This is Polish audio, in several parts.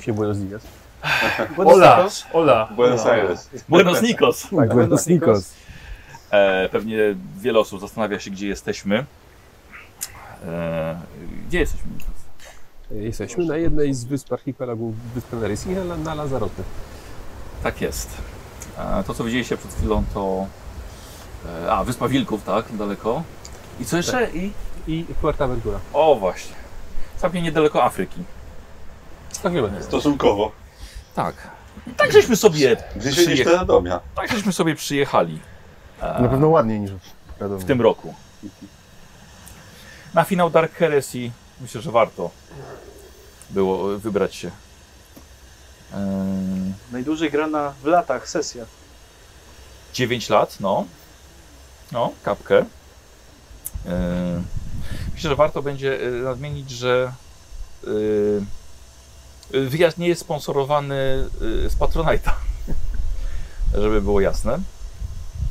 A właśnie Buenos Dias. Hola, hola. Buenos Aires. Buenos Nikos. Tak, Buenos Nikos. E, pewnie wiele osób zastanawia się, gdzie jesteśmy. E, gdzie jesteśmy? Jesteśmy na jednej z wysp archipelagu Wyspy Larysy na, na Lanzarote. Tak jest. E, to, co widzieliście przed chwilą, to... E, a, Wyspa Wilków, tak? Daleko. I co jeszcze? I... I Fuerteventura. O, właśnie. Całkiem niedaleko Afryki. 100 km. Stosunkowo. Tak. Tak żeśmy sobie niż przyjechali. te Radomia. Tak żeśmy sobie przyjechali. E, Na pewno ładniej niż w Radomiu. w tym roku. Na finał Dark Heresy myślę, że warto było wybrać się. Ehm, Najdłużej grana w latach sesja. 9 lat, no. No, kapkę. Ehm, myślę, że warto będzie e, nadmienić, że e, wyjazd nie jest sponsorowany e, z Patronite'a. Żeby było jasne.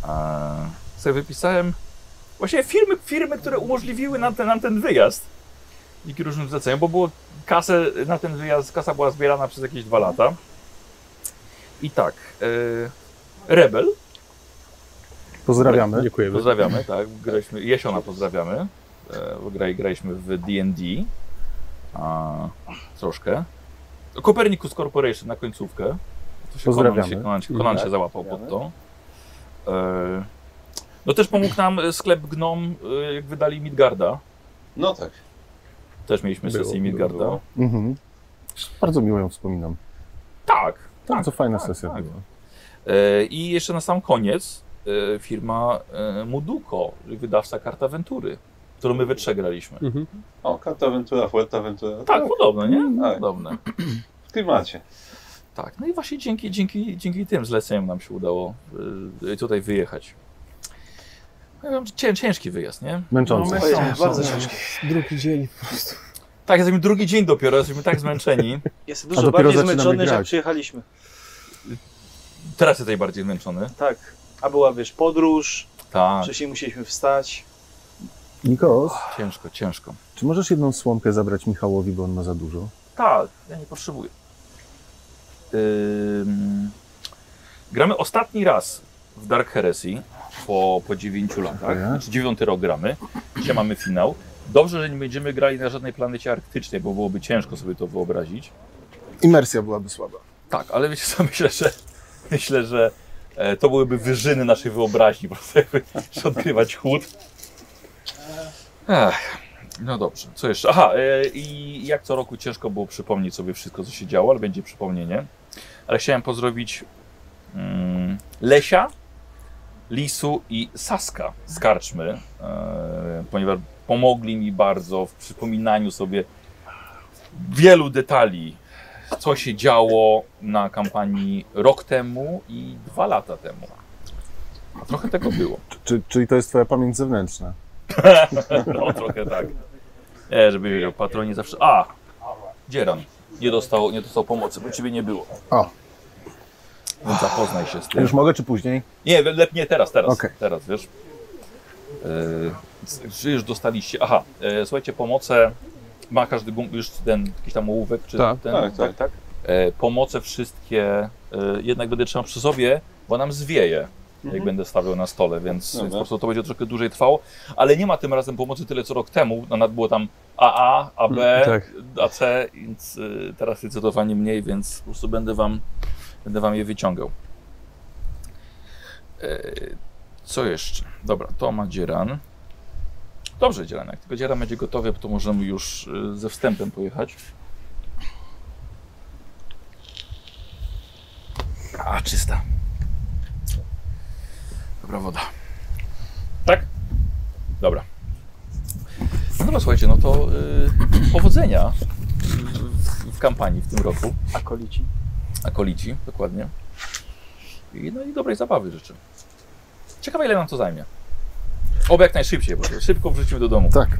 A sobie wypisałem właśnie firmy, firmy, które umożliwiły nam ten, nam ten wyjazd. Dzięki różnym zleceniom, bo było kasę na ten wyjazd, kasa była zbierana przez jakieś dwa lata. I tak, e, Rebel, Pozdrawiamy. Dziękujemy. pozdrawiamy, tak, graliśmy, Jesiona pozdrawiamy, e, graliśmy w D&D, a, troszkę. Copernicus Corporation na końcówkę. To się Pozdrawiamy. Konan się, Konan, się, Konan się Tak, załapał pod to. E, no też pomógł nam sklep Gnom, e, jak wydali Midgarda. No tak. Też mieliśmy Było, sesję Midgarda. było. Mhm. Bardzo miło ją wspominam. Tak, Bardzo fajna tak, sesja tak. była. E, I jeszcze na sam koniec e, firma e, Muduko, wydawca Karta Aventury, którą my we trzech graliśmy. Mhm. O, Cartaventura, Fuerteventura. Tak, podobne, nie? Tak. Podobne. W klimacie. Tak, no i właśnie dzięki, dzięki, dzięki tym zleceniom nam się udało y, tutaj wyjechać. Cię, ciężki wyjazd, nie? Męczący. Ojej, bardzo ciężkie. Drugi dzień. Tak, jesteśmy drugi dzień dopiero, jesteśmy tak zmęczeni. Jestem dużo bardziej zmęczony, niż jak przyjechaliśmy. Teraz jesteś bardziej zmęczony. Tak. A była, wiesz, podróż, Tak, wcześniej musieliśmy wstać. Nikos, ciężko, ciężko. czy możesz jedną słomkę zabrać Michałowi, bo on ma za dużo? Tak, ja nie potrzebuję. Ym, gramy ostatni raz w Dark Heresy po, po 9 latach. Znaczy 9 rok gramy. Dzisiaj mamy finał. Dobrze, że nie będziemy grali na żadnej planecie arktycznej, bo byłoby ciężko sobie to wyobrazić. Imersja byłaby słaba. Tak, ale wiecie co, myślę, że myślę, że e, to byłyby wyżyny naszej wyobraźni, po prostu jakby odkrywać chłód. Ech, no dobrze, co jeszcze? Aha, e, i jak co roku ciężko było przypomnieć sobie wszystko, co się działo, ale będzie przypomnienie. Ale chciałem pozdrowić mm, Lesia, Lisu i Saska z Karczmy, e, ponieważ pomogli mi bardzo w przypominaniu sobie wielu detali co się działo na kampanii rok temu i dwa lata temu. Trochę tego było. Czy, czyli to jest twoja pamięć zewnętrzna? No trochę tak. Nie, żeby wiedział, patronie zawsze... A! Dzieran. Nie dostał, nie dostał pomocy, bo ciebie nie było. O. Więc zapoznaj się z tym. Już mogę, czy później? Nie, lepiej nie teraz, teraz. Okej. Teraz, wiesz. Yy, czy już dostaliście... Aha, yy, słuchajcie, pomoce... Ma każdy gum, już ten jakiś tam ołówek, czy Tak, ten... tak, tak. tak. E, pomoce wszystkie e, jednak będę trzymał przy sobie, bo nam zwieje, jak będę stawiał na stole, więc, Dobra. więc po prostu to będzie troszkę dłużej trwało. Ale nie ma tym razem pomocy tyle co rok temu. No, nad było tam AA, AB, Tak. AC, więc e, teraz zdecydowanie mniej, więc po prostu będę wam, będę wam je wyciągał. E, co jeszcze? Dobra, to ma dzieran. Dobrze, dzieran. Jak tylko dzieran będzie gotowy, to możemy już e, ze wstępem pojechać. A, czysta. Dobra woda. Tak? Dobra. No dobra, słuchajcie, no to y, powodzenia w, w kampanii w tym roku. Akolici. Akolici, dokładnie. I, no i dobrej zabawy życzę. Ciekawe ile nam to zajmie. Oby jak najszybciej, bo szybko wrócimy do domu. Tak.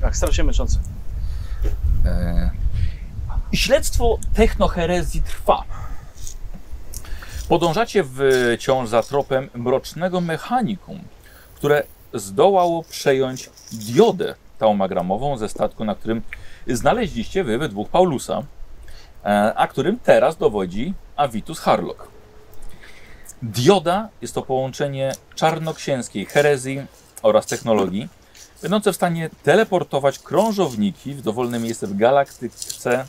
Tak, strasznie męczące. E, Śledztwo technoherezji trwa. Podążacie wciąż za tropem mrocznego mechanikum, które zdołało przejąć diodę taumagramową ze statku, na którym znaleźliście wy we dwóch Paulusa, e, a którym teraz dowodzi Avitus Harlock. Dioda jest to połączenie czarnoksięskiej herezji oraz technologii, będące w stanie teleportować krążowniki w dowolne miejsce w galaktyce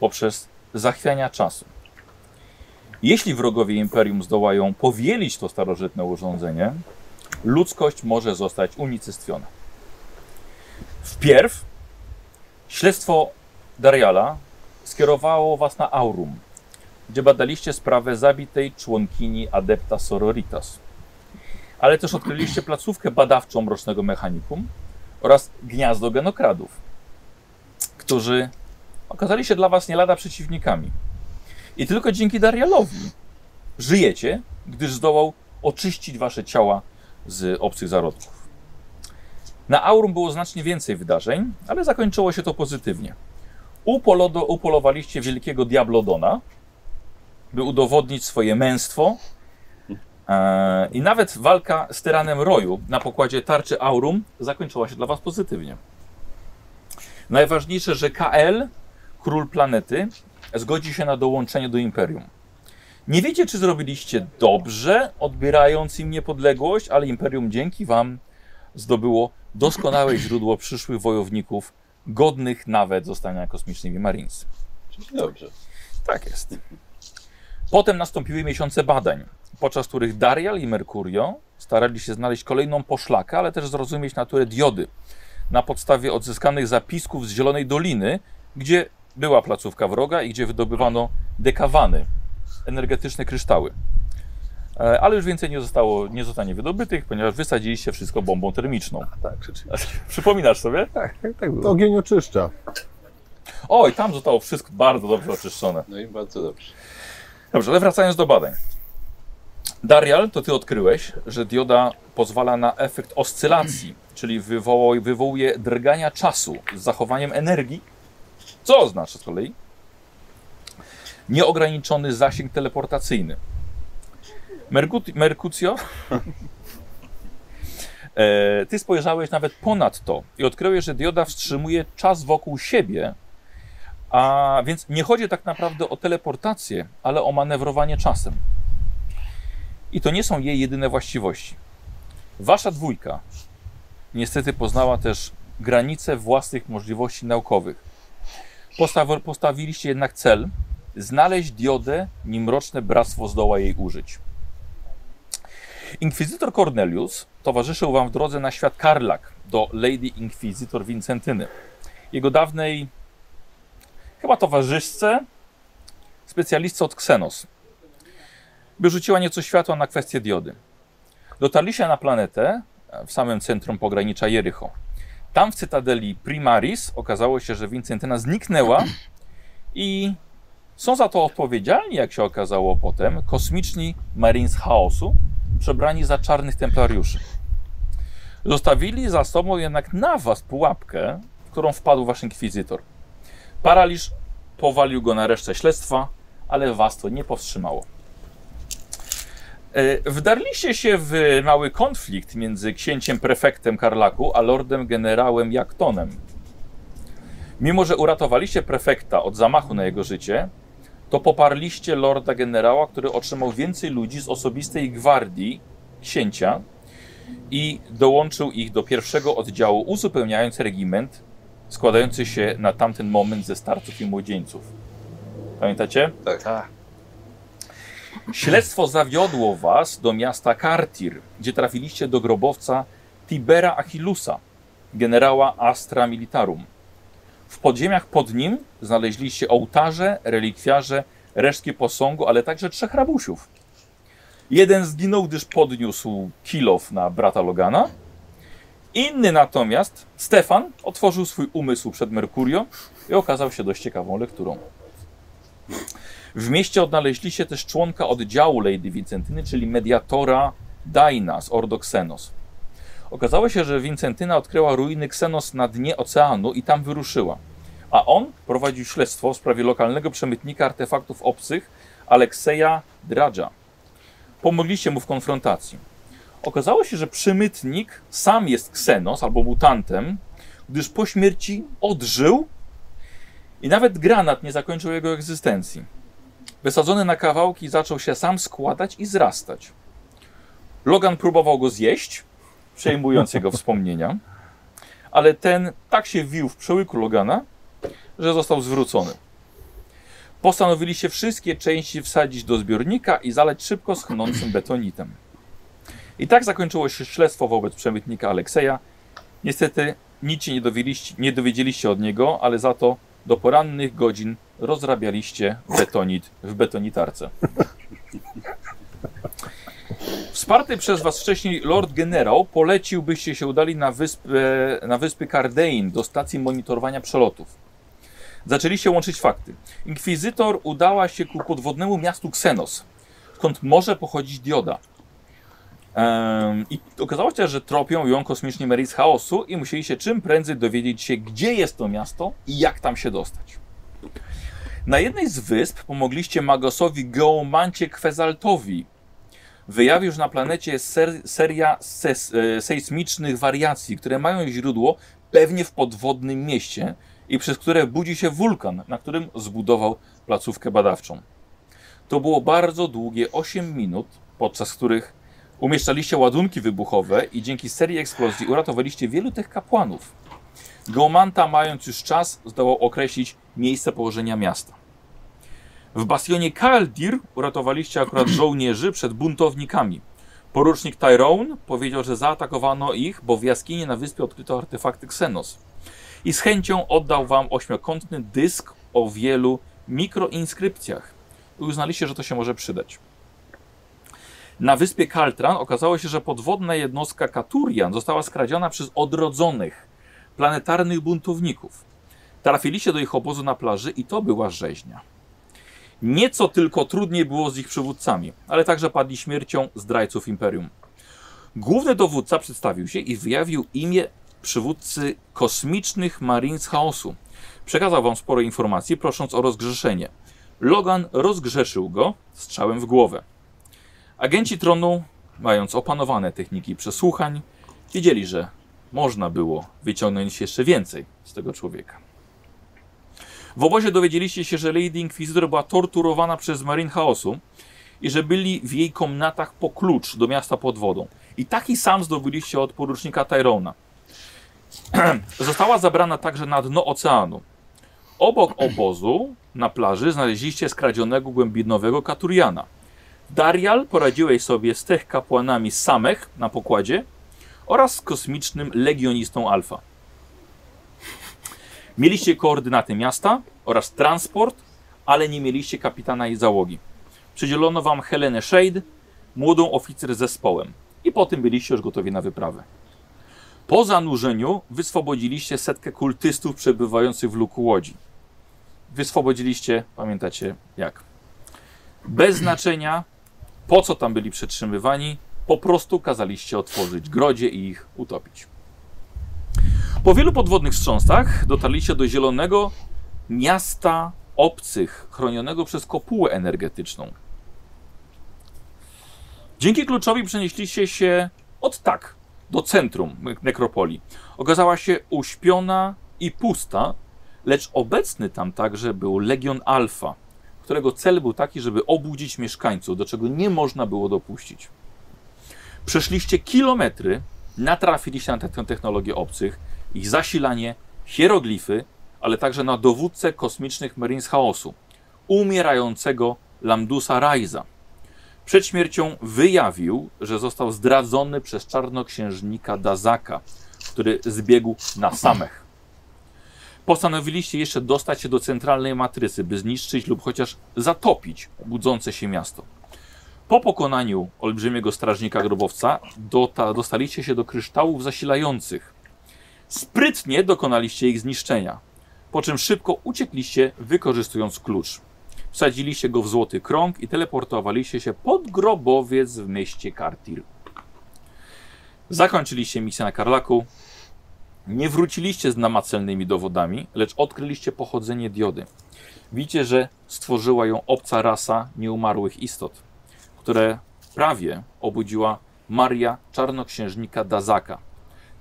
poprzez zachwiania czasu. Jeśli wrogowie Imperium zdołają powielić to starożytne urządzenie, ludzkość może zostać unicestwiona. Wpierw śledztwo Dariala skierowało was na Aurum, gdzie badaliście sprawę zabitej członkini Adepta Sororitas. Ale też odkryliście placówkę badawczą Mrocznego Mechanikum oraz gniazdo genokradów, którzy okazali się dla was nie lada przeciwnikami. I tylko dzięki Darialowi żyjecie, gdyż zdołał oczyścić wasze ciała z obcych zarodków. Na Aurum było znacznie więcej wydarzeń, ale zakończyło się to pozytywnie. Upolodo, upolowaliście wielkiego Diablodona, by udowodnić swoje męstwo e, i nawet walka z tyranem Roju na pokładzie tarczy Aurum zakończyła się dla was pozytywnie. Najważniejsze, że KL, król planety, zgodzi się na dołączenie do Imperium. Nie wiecie, czy zrobiliście dobrze, odbierając im niepodległość, ale Imperium dzięki wam zdobyło doskonałe źródło przyszłych wojowników, godnych nawet zostania kosmicznymi Marines. Dobrze. Tak jest. Potem nastąpiły miesiące badań, podczas których Darial i Mercurio starali się znaleźć kolejną poszlakę, ale też zrozumieć naturę diody na podstawie odzyskanych zapisków z Zielonej Doliny, gdzie była placówka wroga i gdzie wydobywano dekawany, energetyczne kryształy. E, Ale już więcej nie, zostało, nie zostanie wydobytych, ponieważ wysadziliście wszystko bombą termiczną. Tak, rzeczywiście. Przypominasz sobie? Tak, tak, tak To było. ogień oczyszcza. Oj, tam zostało wszystko bardzo dobrze oczyszczone. No i bardzo dobrze. Dobrze, ale wracając do badań. Darial, to ty odkryłeś, że dioda pozwala na efekt oscylacji, czyli wywoł, wywołuje drgania czasu z zachowaniem energii, co oznacza z kolei nieograniczony zasięg teleportacyjny. Mergut, Merkucjo, e, ty spojrzałeś nawet ponad to i odkryłeś, że dioda wstrzymuje czas wokół siebie, a więc nie chodzi tak naprawdę o teleportację, ale o manewrowanie czasem. I to nie są jej jedyne właściwości. Wasza dwójka niestety poznała też granice własnych możliwości naukowych. Postaw, postawiliście jednak cel znaleźć diodę, nim mroczne bractwo zdoła jej użyć. Inkwizytor Cornelius towarzyszył wam w drodze na świat Karlak do Lady Inkwizytor Wincentyny. Jego dawnej chyba towarzyszce, specjalistce od Xenos, by rzuciła nieco światła na kwestię diody. Dotarliście na planetę w samym centrum pogranicza Jericho. Tam w cytadeli Primaris okazało się, że Vincentyna zniknęła i są za to odpowiedzialni, jak się okazało potem, kosmiczni Marines Chaosu, przebrani za czarnych templariuszy. Zostawili za sobą jednak na was pułapkę, w którą wpadł wasz inkwizytor. Paraliż powalił go na resztę śledztwa, ale was to nie powstrzymało. E, Wdarliście się w mały konflikt między księciem prefektem Karlaku a lordem generałem Jaktonem. Mimo, że uratowaliście prefekta od zamachu na jego życie, to poparliście lorda generała, który otrzymał więcej ludzi z osobistej gwardii księcia i dołączył ich do pierwszego oddziału, uzupełniając regiment składający się na tamten moment ze starców i młodzieńców. Pamiętacie? Tak. Śledztwo zawiodło was do miasta Kartir, gdzie trafiliście do grobowca Tibera Achillusa, generała Astra Militarum. W podziemiach pod nim znaleźliście ołtarze, relikwiarze, resztki posągu, ale także trzech rabusiów. Jeden zginął, gdyż podniósł kilof na brata Logana. Inny natomiast, Stefan, otworzył swój umysł przed Merkurio i okazał się dość ciekawą lekturą. W mieście odnaleźliście też członka oddziału Lady Vincentyny, czyli mediatora Daina z Ordo Xenos. Okazało się, że Vincentyna odkryła ruiny Xenos na dnie oceanu i tam wyruszyła. A on prowadził śledztwo w sprawie lokalnego przemytnika artefaktów obcych Alekseja Dradża. Pomogliście mu w konfrontacji. Okazało się, że przemytnik sam jest Xenos albo mutantem, gdyż po śmierci odżył i nawet granat nie zakończył jego egzystencji. Wysadzony na kawałki zaczął się sam składać i zrastać. Logan próbował go zjeść, przejmując jego wspomnienia, ale ten tak się wił w przełyku Logana, że został zwrócony. Postanowiliście wszystkie części wsadzić do zbiornika i zalać szybko schnącym betonitem. I tak zakończyło się śledztwo wobec przemytnika Alekseja. Niestety nic się nie dowiedzieliście, nie dowiedzieliście od niego, ale za to do porannych godzin rozrabialiście betonit w betonitarce. Wsparty przez was wcześniej Lord Generał polecił, byście się udali na wyspę, na wyspy Cardein do stacji monitorowania przelotów. Zaczęliście łączyć fakty. Inkwizytor udała się ku podwodnemu miastu Xenos, skąd może pochodzić dioda. Em, I okazało się, że tropią ją kosmiczni z chaosu i musieli się czym prędzej dowiedzieć się, gdzie jest to miasto i jak tam się dostać. Na jednej z wysp pomogliście Magosowi Geomancie Kwezaltowi. Wyjawił, że na planecie ser, seria ses, e, sejsmicznych wariacji, które mają źródło pewnie w podwodnym mieście i przez które budzi się wulkan, na którym zbudował placówkę badawczą. To było bardzo długie 8 minut, podczas których umieszczaliście ładunki wybuchowe i dzięki serii eksplozji uratowaliście wielu tych kapłanów. Geomanta, mając już czas, zdołał określić miejsce położenia miasta. W bastionie Kaldir uratowaliście akurat żołnierzy przed buntownikami. Porucznik Tyrone powiedział, że zaatakowano ich, bo w jaskini na wyspie odkryto artefakty Xenos. I z chęcią oddał wam ośmiokątny dysk o wielu mikroinskrypcjach. I uznaliście, że to się może przydać. Na wyspie Kaltran okazało się, że podwodna jednostka Katurian została skradziona przez odrodzonych, planetarnych buntowników. Trafiliście do ich obozu na plaży i to była rzeźnia. Nieco tylko trudniej było z ich przywódcami, ale także padli śmiercią zdrajców Imperium. Główny dowódca przedstawił się i wyjawił imię przywódcy kosmicznych Marines Chaosu. Przekazał wam sporo informacji, prosząc o rozgrzeszenie. Logan rozgrzeszył go strzałem w głowę. Agenci tronu, mając opanowane techniki przesłuchań, wiedzieli, że można było wyciągnąć jeszcze więcej z tego człowieka. W obozie dowiedzieliście się, że Lady Inquisitor była torturowana przez Marine Chaosu i że byli w jej komnatach po klucz do miasta pod wodą. I taki sam zdobyliście od porucznika Tyrona. Została zabrana także na dno oceanu. Obok obozu na plaży znaleźliście skradzionego głębinowego Katuriana. Darial poradziłeś sobie z tych kapłanami Samech na pokładzie oraz z kosmicznym legionistą Alfa. Mieliście koordynaty miasta oraz transport, ale nie mieliście kapitana i załogi. Przydzielono wam Helenę Shade, młodą oficer z zespołem i po tym byliście już gotowi na wyprawę. Po zanurzeniu wyswobodziliście setkę kultystów przebywających w luku łodzi. Wyswobodziliście, pamiętacie jak? Bez znaczenia, po co tam byli przetrzymywani, po prostu kazaliście otworzyć grodzie i ich utopić. Po wielu podwodnych wstrząsach dotarliście do zielonego miasta obcych, chronionego przez kopułę energetyczną. Dzięki kluczowi przenieśliście się od tak do centrum nekropolii. Okazała się uśpiona i pusta, lecz obecny tam także był Legion Alfa, którego cel był taki, żeby obudzić mieszkańców, do czego nie można było dopuścić. Przeszliście kilometry, natrafiliście na tę technologię obcych, ich zasilanie, hieroglify, ale także na dowódcę kosmicznych Marines Chaosu, umierającego Lamdusa Raiza. Przed śmiercią wyjawił, że został zdradzony przez czarnoksiężnika Dazaka, który zbiegł na samech. Postanowiliście jeszcze dostać się do centralnej matrycy, by zniszczyć lub chociaż zatopić budzące się miasto. Po pokonaniu olbrzymiego strażnika grobowca dota, dostaliście się do kryształów zasilających. Sprytnie dokonaliście ich zniszczenia, po czym szybko uciekliście, wykorzystując klucz. Wsadziliście go w złoty krąg i teleportowaliście się pod grobowiec w mieście Kartir. Zakończyliście misję na Karlaku. Nie wróciliście z namacalnymi dowodami, lecz odkryliście pochodzenie diody. Widzicie, że stworzyła ją obca rasa nieumarłych istot, które prawie obudziła Maria Czarnoksiężnika Dazaka.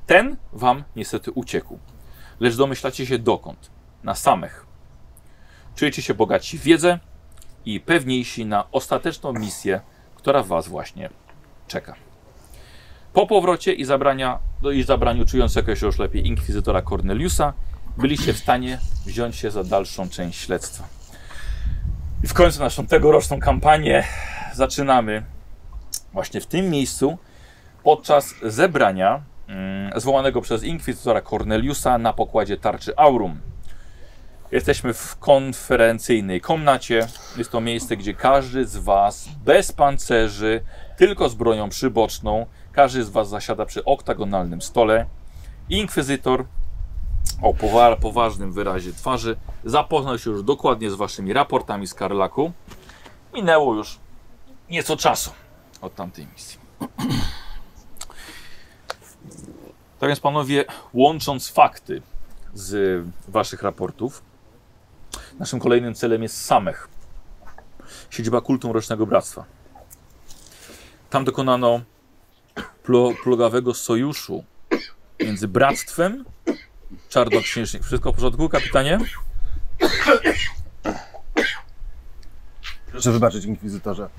Ten wam niestety uciekł. lecz domyślacie się dokąd. Na samych. Czujecie się bogaci w wiedzę i pewniejsi na ostateczną misję, która was właśnie czeka. Po powrocie i, zabrania, no i zabraniu czującego się już lepiej inkwizytora Corneliusa, byliście w stanie wziąć się za dalszą część śledztwa. I w końcu naszą tegoroczną kampanię zaczynamy właśnie w tym miejscu podczas zebrania zwołanego przez inkwizytora Corneliusa na pokładzie tarczy Aurum. Jesteśmy w konferencyjnej komnacie. Jest to miejsce, gdzie każdy z Was bez pancerzy, tylko z bronią przyboczną, każdy z Was zasiada przy oktagonalnym stole. Inkwizytor o powa- poważnym wyrazie twarzy zapoznał się już dokładnie z Waszymi raportami z Karlaku. Minęło już nieco czasu od tamtej misji. Tak więc, panowie, łącząc fakty z Waszych raportów, naszym kolejnym celem jest Samech, siedziba kultu Mrocznego Bractwa. Tam dokonano plo, plugawego sojuszu między Bractwem Czarnoksiężnik. Wszystko w porządku, kapitanie? Proszę wybaczyć, inkwizytorze.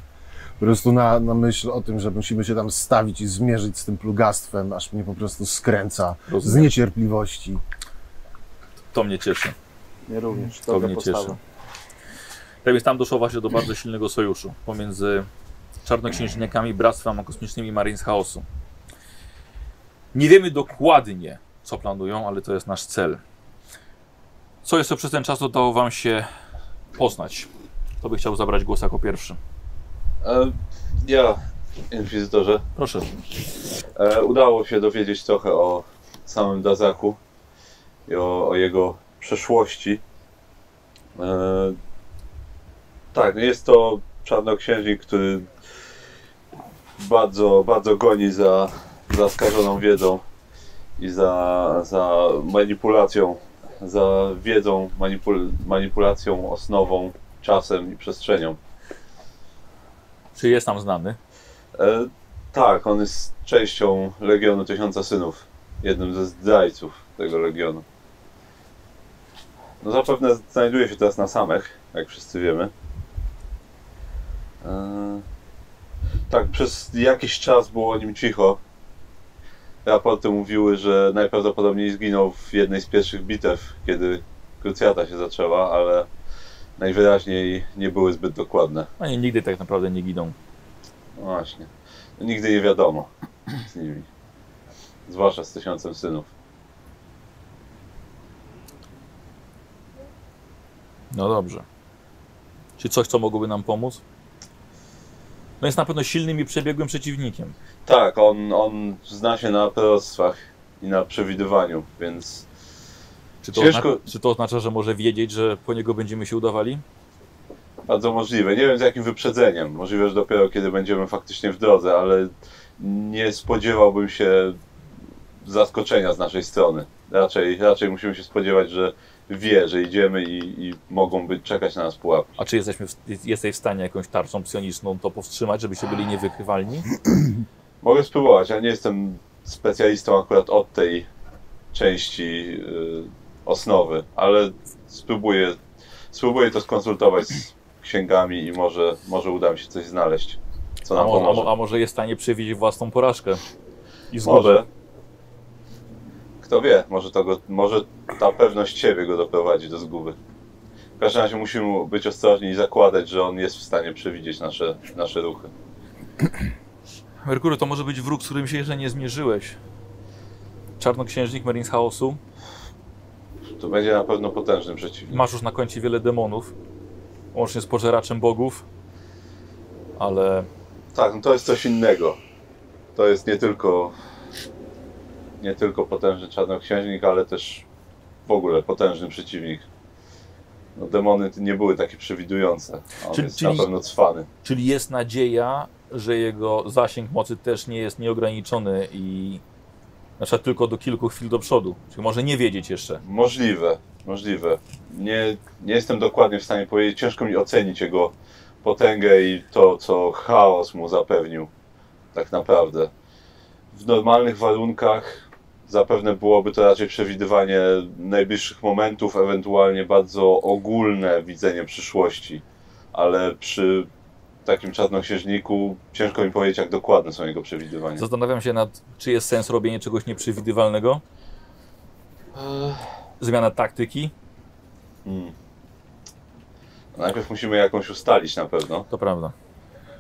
Po prostu na, na myśl o tym, że musimy się tam stawić i zmierzyć z tym plugastwem, aż mnie po prostu skręca z Rozumiem. niecierpliwości. To mnie cieszy. Nie również. To mnie postawa. cieszy. Tak więc tam doszło właśnie do bardzo silnego sojuszu pomiędzy czarnoksiężnikami, bractwem a kosmicznymi Marines Chaosu. Nie wiemy dokładnie, co planują, ale to jest nasz cel. Co jeszcze przez ten czas udało wam się poznać? To by chciał zabrać głos jako pierwszy. E, ja, inkwizytorze, Proszę. e, udało się dowiedzieć trochę o samym Dazaku i o, o jego przeszłości. E, tak, no jest to czarnoksiężnik, który bardzo, bardzo goni za, za skażoną wiedzą i za, za manipulacją, za wiedzą, manipul, manipulacją osnową, czasem i przestrzenią. Czy jest nam znany? E, tak, on jest częścią Legionu Tysiąca Synów. Jednym ze zdrajców tego Legionu. No zapewne znajduje się teraz na samych, jak wszyscy wiemy. E, tak, przez jakiś czas było o nim cicho. Raporty mówiły, że najprawdopodobniej zginął w jednej z pierwszych bitew, kiedy krucjata się zaczęła, ale najwyraźniej nie były zbyt dokładne. Oni nigdy tak naprawdę nie giną. No właśnie. Nigdy nie wiadomo z nimi. Zwłaszcza z tysiącem synów. No dobrze. Czy coś, co mogłoby nam pomóc? No jest na pewno silnym i przebiegłym przeciwnikiem. Tak, on, on zna się na proroctwach i na przewidywaniu, więc Czy to, Ciężko- oznacza, czy to oznacza, że może wiedzieć, że po niego będziemy się udawali? bardzo możliwe. Nie wiem z jakim wyprzedzeniem. Możliwe, że dopiero kiedy będziemy faktycznie w drodze, ale nie spodziewałbym się zaskoczenia z naszej strony. Raczej, raczej musimy się spodziewać, że wie, że idziemy i, i mogą być czekać na nas pułapki. A czy jesteśmy w, jesteś w stanie jakąś tarczą psioniczną to powstrzymać, żebyście byli niewykrywalni? Mogę spróbować. Ja nie jestem specjalistą akurat od tej części y, osnowy, ale spróbuję, spróbuję to skonsultować z księgami i może, może uda mi się coś znaleźć, co A, nam a, pomoże. mo- a może jest w stanie przewidzieć własną porażkę? I zgubę. Może. Kto wie, może, to go, może ta pewność siebie go doprowadzi do zguby. W każdym razie musimy być ostrożni i zakładać, że on jest w stanie przewidzieć nasze, nasze ruchy. Merkury, to może być wróg, z którym się jeszcze nie zmierzyłeś. Czarnoksiężnik Marines Chaosu. To będzie na pewno potężny przeciwnik. Masz już na koncie wiele demonów. Łącznie z pożeraczem bogów. Ale Tak, no to jest coś innego. To jest nie tylko nie tylko potężny czarnoksiężnik, ale też w ogóle potężny przeciwnik. No, demony nie były takie przewidujące. On Czyli- jest czyli- na pewno cwany. Czyli jest nadzieja, że jego zasięg mocy też nie jest nieograniczony i na przykład tylko do kilku chwil do przodu. Czyli może nie wiedzieć jeszcze. Możliwe, możliwe. Nie, nie jestem dokładnie w stanie powiedzieć. Ciężko mi ocenić jego potęgę i to, co chaos mu zapewnił. Tak naprawdę. W normalnych warunkach zapewne byłoby to raczej przewidywanie najbliższych momentów, ewentualnie bardzo ogólne widzenie przyszłości, ale przy takim czarnoksiężniku ciężko mi powiedzieć, jak dokładne są jego przewidywania. Zastanawiam się nad, czy jest sens robienie czegoś nieprzewidywalnego? Zmiana taktyki? Hmm. Najpierw musimy jakąś ustalić na pewno. To prawda.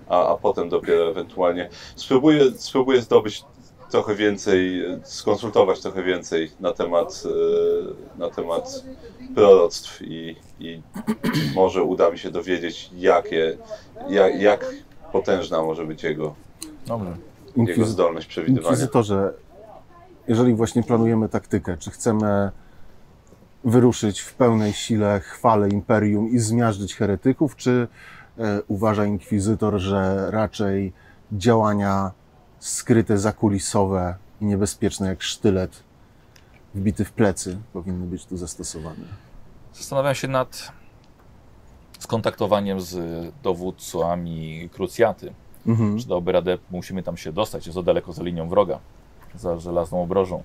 a, a potem dopiero ewentualnie spróbuję, spróbuję zdobyć trochę więcej, skonsultować trochę więcej na temat, e, na temat proroctw i, i może uda mi się dowiedzieć, jakie, jak, jak potężna może być jego, Dobrze. jego zdolność przewidywania. Inkwizytorze, jeżeli właśnie planujemy taktykę, czy chcemy wyruszyć w pełnej sile chwale imperium i zmiażdżyć heretyków, czy e, uważa inkwizytor, że raczej działania skryte, zakulisowe i niebezpieczne jak sztylet wbity w plecy powinny być tu zastosowane? Zastanawiam się nad skontaktowaniem z dowódcami krucjaty. Mhm. Czy dałoby radę, musimy tam się dostać, jest za daleko za linią wroga, za żelazną obrożą.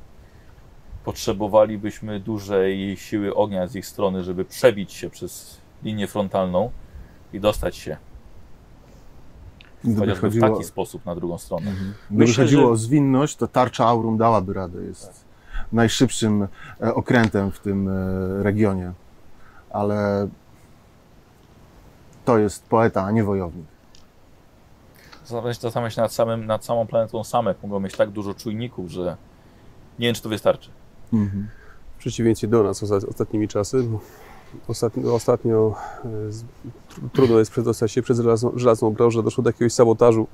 Potrzebowalibyśmy dużej siły ognia z ich strony, żeby przebić się przez linię frontalną i dostać się Gdyby chociażby w chodziło, taki sposób na drugą stronę. gdyby Myślę, chodziło że- o zwinność, to tarcza Aurum dałaby radę. Jest najszybszym e, okrętem w tym e, regionie. Ale to jest poeta, a nie wojownik. Zastanawiam się, nad, samym, nad samą planetą Samek. Mogą mieć tak dużo czujników, że nie wiem, czy to wystarczy. Mhm. W przeciwieństwie do nas osta- ostatnimi czasy. Ostatnio, ostatnio e, trudno jest przedostać się przez żelazną, żelazną obrożę. Doszło do jakiegoś sabotażu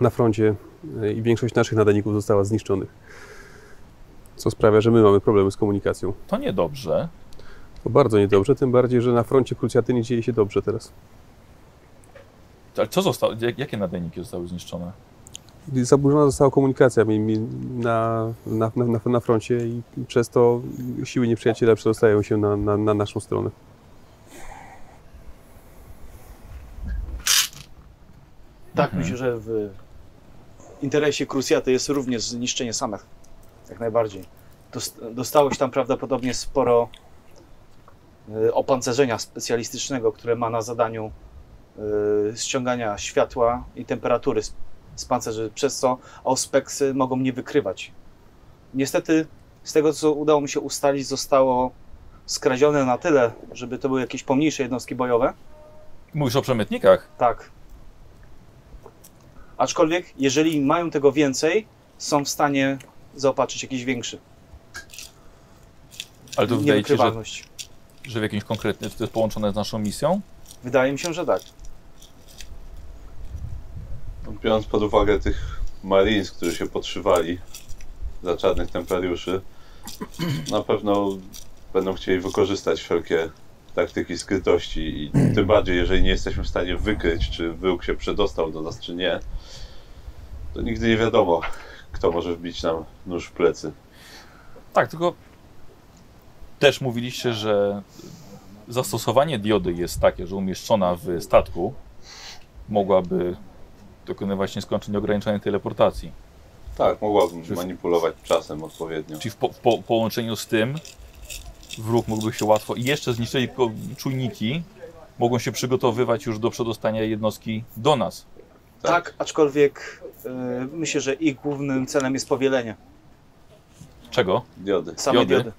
na froncie e, i większość naszych nadajników została zniszczonych. Co sprawia, że my mamy problemy z komunikacją. To niedobrze. To bardzo niedobrze, tym bardziej, że na froncie krucjaty nie dzieje się dobrze teraz. Ale co zostało? Jak- Jakie nadajniki zostały zniszczone? Zaburzona została komunikacja na, na, na, na- froncie i przez to siły nieprzyjaciela przedostają się na, na, na naszą stronę. Tak, Mhm. myślę, że w interesie Krucjaty jest również zniszczenie samych. Jak najbardziej. Dost- Dostało się tam prawdopodobnie sporo y, opancerzenia specjalistycznego, które ma na zadaniu y, ściągania światła i temperatury pancerzy, przez co auspeksy mogą nie wykrywać. Niestety, z tego co udało mi się ustalić, zostało skradzione na tyle, żeby to były jakieś pomniejsze jednostki bojowe, Mówisz o przemytnikach? tak. Aczkolwiek, jeżeli mają tego więcej, są w stanie zaopatrzyć jakiś większy. Ale to wydaje ci się, że, że w jakimś konkretnym, to jest połączone z naszą misją? Wydaje mi się, że tak. Biorąc pod uwagę tych Marines, którzy się podszywali za czarnych templariuszy, na pewno będą chcieli wykorzystać wszelkie taktyki skrytości i tym bardziej, jeżeli nie jesteśmy w stanie wykryć, czy wróg się przedostał do nas, czy nie, to nigdy nie wiadomo, kto może wbić nam nóż w plecy. Tak, tylko też mówiliście, że zastosowanie diody jest takie, że umieszczona w statku mogłaby dokonywać nieskończenie ograniczonej teleportacji. Tak, mogłabym manipulować czasem odpowiednio. Czyli w, po, w po, połączeniu z tym wróg mógłby się łatwo i jeszcze zniszczyli czujniki, mogą się przygotowywać już do przedostania jednostki do nas. Tak, Tak. aczkolwiek y, myślę, że ich głównym celem jest powielenie Czego? Diody. samej Diody? diody.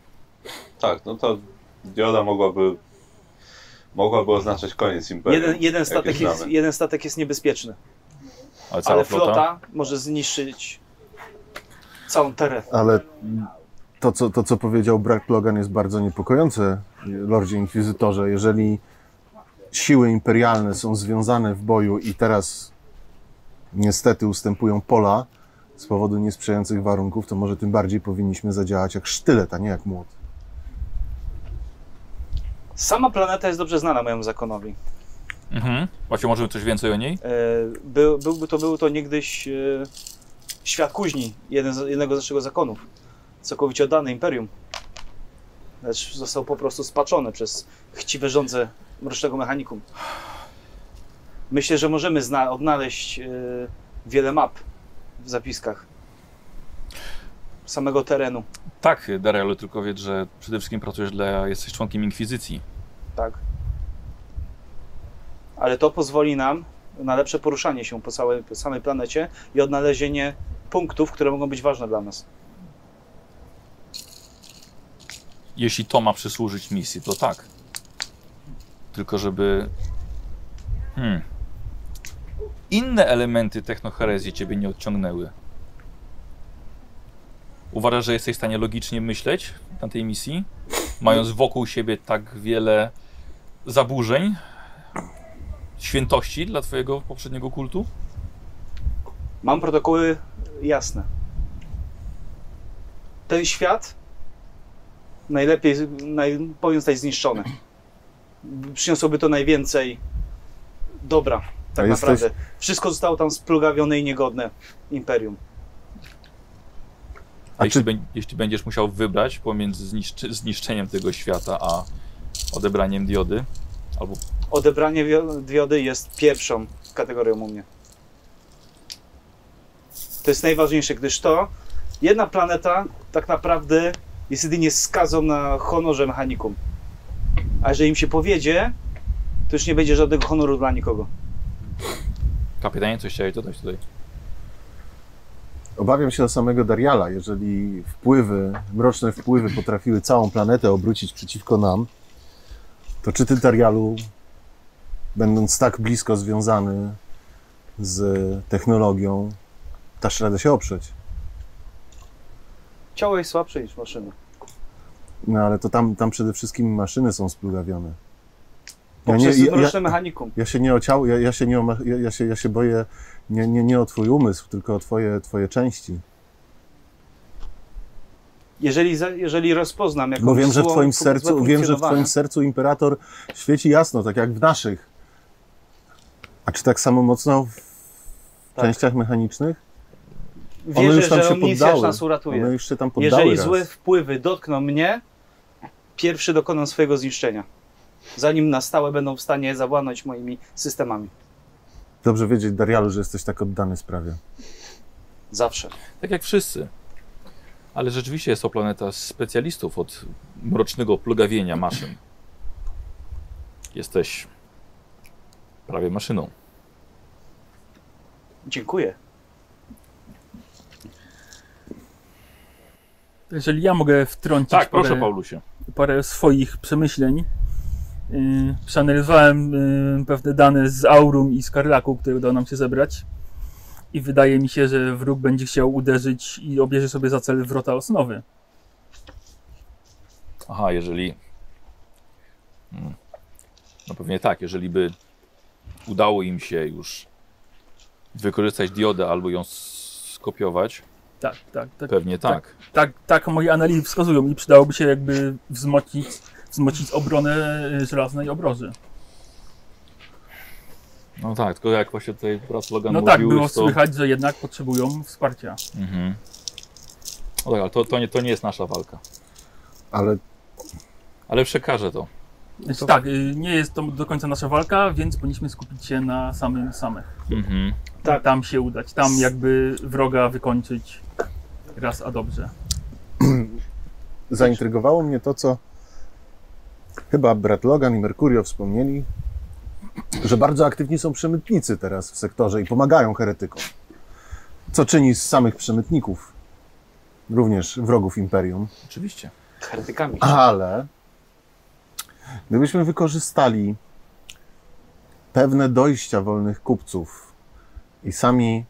Tak, no to dioda mogłaby mogłaby oznaczać koniec imperium. Jeden, jeden, statek jest, jeden statek jest niebezpieczny, Ale cała ale flota? flota może zniszczyć całą terę. Ale to co, to, co powiedział Brad Logan, jest bardzo niepokojące, Lordzie Inkwizytorze. Jeżeli siły imperialne są związane w boju i teraz niestety ustępują pola z powodu niesprzyjających warunków, to może tym bardziej powinniśmy zadziałać jak sztylet, a nie jak młot. Sama planeta jest dobrze znana mojemu zakonowi. Mhm. Właśnie możemy coś więcej o niej? E, Był, byłby to, był to niegdyś e, świat kuźni, jeden z, jednego z naszego zakonów, całkowicie oddany imperium. Lecz został po prostu spaczony przez chciwe żądze mrocznego mechanikum. Myślę, że możemy zna- odnaleźć e, wiele map w zapiskach. samego terenu. Tak, Darelu, tylko wiedz, że przede wszystkim pracujesz dla... jesteś członkiem Inkwizycji. Tak. Ale to pozwoli nam na lepsze poruszanie się po całej, po samej planecie i odnalezienie punktów, które mogą być ważne dla nas. Jeśli to ma przysłużyć misji, to tak. Tylko żeby... Hmm. Inne elementy technoherezji ciebie nie odciągnęły. Uważasz, że jesteś w stanie logicznie myśleć na tej misji? Mając wokół siebie tak wiele zaburzeń, świętości dla twojego poprzedniego kultu? Mam protokoły jasne. Ten świat najlepiej naj, powinien zostać zniszczony. Przyniosłoby to najwięcej dobra, tak A jesteś- naprawdę. Wszystko zostało tam splugawione i niegodne imperium. A A jeśli, czy- jeśli będziesz musiał wybrać pomiędzy zniszczy, zniszczeniem tego świata, a odebraniem diody, albo Odebranie diody jest pierwszą kategorią u mnie. To jest najważniejsze, gdyż to jedna planeta tak naprawdę jest jedynie skazą na honorze mechanikum. A jeżeli im się powiedzie, to już nie będzie żadnego honoru dla nikogo. kapitanie, coś chciałeś dodać tutaj? Obawiam się o samego Dariala. Jeżeli wpływy, mroczne wpływy potrafiły całą planetę obrócić przeciwko nam, to czy ty, Darialu, będąc tak blisko związany z technologią, dasz radę się oprzeć? Ciało jest słabsze niż maszyna. No ale to tam, tam przede wszystkim maszyny są splugawione. Ja, nie, ja, ja, mechanikum. ja się nie o ciało, ja, ja, się nie o, ja, ja, się, ja się boję nie, nie, nie o twój umysł, tylko o twoje, twoje części. Jeżeli, jeżeli rozpoznam jakąś Bo wiem, że w twoim sercu, wiem, że w twoim sercu imperator świeci jasno, tak jak w naszych. A czy tak samo mocno w Tak. częściach mechanicznych? One Wierzę, już tam że się poddały. nas uratuje. One już się tam poddały Jeżeli raz. złe wpływy dotkną mnie, pierwszy dokonam swojego zniszczenia. Zanim na stałe będą w stanie zawładnąć moimi systemami. Dobrze wiedzieć, Darialu, że jesteś tak oddany sprawie. Zawsze. Tak jak wszyscy. Ale rzeczywiście jest to planeta specjalistów od mrocznego plugawienia maszyn. Jesteś prawie maszyną. Dziękuję. Jeżeli ja mogę wtrącić Tak, parę, proszę Paulusie. parę swoich przemyśleń. Yy, przeanalizowałem yy, pewne dane z Aurum i z Karlaku, które udało nam się zebrać. I wydaje mi się, że wróg będzie chciał uderzyć i obierze sobie za cel wrota osnowy. Aha, jeżeli. Hmm. No pewnie tak, jeżeli by udało im się już wykorzystać diodę albo ją skopiować, Tak, tak, tak. pewnie tak. Tak, tak moje analizy wskazują i przydałoby się jakby wzmocnić, wzmocnić obronę y, żelaznej obroży. No tak, tylko jak właśnie tutaj raz Logan No mówił, tak, było to... słychać, że jednak potrzebują wsparcia. Mhm. No tak, ale to, to, nie, to nie jest nasza walka. Ale Ale przekażę to. Znaczy, tak, y, nie jest to do końca nasza walka, więc powinniśmy skupić się na samym samych. Mhm. Tak. Tam się udać, tam jakby wroga wykończyć raz a dobrze. zaintrygowało mnie to, co chyba brat Logan i Mercurio wspomnieli, że bardzo aktywni są przemytnicy teraz w sektorze i pomagają heretykom. Co czyni z samych przemytników również wrogów Imperium. Oczywiście. Heretykami. Ale gdybyśmy wykorzystali pewne dojścia wolnych kupców i sami,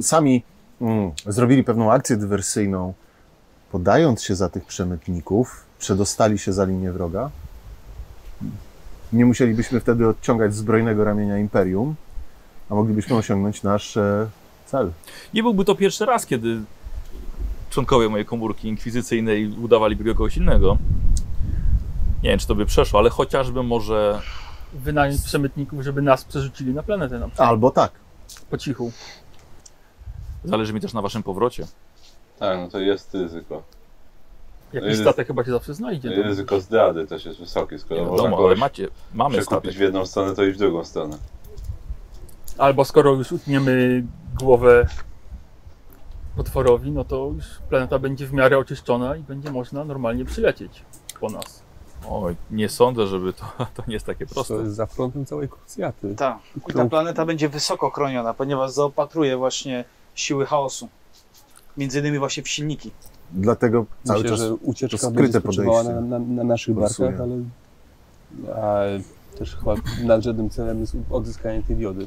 sami mm, zrobili pewną akcję dywersyjną, podając się za tych przemytników, przedostali się za linię wroga, nie musielibyśmy wtedy odciągać zbrojnego ramienia Imperium, a moglibyśmy osiągnąć nasz e, cel. Nie byłby to pierwszy raz, kiedy członkowie mojej komórki inkwizycyjnej udawaliby kogoś innego. Nie wiem, czy to by przeszło, ale chociażby może Wynająć przemytników, żeby nas przerzucili na planetę na przykład, Albo tak. po cichu. zależy mi też na waszym powrocie. Tak, no to jest ryzyko. Jakiś statek chyba się zawsze znajdzie. Ryzyko zdrady też jest wysokie, Nie skoro można wiadomo, ale kogoś macie, mamy przekupić statek. w jedną stronę, to i w drugą stronę. Albo skoro już utniemy głowę potworowi, no to już planeta będzie w miarę oczyszczona i będzie można normalnie przylecieć po nas. Oj, nie sądzę, żeby to, to nie jest takie proste. To jest za frontem całej krucjaty. Tak. I ta planeta będzie wysoko chroniona, ponieważ zaopatruje właśnie siły chaosu. Między innymi właśnie w silniki. Dlatego cały Myślę, czas że ucieczka to skryte podejście na, na, na naszych barkach, ale a też chyba nadrzędnym celem jest odzyskanie tej diody.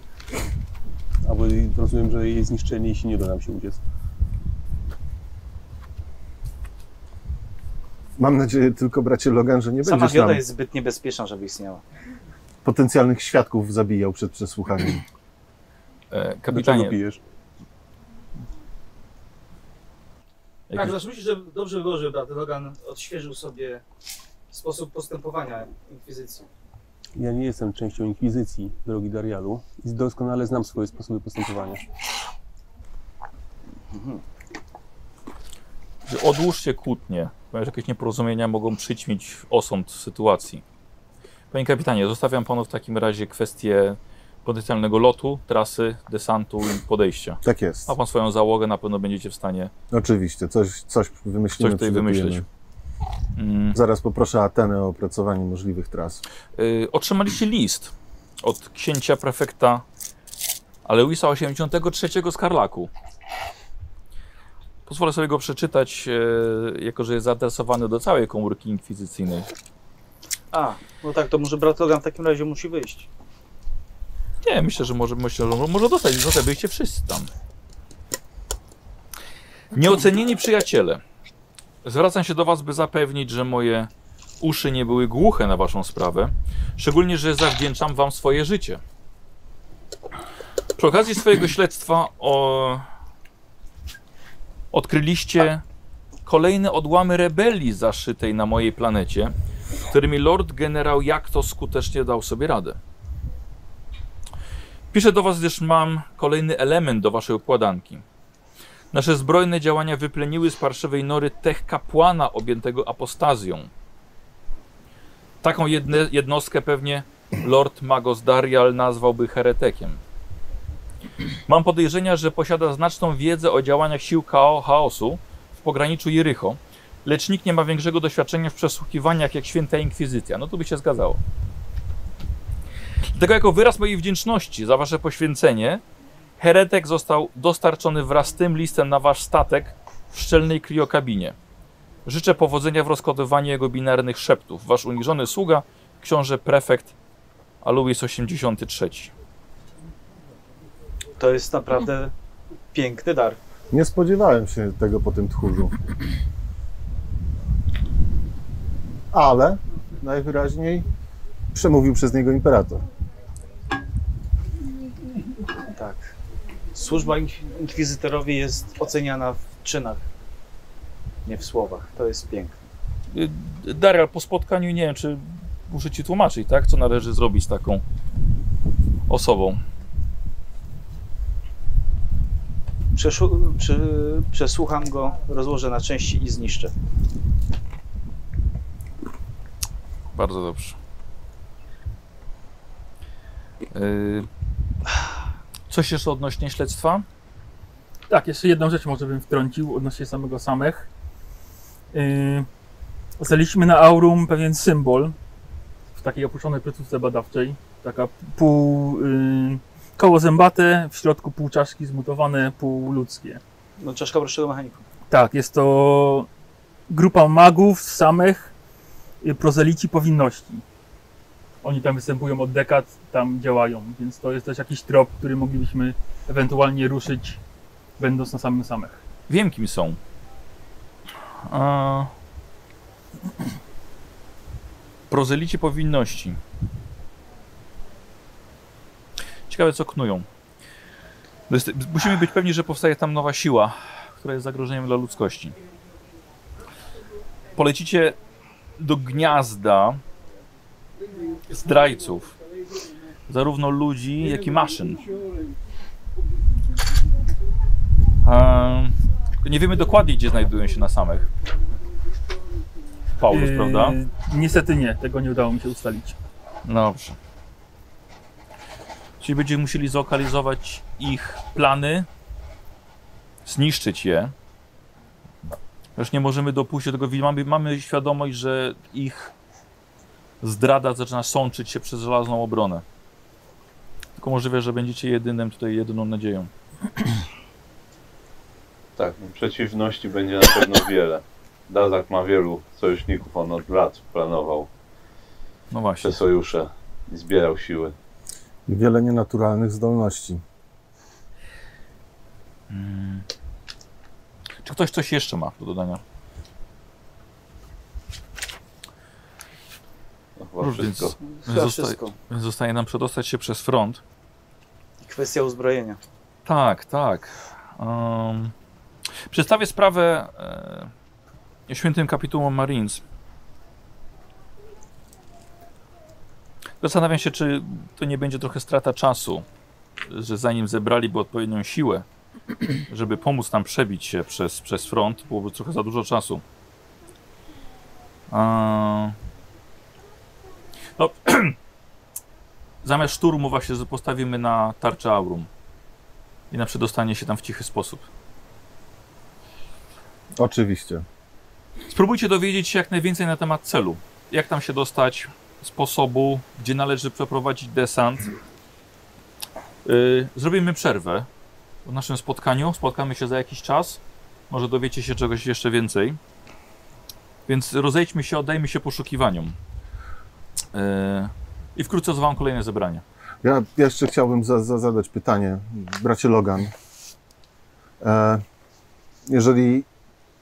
Albo rozumiem, że jej zniszczenie, jeśli nie uda nam się uciec. Mam nadzieję tylko, bracie Logan, że nie Sama będziesz dioda nam jest zbyt niebezpieczna, żeby istniała. potencjalnych świadków zabijał przed przesłuchaniem. E, kapitanie, pijesz? Jakiś- Tak, znaczy myślę, że dobrze żeby brat Logan odświeżył sobie sposób postępowania Inkwizycji. Ja nie jestem częścią inkwizycji, drogi Darialu, i doskonale znam swoje sposoby postępowania. że odłóżcie kłótnie, ponieważ jakieś nieporozumienia mogą przyćmić osąd sytuacji. Panie kapitanie, zostawiam panu w takim razie kwestię potencjalnego lotu, trasy, desantu i podejścia. Tak jest. Ma pan swoją załogę, na pewno będziecie w stanie Oczywiście, coś, coś wymyślimy, coś tutaj wymyślić. Mm. Zaraz poproszę Atenę o opracowanie możliwych tras. Y, otrzymaliście list od księcia prefekta Aloisa 83 z Karlaku. Pozwolę sobie go przeczytać, e, jako że jest zaadresowany do całej komórki inkwizycyjnej. A, no tak, to może brat Logan w takim razie musi wyjść. Nie, myślę, że może, myślę, że może dostać, zostać, byliście wszyscy tam. Nieocenieni przyjaciele, zwracam się do was, by zapewnić, że moje uszy nie były głuche na waszą sprawę, szczególnie, że zawdzięczam wam swoje życie. Przy okazji swojego śledztwa o... odkryliście kolejne odłamy rebelii zaszytej na mojej planecie, którymi Lord Generał Jakto skutecznie dał sobie radę. Piszę do Was, gdyż mam kolejny element do Waszej układanki. Nasze zbrojne działania wypleniły z parszywej nory tech kapłana objętego apostazją. Taką jedne, jednostkę pewnie Lord Magos Darial nazwałby heretykiem. Mam podejrzenia, że posiada znaczną wiedzę o działaniach sił chao- chaosu w pograniczu Jericho, lecz nikt nie ma większego doświadczenia w przesłuchiwaniach jak święta inkwizycja. No to by się zgadzało. Dlatego jako wyraz mojej wdzięczności za wasze poświęcenie, heretek został dostarczony wraz z tym listem na wasz statek w szczelnej kriokabinie. Życzę powodzenia w rozkodowaniu jego binarnych szeptów. Wasz uniżony sługa, książę prefekt Aluis 83. To jest naprawdę piękny dar. Nie spodziewałem się tego po tym tchórzu. Ale najwyraźniej przemówił przez niego imperator. Tak. Służba ink- inkwizytorowi jest oceniana w czynach, nie w słowach. To jest piękne. Y, Daria, po spotkaniu nie wiem, czy muszę ci tłumaczyć, tak? Co należy zrobić z taką osobą. Przeszu- przy, przesłucham go, rozłożę na części i zniszczę. Bardzo dobrze. Y, Coś jeszcze odnośnie śledztwa? Tak, jeszcze jedną rzecz może bym wtrącił odnośnie samego samych. Yy, na Aurum pewien symbol w takiej opuszczonej placówce badawczej. Taka pół yy, koło zębate, w środku pół czaszki zmutowane, pół ludzkie. No, czaszka prostszego mechaniku. Tak, jest to grupa magów samych y, prozelici powinności. Oni tam występują od dekad, tam działają, więc to jest też jakiś trop, który moglibyśmy ewentualnie ruszyć, będąc na samym samych. Wiem, kim są. A... Prozelici powinności. Ciekawe, co knują. Jest- Musimy być pewni, że powstaje tam nowa siła, która jest zagrożeniem dla ludzkości. Polecicie do gniazda zdrajców, zarówno ludzi, jak i maszyn. Ehm, nie wiemy dokładnie, gdzie znajdują się na samych. Paulus, Yy, prawda? Niestety nie, tego nie udało mi się ustalić. Dobrze. Czyli będziemy musieli zlokalizować ich plany zniszczyć je. Już nie możemy dopuścić do tego. Mamy, mamy świadomość, że ich zdrada zaczyna sączyć się przez żelazną obronę. Tylko możliwe, że będziecie jedynym tutaj, jedyną nadzieją. Tak, no, przeciwności będzie na pewno wiele. Dazak ma wielu sojuszników, on od lat planował No właśnie. te sojusze i zbierał siły. I wiele nienaturalnych zdolności. Mm. Czy ktoś coś jeszcze ma do dodania? No, Więc- wszystko. Więc zostaje nam przedostać się przez front. Kwestia uzbrojenia. Tak, tak. Um, przedstawię sprawę e, świętym kapitułom Marines. Zastanawiam się, czy to nie będzie trochę strata czasu, że zanim zebraliby odpowiednią siłę, żeby pomóc nam przebić się przez, przez front, byłoby trochę za dużo czasu. A... No, zamiast szturmu właśnie postawimy na tarczę Aurum i na przedostanie się tam w cichy sposób. Oczywiście. Spróbujcie dowiedzieć się jak najwięcej na temat celu. Jak tam się dostać, sposobu, gdzie należy przeprowadzić desant. Yy, zrobimy przerwę w naszym spotkaniu. Spotkamy się za jakiś czas. Może dowiecie się czegoś jeszcze więcej. Więc rozejdźmy się, oddajmy się poszukiwaniom. Yy, I wkrótce zwołam kolejne zebranie. Ja jeszcze chciałbym za, za, zadać pytanie, bracie Logan. E, jeżeli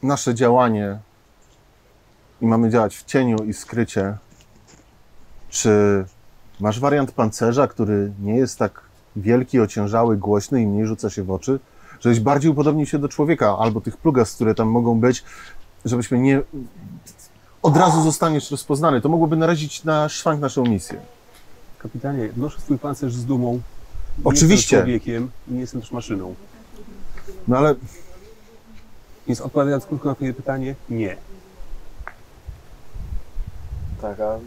nasze działanie i mamy działać w cieniu i skrycie, czy masz wariant pancerza, który nie jest tak wielki, ociężały, głośny i mniej rzuca się w oczy? Żebyś bardziej upodobnił się do człowieka albo tych plugas, które tam mogą być, żebyśmy nie... Od razu zostaniesz rozpoznany. To mogłoby narazić na szwank naszą misję. Kapitanie, noszę swój pancerz z dumą. Nie Oczywiście. Jestem człowiekiem i nie jestem też maszyną. No ale Więc odpowiadając krótko na twoje pytanie, nie. Tak, a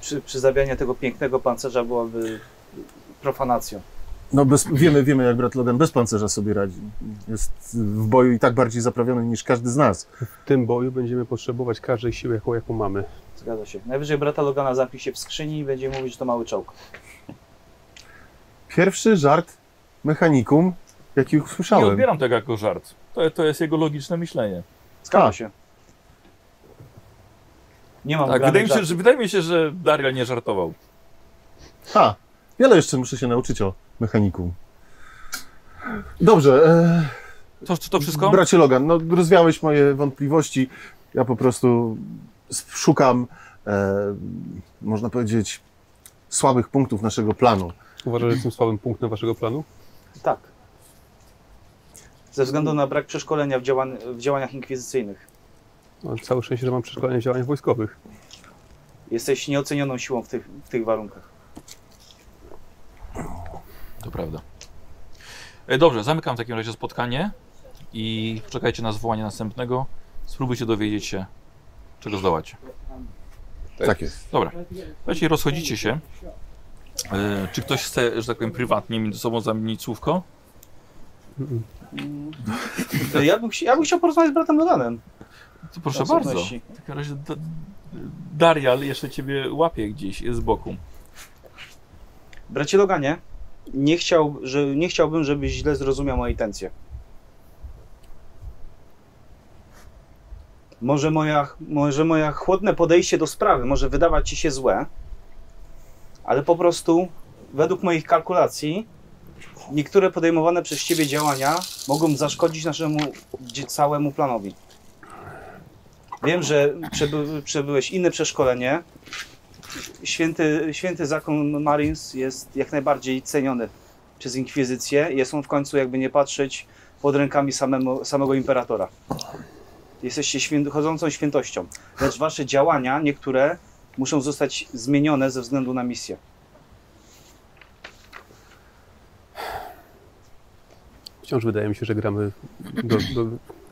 przy, przyzawianie tego pięknego pancerza byłoby profanacją. No bez, wiemy, wiemy jak brat Logan bez pancerza sobie radzi. Jest w boju i tak bardziej zaprawiony niż każdy z nas. W tym boju będziemy potrzebować każdej siły, jaką, jaką mamy. Zgadza się. Najwyżej brata Logana zamknie się w skrzyni i będzie mówić, że to mały czołg. Pierwszy żart mechanikum, jaki Nie usłyszałem. odbieram tego jako żart. To, to jest jego logiczne myślenie. Zgadza Tak. się. Nie mam Tak, wydaje mi, się, że, wydaje mi się, że Daryl nie żartował. Ha, wiele jeszcze muszę się nauczyć o mechanikum. Dobrze, e, To, to wszystko? bracie Logan, no rozwiałeś moje wątpliwości. Ja po prostu szukam, e, można powiedzieć, słabych punktów naszego planu. Uważasz, że jestem słabym punktem waszego planu? Tak. Ze względu na brak przeszkolenia w, działan w działaniach inkwizycyjnych. No, całe szczęście, że mam przeszkolenie w działaniach wojskowych. Jesteś nieocenioną siłą w tych, w tych warunkach. To prawda. E, Dobrze, zamykam w takim razie spotkanie i czekajcie na zwołanie następnego. Spróbujcie dowiedzieć się, czego zdołacie. Tak jest. Dobra, słuchajcie, rozchodzicie się. E, czy ktoś chce, że tak powiem, prywatnie między sobą zamienić słówko? Ja bym, ja bym chciał porozmawiać z bratem Loganem. To proszę bardzo. W takim razie da, Darial jeszcze ciebie łapie gdzieś z boku. Bracie Loganie, nie, chciał, że, nie chciałbym, żebyś źle zrozumiał moje intencje. Może moja, może moja chłodne podejście do sprawy może wydawać ci się złe, ale po prostu według moich kalkulacji niektóre podejmowane przez ciebie działania mogą zaszkodzić naszemu całemu planowi. Wiem, że przeby, przebyłeś inne przeszkolenie, święty, święty zakon Marines jest jak najbardziej ceniony przez Inkwizycję. Jest on w końcu, jakby nie patrzeć, pod rękami samemu, samego imperatora. Jesteście święty, chodzącą świętością. Lecz wasze działania, niektóre, muszą zostać zmienione ze względu na misję. Wciąż wydaje mi się, że gramy, do, do,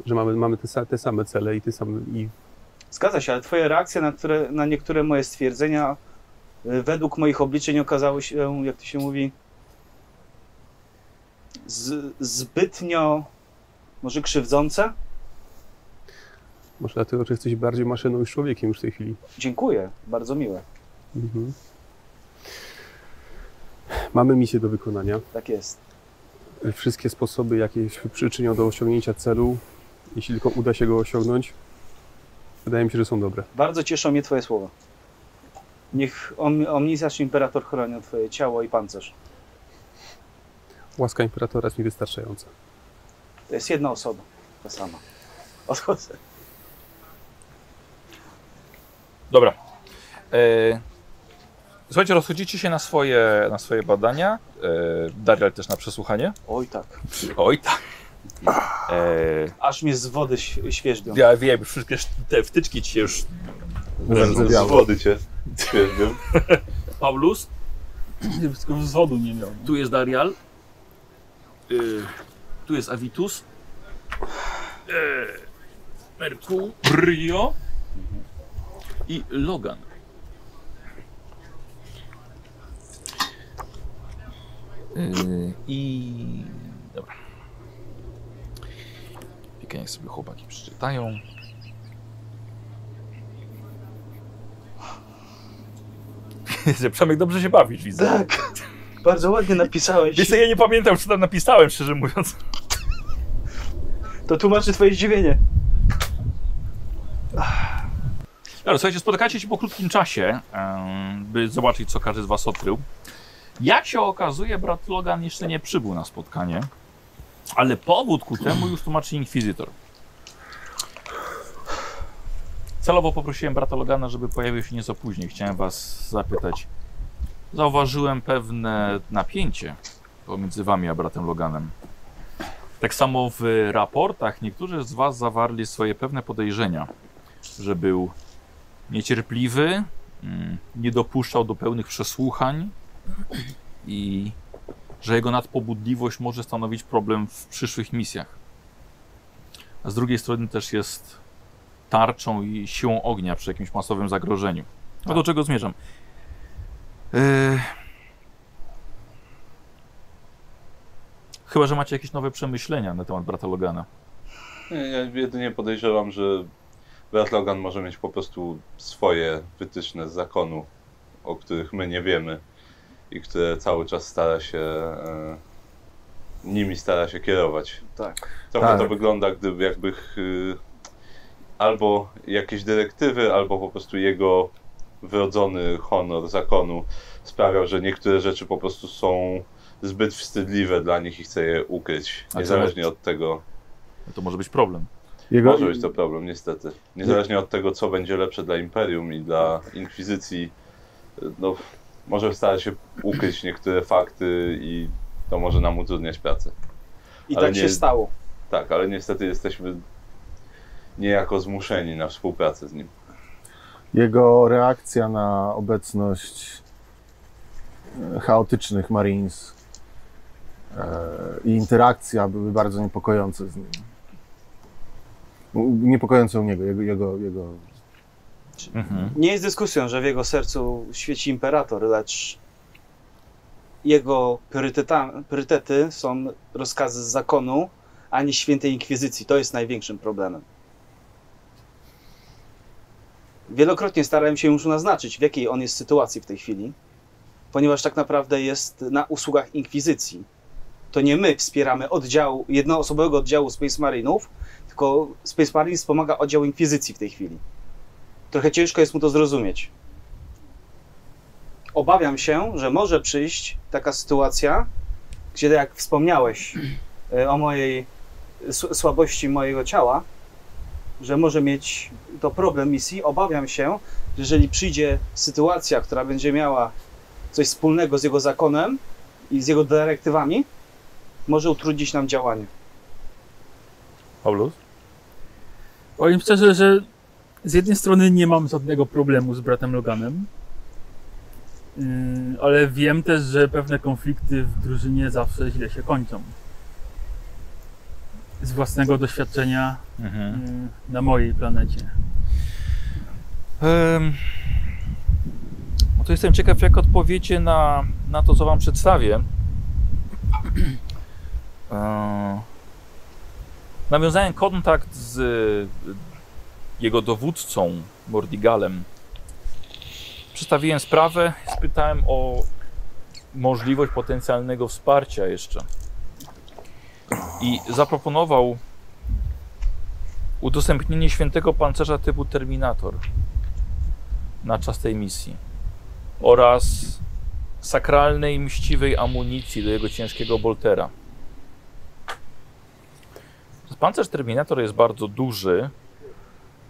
że mamy, mamy te, te same cele i te same... I Zgadza się, ale twoje reakcje na, które, na niektóre moje stwierdzenia y, według moich obliczeń okazały się, jak to się mówi, z, zbytnio Może krzywdzące? Może dlatego, że jesteś bardziej maszyną niż człowiekiem już w tej chwili. Dziękuję, bardzo miłe. Mhm. Mamy misję do wykonania. Tak jest. Wszystkie sposoby, jakie się przyczynią do osiągnięcia celu, jeśli tylko uda się go osiągnąć, wydaje mi się, że są dobre. Bardzo cieszą mnie Twoje słowa. Niech om, Omnisjasz Imperator chronią Twoje ciało i pancerz. Łaska imperatora jest mi wystarczająca. To jest jedna osoba, ta sama. Odchodzę. Dobra. E, słuchajcie, rozchodzicie się na swoje, na swoje badania. E, Darial też na przesłuchanie. Oj tak. Oj tak. E, Aż mnie z wody świeżbią. ja wiem, wszystkie sz- te wtyczki ci się już... Z wody cię twierdzę. Paulus, Tylko z wodu nie miał. tu jest Darial. Y, tu jest Avitus. E, Mercurio. I Logan. Y, I... Dobra. Pikę niech sobie chłopaki przeczytają. Przemek dobrze się bawisz, widzę. Tak. Bardzo ładnie napisałeś. Wiesz ja nie pamiętam, co tam napisałem, szczerze mówiąc. To tłumaczy Twoje zdziwienie. Dobra, słuchajcie, spotykacie się po krótkim czasie, by zobaczyć, co każdy z was odkrył. Jak się okazuje, brat Logan jeszcze nie przybył na spotkanie, ale powód ku temu już tłumaczy Inkwizytor. Celowo poprosiłem brata Logana, żeby pojawił się nieco później. Chciałem was zapytać. Zauważyłem pewne napięcie pomiędzy wami a bratem Loganem. Tak samo w raportach niektórzy z was zawarli swoje pewne podejrzenia, że był niecierpliwy, mm, nie dopuszczał do pełnych przesłuchań i że jego nadpobudliwość może stanowić problem w przyszłych misjach. A z drugiej strony też jest tarczą i siłą ognia przy jakimś masowym zagrożeniu. A do czego zmierzam? Yy... Chyba, że macie jakieś nowe przemyślenia na temat brata Logana. Ja jedynie podejrzewam, że brat Logan może mieć po prostu swoje wytyczne z zakonu, o których my nie wiemy i które cały czas stara się e, nimi stara się kierować. Tak. Trochę Tak. to wygląda, gdyby jakby y, albo jakieś dyrektywy, albo po prostu jego wrodzony honor zakonu sprawiał, że niektóre rzeczy po prostu są zbyt wstydliwe dla nich i chce je ukryć. Niezależnie od tego, To może być problem. Jego, może być to problem, niestety. Niezależnie od tego, co będzie lepsze dla Imperium i dla Inkwizycji, no, może starać się ukryć niektóre fakty i to może nam utrudniać pracę. I Ale tak nie- się stało. Tak, ale niestety jesteśmy niejako zmuszeni na współpracę z nim. jego reakcja na obecność e, chaotycznych Marines e, i interakcja były bardzo niepokojące z nim. Niepokojące u niego, jego, jego, jego Mhm. Nie jest dyskusją, że w jego sercu świeci imperator, lecz jego priorytety są rozkazy z zakonu, a nie świętej inkwizycji. To jest największym problemem. Wielokrotnie starałem się już naznaczyć, w jakiej on jest sytuacji w tej chwili, ponieważ tak naprawdę jest na usługach inkwizycji. To nie my wspieramy oddział, jednoosobowego oddziału Space Marinów, tylko Space Marines pomaga oddział inkwizycji w tej chwili. Trochę ciężko jest mu to zrozumieć. Obawiam się, że może przyjść taka sytuacja, gdzie jak wspomniałeś e, o mojej s- słabości mojego ciała, że może mieć to problem misji. Obawiam się, że jeżeli przyjdzie sytuacja, która będzie miała coś wspólnego z jego zakonem i z jego dyrektywami, może utrudnić nam działanie. Paulus? Powiem szczerze, że z jednej strony nie mam żadnego problemu z bratem Loganem, yy, ale wiem też, że pewne konflikty w drużynie zawsze źle się kończą. Z własnego doświadczenia Mhm. yy, na mojej planecie. No to jestem ciekaw, jak odpowiecie na, na to, co Wam przedstawię. Nawiązałem kontakt z jego dowódcą, Mordigalem. Przedstawiłem sprawę, spytałem o możliwość potencjalnego wsparcia jeszcze. I zaproponował udostępnienie świętego pancerza typu Terminator na czas tej misji oraz sakralnej, mściwej amunicji do jego ciężkiego boltera. Pancerz Terminator jest bardzo duży,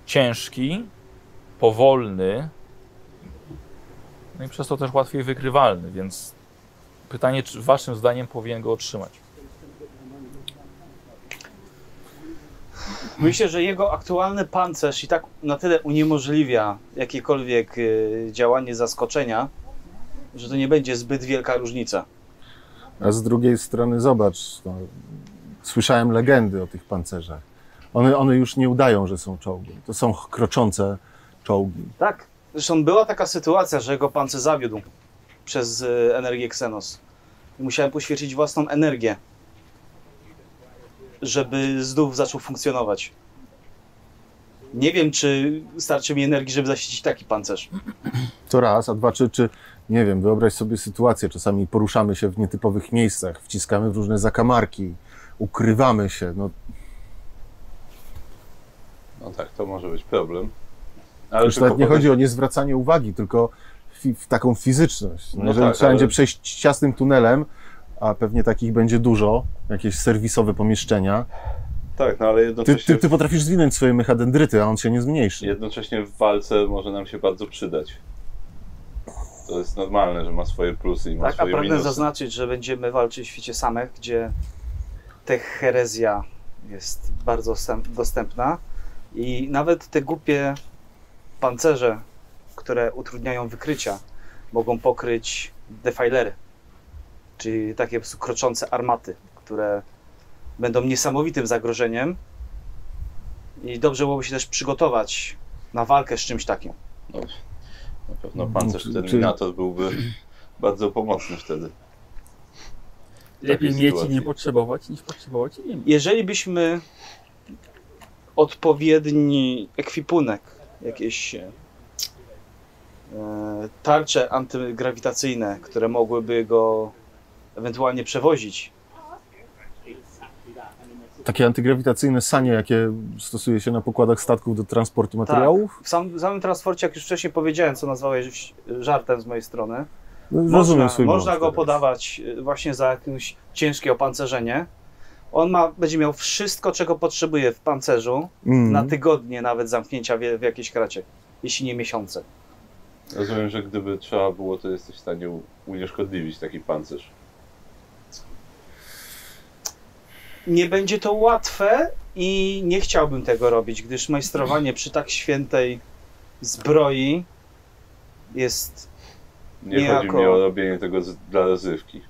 ciężki, powolny, no i przez to też łatwiej wykrywalny, więc pytanie, czy waszym zdaniem powinien go otrzymać? Myślę, że jego aktualny pancerz i tak na tyle uniemożliwia jakiekolwiek y, działanie zaskoczenia, że to nie będzie zbyt wielka różnica. A z drugiej strony zobacz, no, słyszałem legendy o tych pancerzach. One, one już nie udają, że są czołgi. To są kroczące czołgi. Tak. Zresztą była taka sytuacja, że jego pancerz zawiódł przez y, energię Xenos. Musiałem poświęcić własną energię, żeby znów zaczął funkcjonować. Nie wiem, czy starczy mi energii, żeby zaświecić taki pancerz. To raz, a dwa, czy, czy nie wiem, wyobraź sobie sytuację, czasami poruszamy się w nietypowych miejscach, wciskamy w różne zakamarki, ukrywamy się, no No tak, to może być problem. Ale już nawet nie podejść- chodzi o niezwracanie uwagi, tylko fi, w taką fizyczność. No, No Jeżeli tak, trzeba będzie ale- przejść ciasnym tunelem, a pewnie takich będzie dużo, jakieś serwisowe pomieszczenia, Tak, no ale ty, jednocześnie, ty, ty potrafisz zwinąć swoje mechadendryty, a on się nie zmniejszy. jednocześnie w walce może nam się bardzo przydać. To jest normalne, że ma swoje plusy i ma Tak, a swoje pragnę minusy. zaznaczyć, że będziemy walczyć w świecie samych, gdzie tech herezja jest bardzo dostęp- dostępna i nawet te głupie pancerze, które utrudniają wykrycia, mogą pokryć defilery, czyli takie po prostu kroczące armaty, które będą niesamowitym zagrożeniem i dobrze byłoby się też przygotować na walkę z czymś takim. No, na pewno pancerz Czy- Terminator byłby bardzo pomocny wtedy. Lepiej mieć i nie potrzebować, niż potrzebować i nie mieć. jeżeli byśmy odpowiedni ekwipunek, jakieś e, tarcze antygrawitacyjne, które mogłyby go ewentualnie przewozić, Takie antygrawitacyjne sanie, jakie stosuje się na pokładach statków do transportu materiałów? w sam, w samym transporcie, jak już wcześniej powiedziałem, co nazwałeś żartem z mojej strony, No, można, można go teraz. podawać e, właśnie za jakieś ciężkie opancerzenie. On ma, będzie miał wszystko, czego potrzebuje w pancerzu, Mm. na tygodnie nawet zamknięcia w, w jakiejś kracie, jeśli nie miesiące. Rozumiem, że gdyby trzeba było, to jesteś w stanie unieszkodliwić taki pancerz. Nie będzie to łatwe i nie chciałbym tego robić, gdyż majstrowanie przy tak świętej zbroi jest. Nie Niejako- chodzi mi o robienie tego z, dla rozrywki.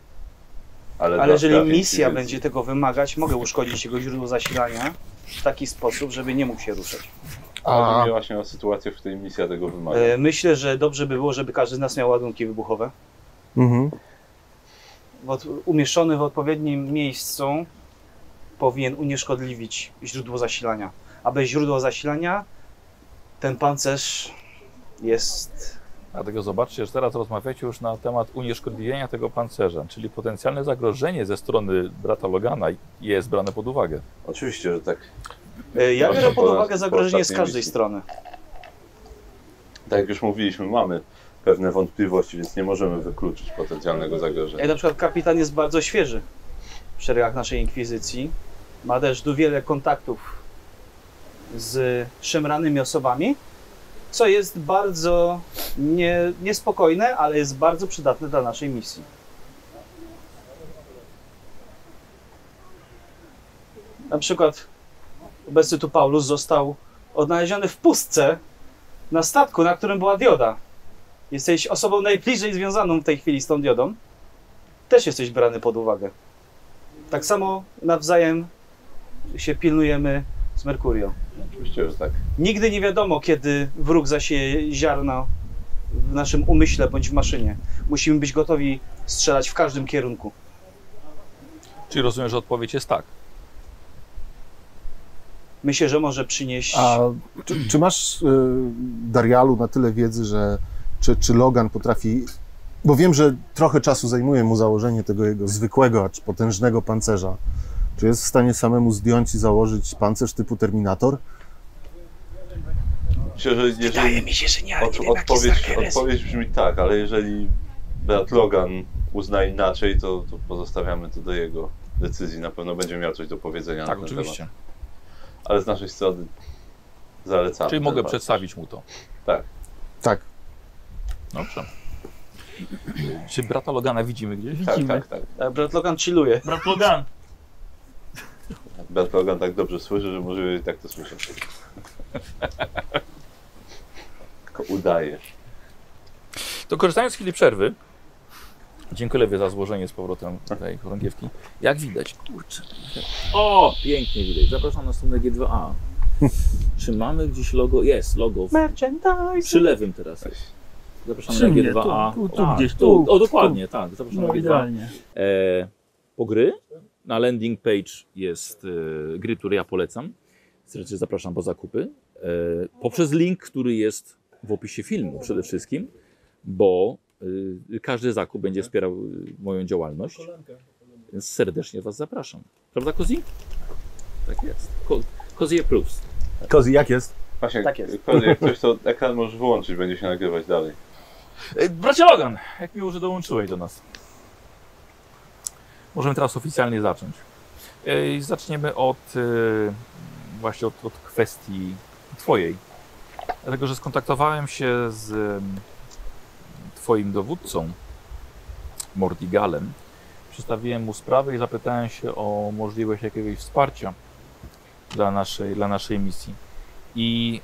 Ale, Ale jeżeli misja będzie tego wymagać, mogę uszkodzić jego źródło zasilania w taki sposób, żeby nie mógł się ruszać. Chodzi A, mi właśnie o sytuację, w której misja tego wymaga. E, Myślę, że dobrze by było, żeby każdy z nas miał ładunki wybuchowe. mhm. W od, umieszczony w odpowiednim miejscu powinien unieszkodliwić źródło zasilania. A bez źródła zasilania ten pancerz jest Dlatego zobaczcie, że teraz rozmawiacie już na temat unieszkodliwienia tego pancerza, czyli potencjalne zagrożenie ze strony brata Logana jest brane pod uwagę. Oczywiście, że tak. E, Ja biorę pod po- uwagę zagrożenie z każdej misji. strony. Tak jak już mówiliśmy, mamy pewne wątpliwości, więc nie możemy wykluczyć potencjalnego zagrożenia. Jak na przykład kapitan jest bardzo świeży w szeregach naszej inkwizycji, ma też tu wiele kontaktów z szemranymi osobami, co jest bardzo nie, niespokojne, ale jest bardzo przydatne dla naszej misji. Na przykład obecny tu Paulus został odnaleziony w pustce na statku, na którym była dioda. Jesteś osobą najbliżej związaną w tej chwili z tą diodą. Też jesteś brany pod uwagę. Tak samo nawzajem się pilnujemy z Merkurio. Oczywiście, że tak. Nigdy nie wiadomo, kiedy wróg zasieje ziarno w naszym umyśle bądź w maszynie. Musimy być gotowi strzelać w każdym kierunku. Czyli rozumiem, że odpowiedź jest tak. myślę, że może przynieść... A czy, czy masz, y, Darialu, na tyle wiedzy, że czy, czy Logan potrafi... Bo wiem, że trochę czasu zajmuje mu założenie tego jego zwykłego, acz potężnego pancerza. Czy jest w stanie samemu zdjąć i założyć pancerz typu Terminator? Myślę, że Wydaje jeżeli mi się, że nie, ale od, nie odpowiedź, odpowiedź brzmi tak, ale jeżeli brat Logan uzna inaczej, to, to pozostawiamy to do jego decyzji. Na pewno będzie miał coś do powiedzenia Tak, na ten oczywiście. temat. Ale z naszej strony zalecamy. Czyli mogę pancerz. przedstawić mu to. Tak. Tak. Dobrze. Czy brata Logana widzimy gdzieś? Tak, Widzimy. tak, tak. Brat Logan chilluje. Brat Logan. Brat Logan tak dobrze słyszy, że możliwe i tak to słyszę. Tylko udaje. To korzystając z chwili przerwy, dziękuję Lewie za złożenie z powrotem tej chorągiewki. Jak widać, kurczę. O, pięknie widać. Zapraszam na następne G2A. Czy mamy gdzieś logo? Jest, logo. W, Merchandise. przy lewym teraz jest. Zapraszam Przy na mnie, G2A. tu, tu, tu Tak, gdzieś, tu. tu, O, dokładnie, tak. Zapraszam No na G2A. idealnie. E, po gry. Na landing page jest e, gry, które ja polecam. Serdecznie zapraszam po zakupy. E, poprzez link, który jest w opisie filmu przede wszystkim, bo y, każdy zakup będzie wspierał y, moją działalność. Więc serdecznie Was zapraszam. Prawda, Kozi? Tak jest. Ko Kozie Plus. Kozi, jak jest? Właśnie, Tak jest. jak- jak coś to ekran możesz wyłączyć, będzie się nagrywać dalej. E, Bracie Logan, jak miło, że dołączyłeś do nas. Możemy teraz oficjalnie zacząć. E, Zaczniemy od e, właśnie od, od kwestii twojej. Dlatego, że skontaktowałem się z twoim dowódcą, Mordigalem. Przedstawiłem mu sprawę i zapytałem się o możliwość jakiegoś wsparcia dla naszej, dla naszej misji. I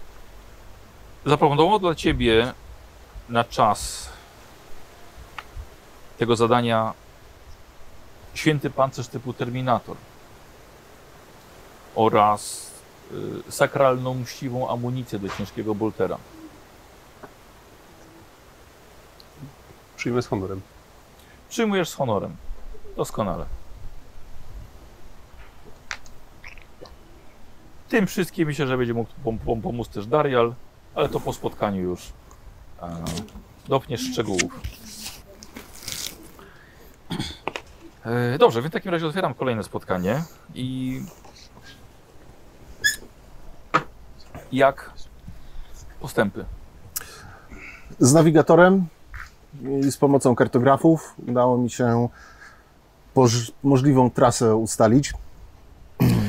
zaproponował dla ciebie na czas tego zadania święty pancerz typu Terminator oraz y, sakralną, mściwą amunicję do ciężkiego boltera. Przyjmę z honorem. Przyjmujesz z honorem. Doskonale. Tym wszystkim myślę, że będzie mógł pom pom pomóc też Darial, ale to po spotkaniu już a, dopniesz szczegółów. E, dobrze, więc w takim razie otwieram kolejne spotkanie i jak postępy? Z nawigatorem i z pomocą kartografów udało mi się możliwą trasę ustalić.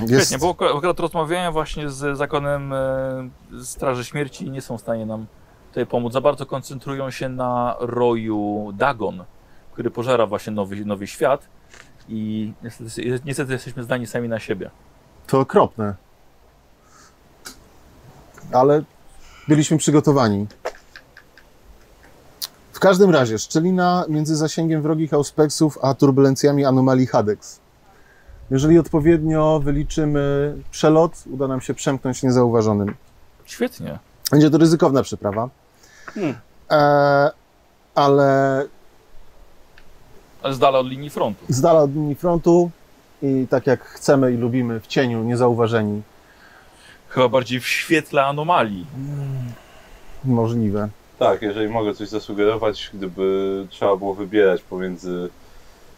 Jest, Świetnie, bo ak- akurat rozmawiałem właśnie z zakonem e, Straży Śmierci i nie są w stanie nam tutaj pomóc. Za bardzo koncentrują się na roju Dagon, który pożera właśnie nowy, nowy świat i niestety, niestety jesteśmy zdani sami na siebie. To okropne. Ale byliśmy przygotowani. W każdym razie, szczelina między zasięgiem wrogich auspexów a turbulencjami anomalii Hadex. Jeżeli odpowiednio wyliczymy przelot, uda nam się przemknąć niezauważonym. Świetnie. Będzie to ryzykowna przeprawa. Hmm. E, ale Ale z dala od linii frontu. z dala od linii frontu i tak jak chcemy i lubimy, w cieniu, niezauważeni. Chyba bardziej w świetle anomalii. Możliwe. Tak, jeżeli mogę coś zasugerować, gdyby trzeba było wybierać pomiędzy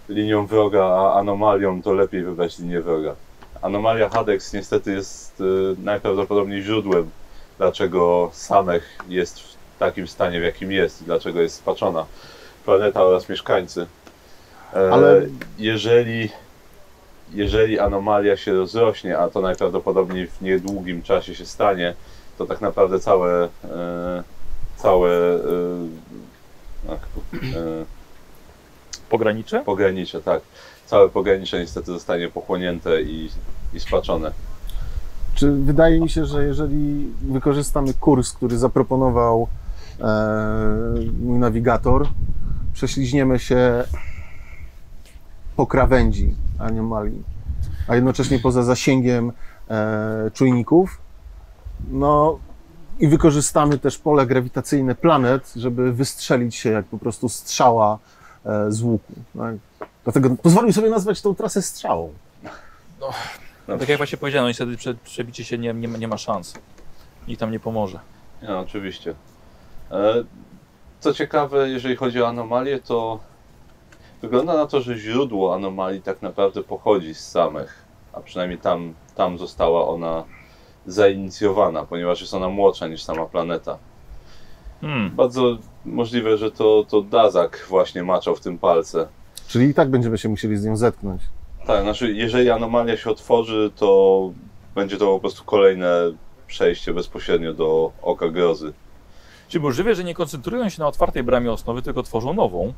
linią wroga a anomalią, to lepiej wybrać linię wroga. Anomalia Hadex niestety jest y, najprawdopodobniej źródłem, dlaczego Samech jest w takim stanie, w jakim jest i dlaczego jest spaczona planeta oraz mieszkańcy. E, Ale- jeżeli, jeżeli anomalia się rozrośnie, a to najprawdopodobniej w niedługim czasie się stanie, to tak naprawdę całe, e, całe e, Pogranicze? pogranicze, tak. Całe pogranicze niestety zostanie pochłonięte i, i spaczone. Czy wydaje mi się, że jeżeli wykorzystamy kurs, który zaproponował e, mój nawigator, prześliźniemy się po krawędzi anomalii, a jednocześnie poza zasięgiem e, czujników, no i wykorzystamy też pole grawitacyjne planet, żeby wystrzelić się jak po prostu strzała e, z łuku. Tak? Dlatego pozwolił sobie nazwać tą trasę strzałą. No, Tak jak właśnie powiedziałem, no niestety prze, przebicie się nie, nie, ma- nie ma szans. Nikt tam nie pomoże. No, oczywiście. E, Co ciekawe, jeżeli chodzi o anomalie, to wygląda na to, że źródło anomalii tak naprawdę pochodzi z samych, a przynajmniej tam, tam została ona zainicjowana, ponieważ jest ona młodsza niż sama planeta. Hmm. Bardzo możliwe, że to, to Dazak właśnie maczał w tym palce. Czyli i tak będziemy się musieli z nią zetknąć. Tak, znaczy jeżeli anomalia się otworzy, to będzie to po prostu kolejne przejście bezpośrednio do Oka Grozy. Czy możliwe, że nie koncentrują się na otwartej bramie osnowy, tylko tworzą nową?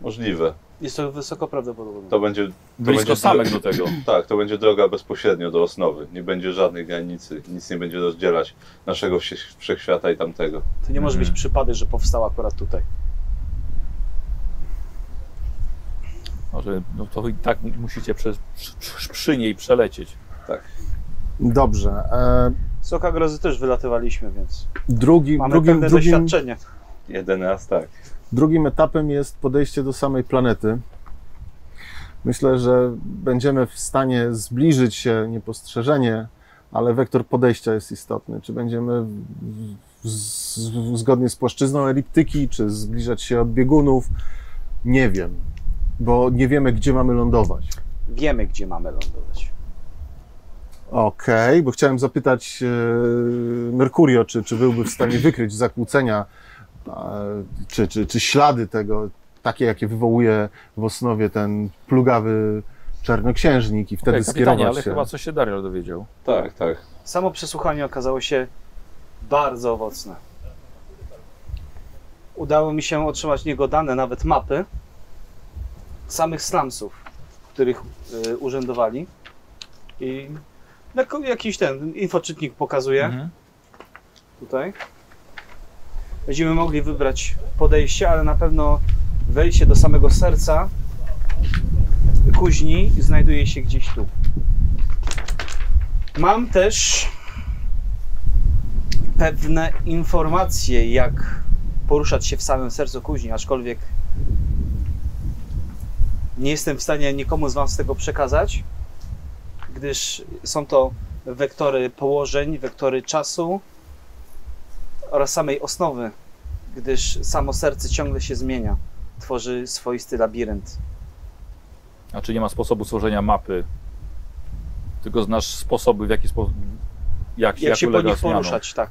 Możliwe. Jest to wysoko prawdopodobne. To będzie Blisko będzie dro- do tego. Tak, to będzie droga bezpośrednio do osnowy. Nie będzie żadnej granicy, nic nie będzie rozdzielać naszego wszechświata i tamtego. To nie może być Mhm. przypadek, że powstała akurat tutaj. Może, no to i tak musicie przez, przy, przy niej przelecieć. Tak. Dobrze. E, Z Oka Grozy też wylatywaliśmy, więc drugi, mamy drugim, pewne drugim, doświadczenie. Jeden raz tak. Drugim etapem jest podejście do samej planety. Myślę, że będziemy w stanie zbliżyć się niepostrzeżenie, ale wektor podejścia jest istotny. Czy będziemy z- zgodnie z płaszczyzną eliptyki, czy zbliżać się od biegunów? Nie wiem, bo nie wiemy, gdzie mamy lądować. Wiemy, gdzie mamy lądować. Okej, bo chciałem zapytać e, Merkurio, czy, czy byłby w stanie wykryć zakłócenia, czy, czy, czy ślady tego, takie jakie wywołuje w osnowie ten plugawy czarnoksiężnik i wtedy kapitanie, skierować ale się. chyba coś się Daryl dowiedział. Tak, tak. Samo przesłuchanie okazało się bardzo owocne. Udało mi się otrzymać niego dane, nawet mapy samych slumsów, w których y, urzędowali. I jako- jakiś ten infoczytnik pokazuje Mhm. tutaj. Będziemy mogli wybrać podejście, ale na pewno wejście do samego serca kuźni znajduje się gdzieś tu. Mam też pewne informacje, jak poruszać się w samym sercu kuźni, aczkolwiek nie jestem w stanie nikomu z Was tego przekazać, gdyż są to wektory położeń, wektory czasu oraz samej osnowy, gdyż samo serce ciągle się zmienia, tworzy swoisty labirynt. A czy nie ma sposobu stworzenia mapy? Tylko znasz sposoby, w jaki sposób. Jak, Jak, się po nich zmianom. poruszać, tak.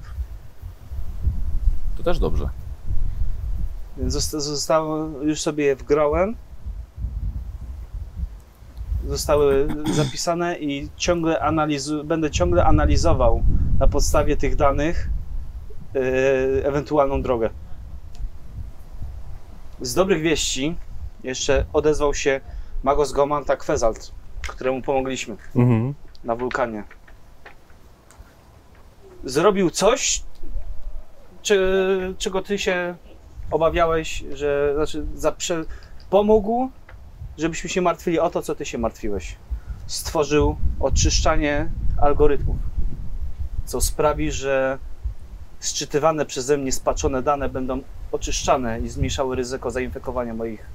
To też dobrze. Więc zosta- zostało, już sobie je wgrałem. Zostały zapisane i ciągle analizu- będę ciągle analizował na podstawie tych danych ewentualną drogę. Z dobrych wieści jeszcze odezwał się Magos Gomanta Kwezalt, któremu pomogliśmy Mhm. na wulkanie. Zrobił coś, czy, czego ty się obawiałeś, że znaczy zaprze, pomógł, żebyśmy się martwili o to, co ty się martwiłeś. Stworzył oczyszczanie algorytmów, co sprawi, że sczytywane przeze mnie spaczone dane będą oczyszczane i zmniejszały ryzyko zainfekowania moich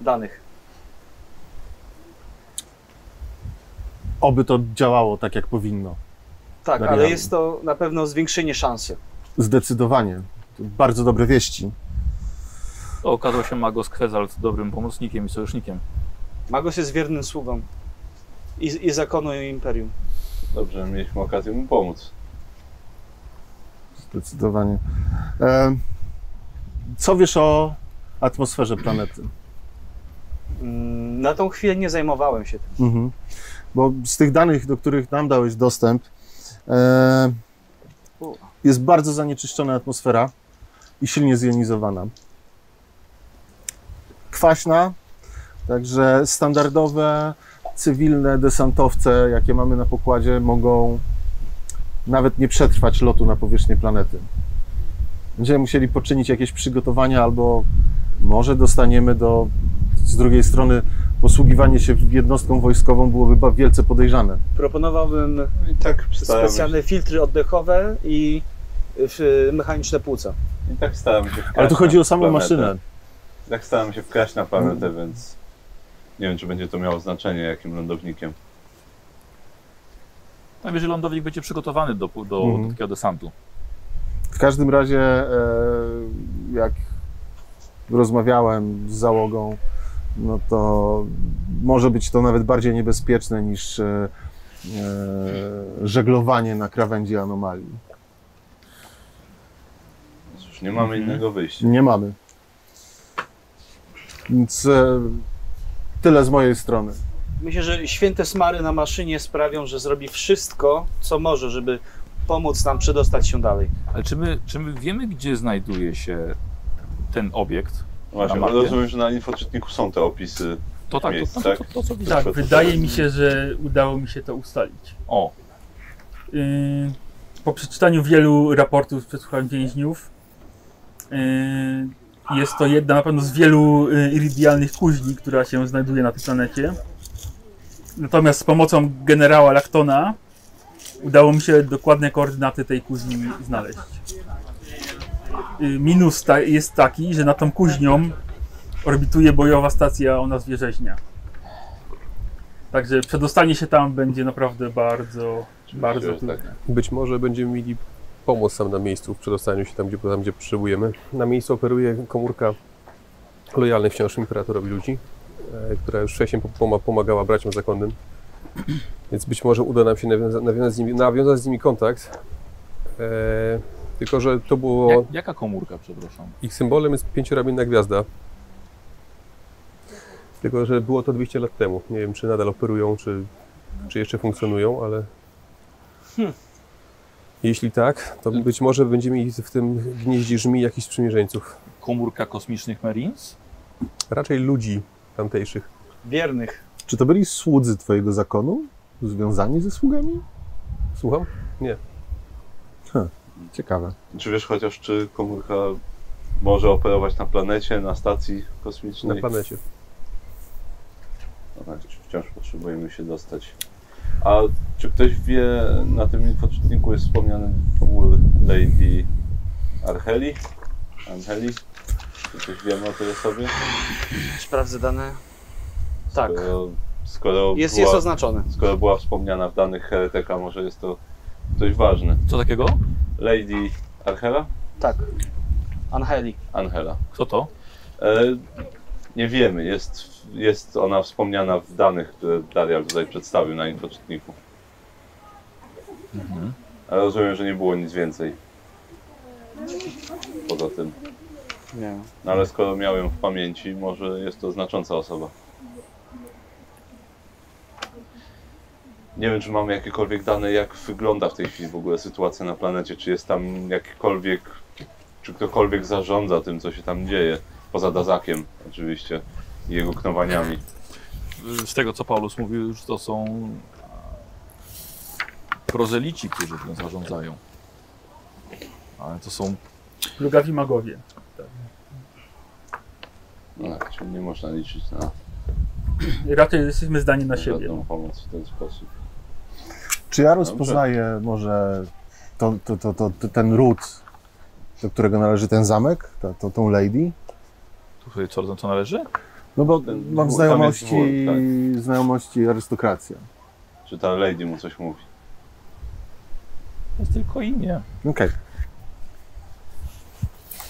danych. Oby to działało tak, jak powinno. Tak, Darian. ale jest to na pewno zwiększenie szansy. Zdecydowanie. To bardzo dobre wieści. To okazał się Magos Kwezalt dobrym pomocnikiem i sojusznikiem. Magos jest wiernym sługą i, i zakonu i imperium. Dobrze, mieliśmy okazję mu pomóc. Zdecydowanie. E, co wiesz o atmosferze planety? Na tą chwilę nie zajmowałem się tym. Mhm. Bo z tych danych, do których nam dałeś dostęp, e, jest bardzo zanieczyszczona atmosfera i silnie zjonizowana. Kwaśna, także standardowe, cywilne desantowce, jakie mamy na pokładzie, mogą nawet nie przetrwać lotu na powierzchnię planety. Będziemy musieli poczynić jakieś przygotowania, albo może dostaniemy do, z drugiej strony, posługiwanie się jednostką wojskową byłoby wielce podejrzane. Proponowałbym No i tak specjalne filtry oddechowe i mechaniczne płuca. i tak staramy się wkraść Ale tu chodzi o samą planetę. maszynę. Tak staramy się wkraść na planetę, więc nie wiem, czy będzie to miało znaczenie, jakim lądownikiem. Najwyżej lądownik będzie przygotowany do, do, Mhm. do takiego desantu. W każdym razie, e, jak rozmawiałem z załogą, no to może być to nawet bardziej niebezpieczne niż e, e, żeglowanie na krawędzi anomalii. Cóż, nie mamy Mhm. innego wyjścia. Nie mamy. Więc e, tyle z mojej strony. Myślę, że święte smary na maszynie sprawią, że zrobi wszystko, co może, żeby pomóc nam przedostać się dalej. Ale czy my, czy my wiemy, gdzie znajduje się ten obiekt? Właśnie, mapie? rozumiem, że na infoczytniku są te opisy. To tak, Miejsc, to, to, tak? to, to. Tak, to- to- wydaje mi się, że udało mi się to ustalić. O, Yy, po przeczytaniu wielu raportów z przesłuchań więźniów, yy, jest to jedna na pewno z wielu yy, iridialnych kuźni, która się znajduje na tej planecie. Natomiast z pomocą generała Laktona udało mi się dokładne koordynaty tej kuźni znaleźć. Yy, minus ta, jest taki, że nad tą kuźnią orbituje bojowa stacja o nazwie Rzeźnia. Także przedostanie się tam będzie naprawdę bardzo, bardzo że trudne. tak. Być może będziemy mieli pomoc tam na miejscu w przedostaniu się tam, gdzie, tam, gdzie potrzebujemy. Na miejscu operuje komórka lojalnych wciąż imperatorowi ludzi, która już wcześniej pom- pomagała braciom zakonnym. Więc być może uda nam się nawiąza- nawiązać z nimi, nawiązać z nimi kontakt. E, tylko, że to było... jak, jaka komórka, przepraszam? Ich symbolem jest pięcioramienna gwiazda. Tylko, że było to 200 lat temu. Nie wiem, czy nadal operują, czy, czy jeszcze funkcjonują, ale. Jeśli tak, to być może będziemy mieli w tym gnieździe żmi jakichś sprzymierzeńców. Komórka kosmicznych Marines? Raczej ludzi tamtejszych. Wiernych. Czy to byli słudzy twojego zakonu? Związani ze sługami? Słucham? Ciekawe. Czy wiesz chociaż, czy komórka może operować na planecie, na stacji Na kosmicznej? planecie. No tak, wciąż potrzebujemy się dostać. A czy ktoś wie, na tym infoczytniku jest wspomniany dwór Lady Archeli? Angeli? Czy coś wiemy o tej osobie? Sprawdzę dane. Tak. Skoro, skoro, Jest, była, jest oznaczone. skoro była wspomniana w danych Hereteka, może jest to ktoś ważny. Co takiego? Lady Archela? Tak. Angeli. Angela. Kto to? E, nie wiemy, jest, jest ona wspomniana w danych, które Darial tutaj przedstawił na infoczytniku. Mhm. Ale rozumiem, że nie było nic więcej. Poza tym. Nie. No ale skoro miał ją w pamięci, może jest to znacząca osoba. Nie wiem, czy mamy jakiekolwiek dane, jak wygląda w tej chwili w ogóle sytuacja na planecie. Czy jest tam jakikolwiek, czy ktokolwiek zarządza tym, co się tam dzieje. Poza Dazakiem, oczywiście, i jego knowaniami. Z tego, co Paulus mówił, że to są e, prozelici, którzy tym zarządzają. Ale to są Plugawi magowie. No tak, czyli nie można liczyć na Raczej jesteśmy zdani na siebie. pomoc w ten sposób. Czy ja rozpoznaję może to, to, to, to, to, ten ród, do którego należy ten zamek, to, to, tą lady? tutaj co, co należy? No bo Ten mam znajomości, tam jest znajomości arystokracja. Czy ta lady mu coś mówi? To jest tylko imię. Okej.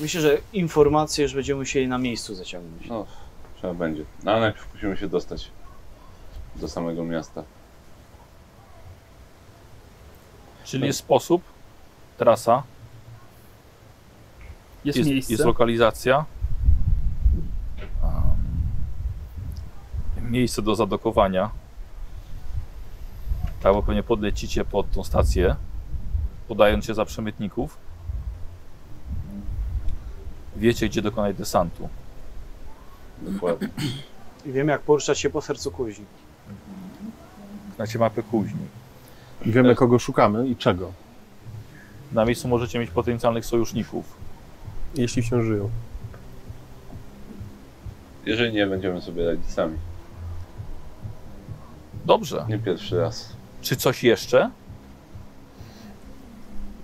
Myślę, że informacje już będziemy musieli na miejscu zaciągnąć. No, trzeba będzie. No, ale najpierw musimy się dostać do samego miasta. Czyli jest sposób, trasa, Jest, jest, miejsce. jest lokalizacja, um, miejsce do zadokowania. Tak, bo pewnie podlecicie pod tą stację, podając się za przemytników. Wiecie, gdzie dokonać desantu. Dokładnie. I wiemy, jak poruszać się po sercu kuźni. Znacie mapę kuźni. I wiemy, kogo szukamy i czego. Na miejscu możecie mieć potencjalnych sojuszników. Jeśli wciąż żyją. Jeżeli nie, będziemy sobie radzić sami. Dobrze. Nie pierwszy raz. Czy coś jeszcze?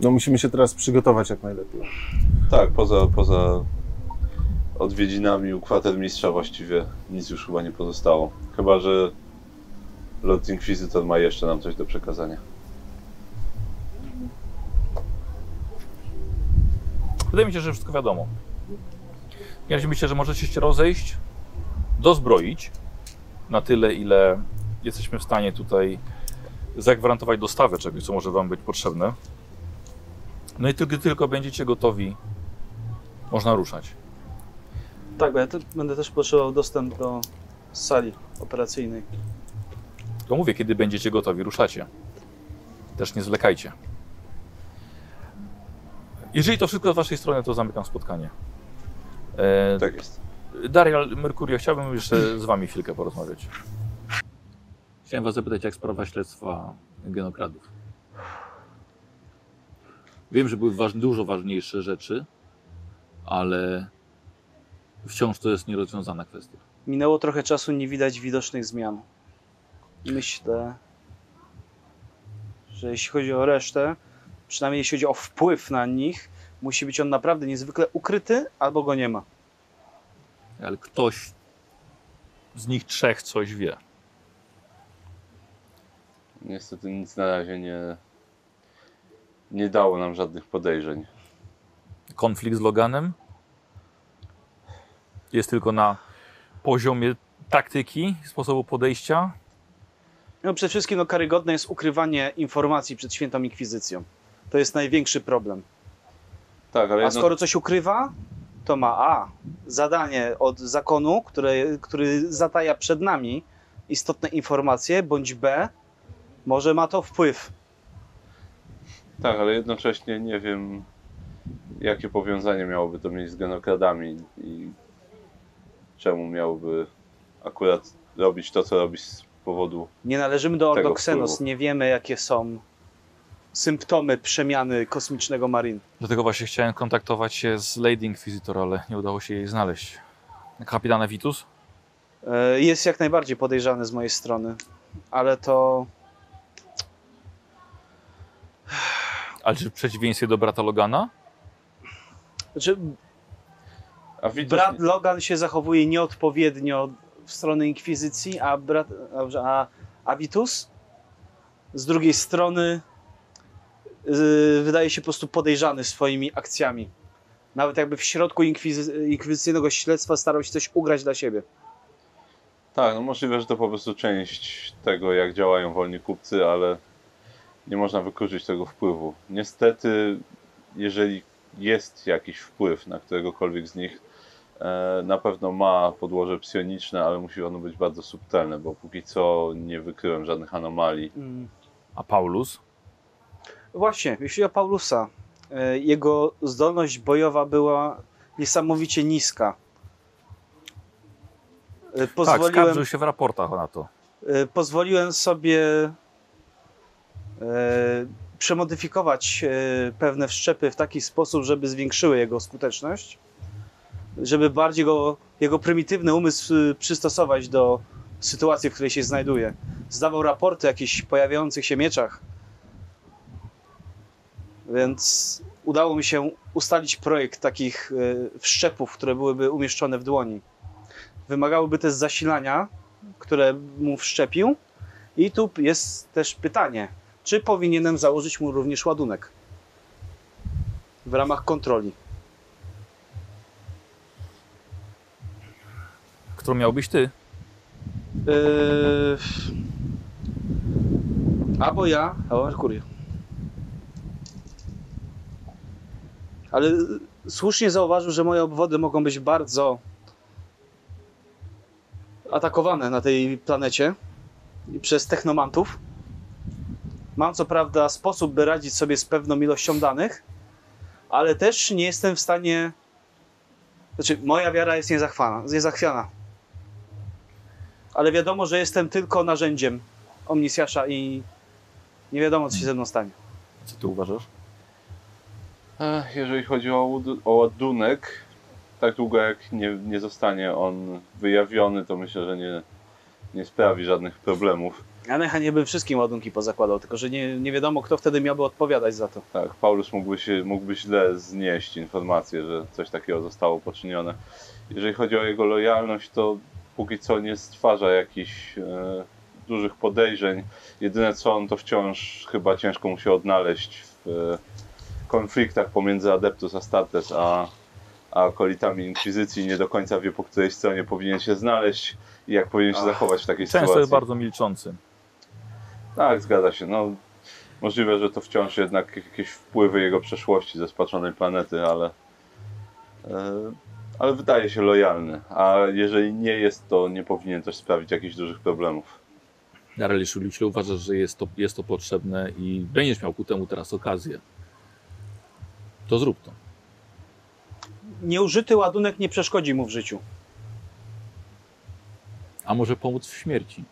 no musimy się teraz przygotować jak najlepiej. Tak, poza, poza odwiedzinami u kwatermistrza właściwie nic już chyba nie pozostało. Chyba, że lot Inkwizytor ma jeszcze nam coś do przekazania. Wydaje mi się, że wszystko wiadomo. Ja myślę, że możecie się rozejść, dozbroić na tyle, ile jesteśmy w stanie tutaj zagwarantować dostawę czegoś, co może Wam być potrzebne. No i tylko, tylko będziecie gotowi, można ruszać. Tak, bo ja te, będę też potrzebował dostęp do sali operacyjnej. To mówię, kiedy będziecie gotowi, ruszacie. Też nie zwlekajcie. Jeżeli to wszystko z Waszej strony, to zamykam spotkanie. E, Tak jest. Darial, Merkurio, chciałbym jeszcze z Wami chwilkę porozmawiać. Chciałem Was zapytać, jak sprawa śledztwa genokradów. Wiem, że były waż, dużo ważniejsze rzeczy, ale wciąż to jest nierozwiązana kwestia. Minęło trochę czasu, nie widać widocznych zmian. Myślę, że jeśli chodzi o resztę, przynajmniej jeśli chodzi o wpływ na nich, musi być on naprawdę niezwykle ukryty, albo go nie ma. Ale ktoś z nich trzech coś wie. Niestety nic na razie nie, nie dało nam żadnych podejrzeń. Konflikt z Loganem jest tylko na poziomie taktyki, sposobu podejścia. No przede wszystkim no, karygodne jest ukrywanie informacji przed świętą inkwizycją. To jest największy problem. Tak, ale A jedno, skoro coś ukrywa, to ma A. Zadanie od zakonu, które, który zataja przed nami istotne informacje, bądź B. Może ma to wpływ. Tak, ale jednocześnie nie wiem, jakie powiązanie miałoby to mieć z genokradami i czemu miałby akurat robić to, co robi z powodu. Nie należymy do Ordoxenos, wpływu. nie wiemy jakie są symptomy przemiany kosmicznego Marin. Dlatego właśnie chciałem kontaktować się z Lady Inquisitor, ale nie udało się jej znaleźć. Kapitana Vitus? E, Jest jak najbardziej podejrzany z mojej strony, ale to Ale czy w przeciwieństwie do brata Logana? znaczy, brat Logan się zachowuje nieodpowiednio w stronę Inkwizycji, a, brat, a, a Vitus z drugiej strony yy, wydaje się po prostu podejrzany swoimi akcjami. Nawet jakby w środku inkwizy- inkwizycyjnego śledztwa starał się coś ugrać dla siebie. Tak, no możliwe, że to po prostu część tego, jak działają wolni kupcy, ale nie można wykluczyć tego wpływu. Niestety, jeżeli jest jakiś wpływ na któregokolwiek z nich, e, na pewno ma podłoże psioniczne, ale musi ono być bardzo subtelne, bo póki co nie wykryłem żadnych anomalii. Mm. A Paulus? Właśnie, jeśli o Paulusa, e, jego zdolność bojowa była niesamowicie niska. E, Tak, Pozwoliłem, skarżył się w raportach na to. pozwoliłem sobie przemodyfikować e, pewne wszczepy w taki sposób, żeby zwiększyły jego skuteczność, żeby bardziej go, jego prymitywny umysł e, przystosować do sytuacji, w której się znajduje. Zdawał raporty o jakichś pojawiających się mieczach, więc udało mi się ustalić projekt takich e, wszczepów, które byłyby umieszczone w dłoni. Wymagałyby też zasilania, które mu wszczepił. I tu jest też pytanie, czy powinienem założyć mu również ładunek w ramach kontroli. Którą miałbyś ty? Yy... Albo ja, albo Merkurio. Ale słusznie zauważył, że moje obwody mogą być bardzo atakowane na tej planecie przez technomantów. Mam co prawda sposób, by radzić sobie z pewną ilością danych, ale też nie jestem w stanie. Znaczy, moja wiara jest niezachwana, niezachwiana. Ale wiadomo, że jestem tylko narzędziem Omnisjasza i nie wiadomo, co się ze mną stanie. Co ty uważasz? Jeżeli chodzi o, o ładunek, tak długo jak nie, nie zostanie on wyjawiony, to myślę, że nie, nie sprawi żadnych problemów. Ja najchętniej bym wszystkim ładunki pozakładał, tylko że nie, nie wiadomo, kto wtedy miałby odpowiadać za to. Tak, Paulus mógłby, się, mógłby źle znieść informację, że coś takiego zostało poczynione. Jeżeli chodzi o jego lojalność, to póki co nie stwarza jakichś e, dużych podejrzeń. Jedyne co on to wciąż chyba ciężko mu się odnaleźć w, konfliktach pomiędzy Adeptus Astartes a, a akolitami Inkwizycji. Nie do końca wie, po której stronie powinien się znaleźć i jak powinien się Ach, zachować w takiej Często sytuacji. jest bardzo milczący. Tak, zgadza się. No, możliwe, że to wciąż jednak jakieś wpływy jego przeszłości ze spaczonej planety, ale, e, ale wydaje się lojalny. A jeżeli nie jest, to nie powinien też sprawić jakichś dużych problemów. Dareliszu, jeśli uważasz, że jest to, jest to potrzebne i będziesz miał ku temu teraz okazję, to zrób to. Nieużyty ładunek nie przeszkodzi mu w życiu. A może pomóc w śmierci.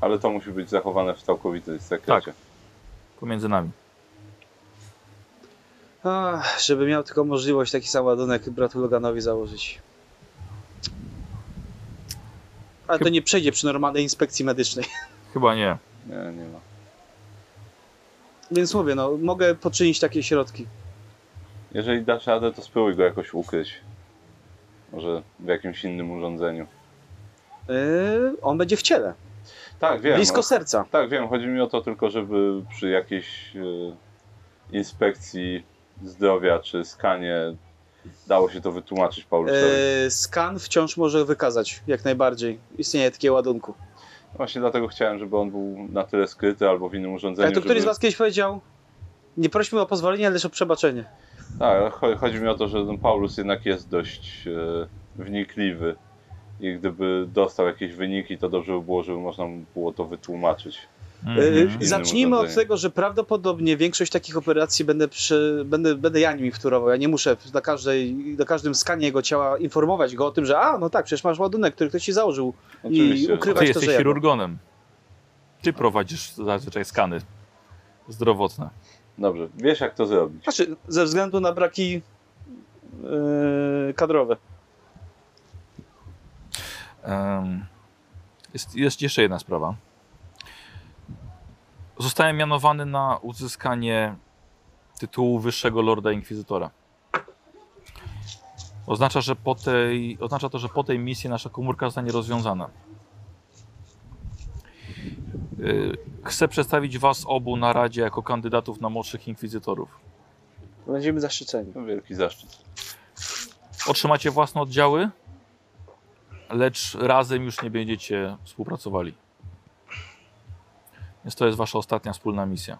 Ale to musi być zachowane w całkowitej sekrecie. Pomiędzy nami. Ach, żeby miał tylko możliwość taki sam ładunek bratu Loganowi założyć. Ale to nie przejdzie przy normalnej inspekcji medycznej. Chyba nie. Nie, nie ma. Więc mówię, no, mogę poczynić takie środki. Jeżeli dasz radę, to spróbuj go jakoś ukryć. Może w jakimś innym urządzeniu. Yy, on będzie w ciele, Tak, wiem. blisko no. serca. Tak, wiem. Chodzi mi o to tylko, żeby przy jakiejś e, inspekcji zdrowia czy skanie dało się to wytłumaczyć Paulusowi. Yy, skan wciąż może wykazać, jak najbardziej, istnienie takiego ładunku. Właśnie dlatego chciałem, żeby on był na tyle skryty albo w innym urządzeniu. Ale to któryś z żeby... was kiedyś powiedział, nie prośmy o pozwolenie, lecz o przebaczenie. Tak, cho- chodzi mi o to, że ten Paulus jednak jest dość e, wnikliwy i gdyby dostał jakieś wyniki, to dobrze by było, żeby można było to wytłumaczyć. Mhm. Innym Zacznijmy od tego, że prawdopodobnie większość takich operacji będę, przy, będę, będę ja nimi wtórował. Ja nie muszę na, każdej, na każdym skanie jego ciała informować go o tym, że a, no tak, przecież masz ładunek, który ktoś ci założył. Oczywiście. ukrywa- Ty to, jesteś chirurgonem. Ty prowadzisz zazwyczaj skany zdrowotne. Dobrze, wiesz jak to zrobić. Znaczy, ze względu na braki yy, kadrowe. Jest, jest jeszcze jedna sprawa. Zostałem mianowany na uzyskanie tytułu wyższego Lorda Inkwizytora. Oznacza, że po tej, oznacza to, że po tej misji nasza komórka zostanie rozwiązana. Y, Chcę przedstawić Was obu na Radzie jako kandydatów na młodszych inkwizytorów. Będziemy zaszczyceni. To wielki zaszczyt. Otrzymacie własne oddziały, lecz razem już nie będziecie współpracowali. Więc to jest Wasza ostatnia wspólna misja.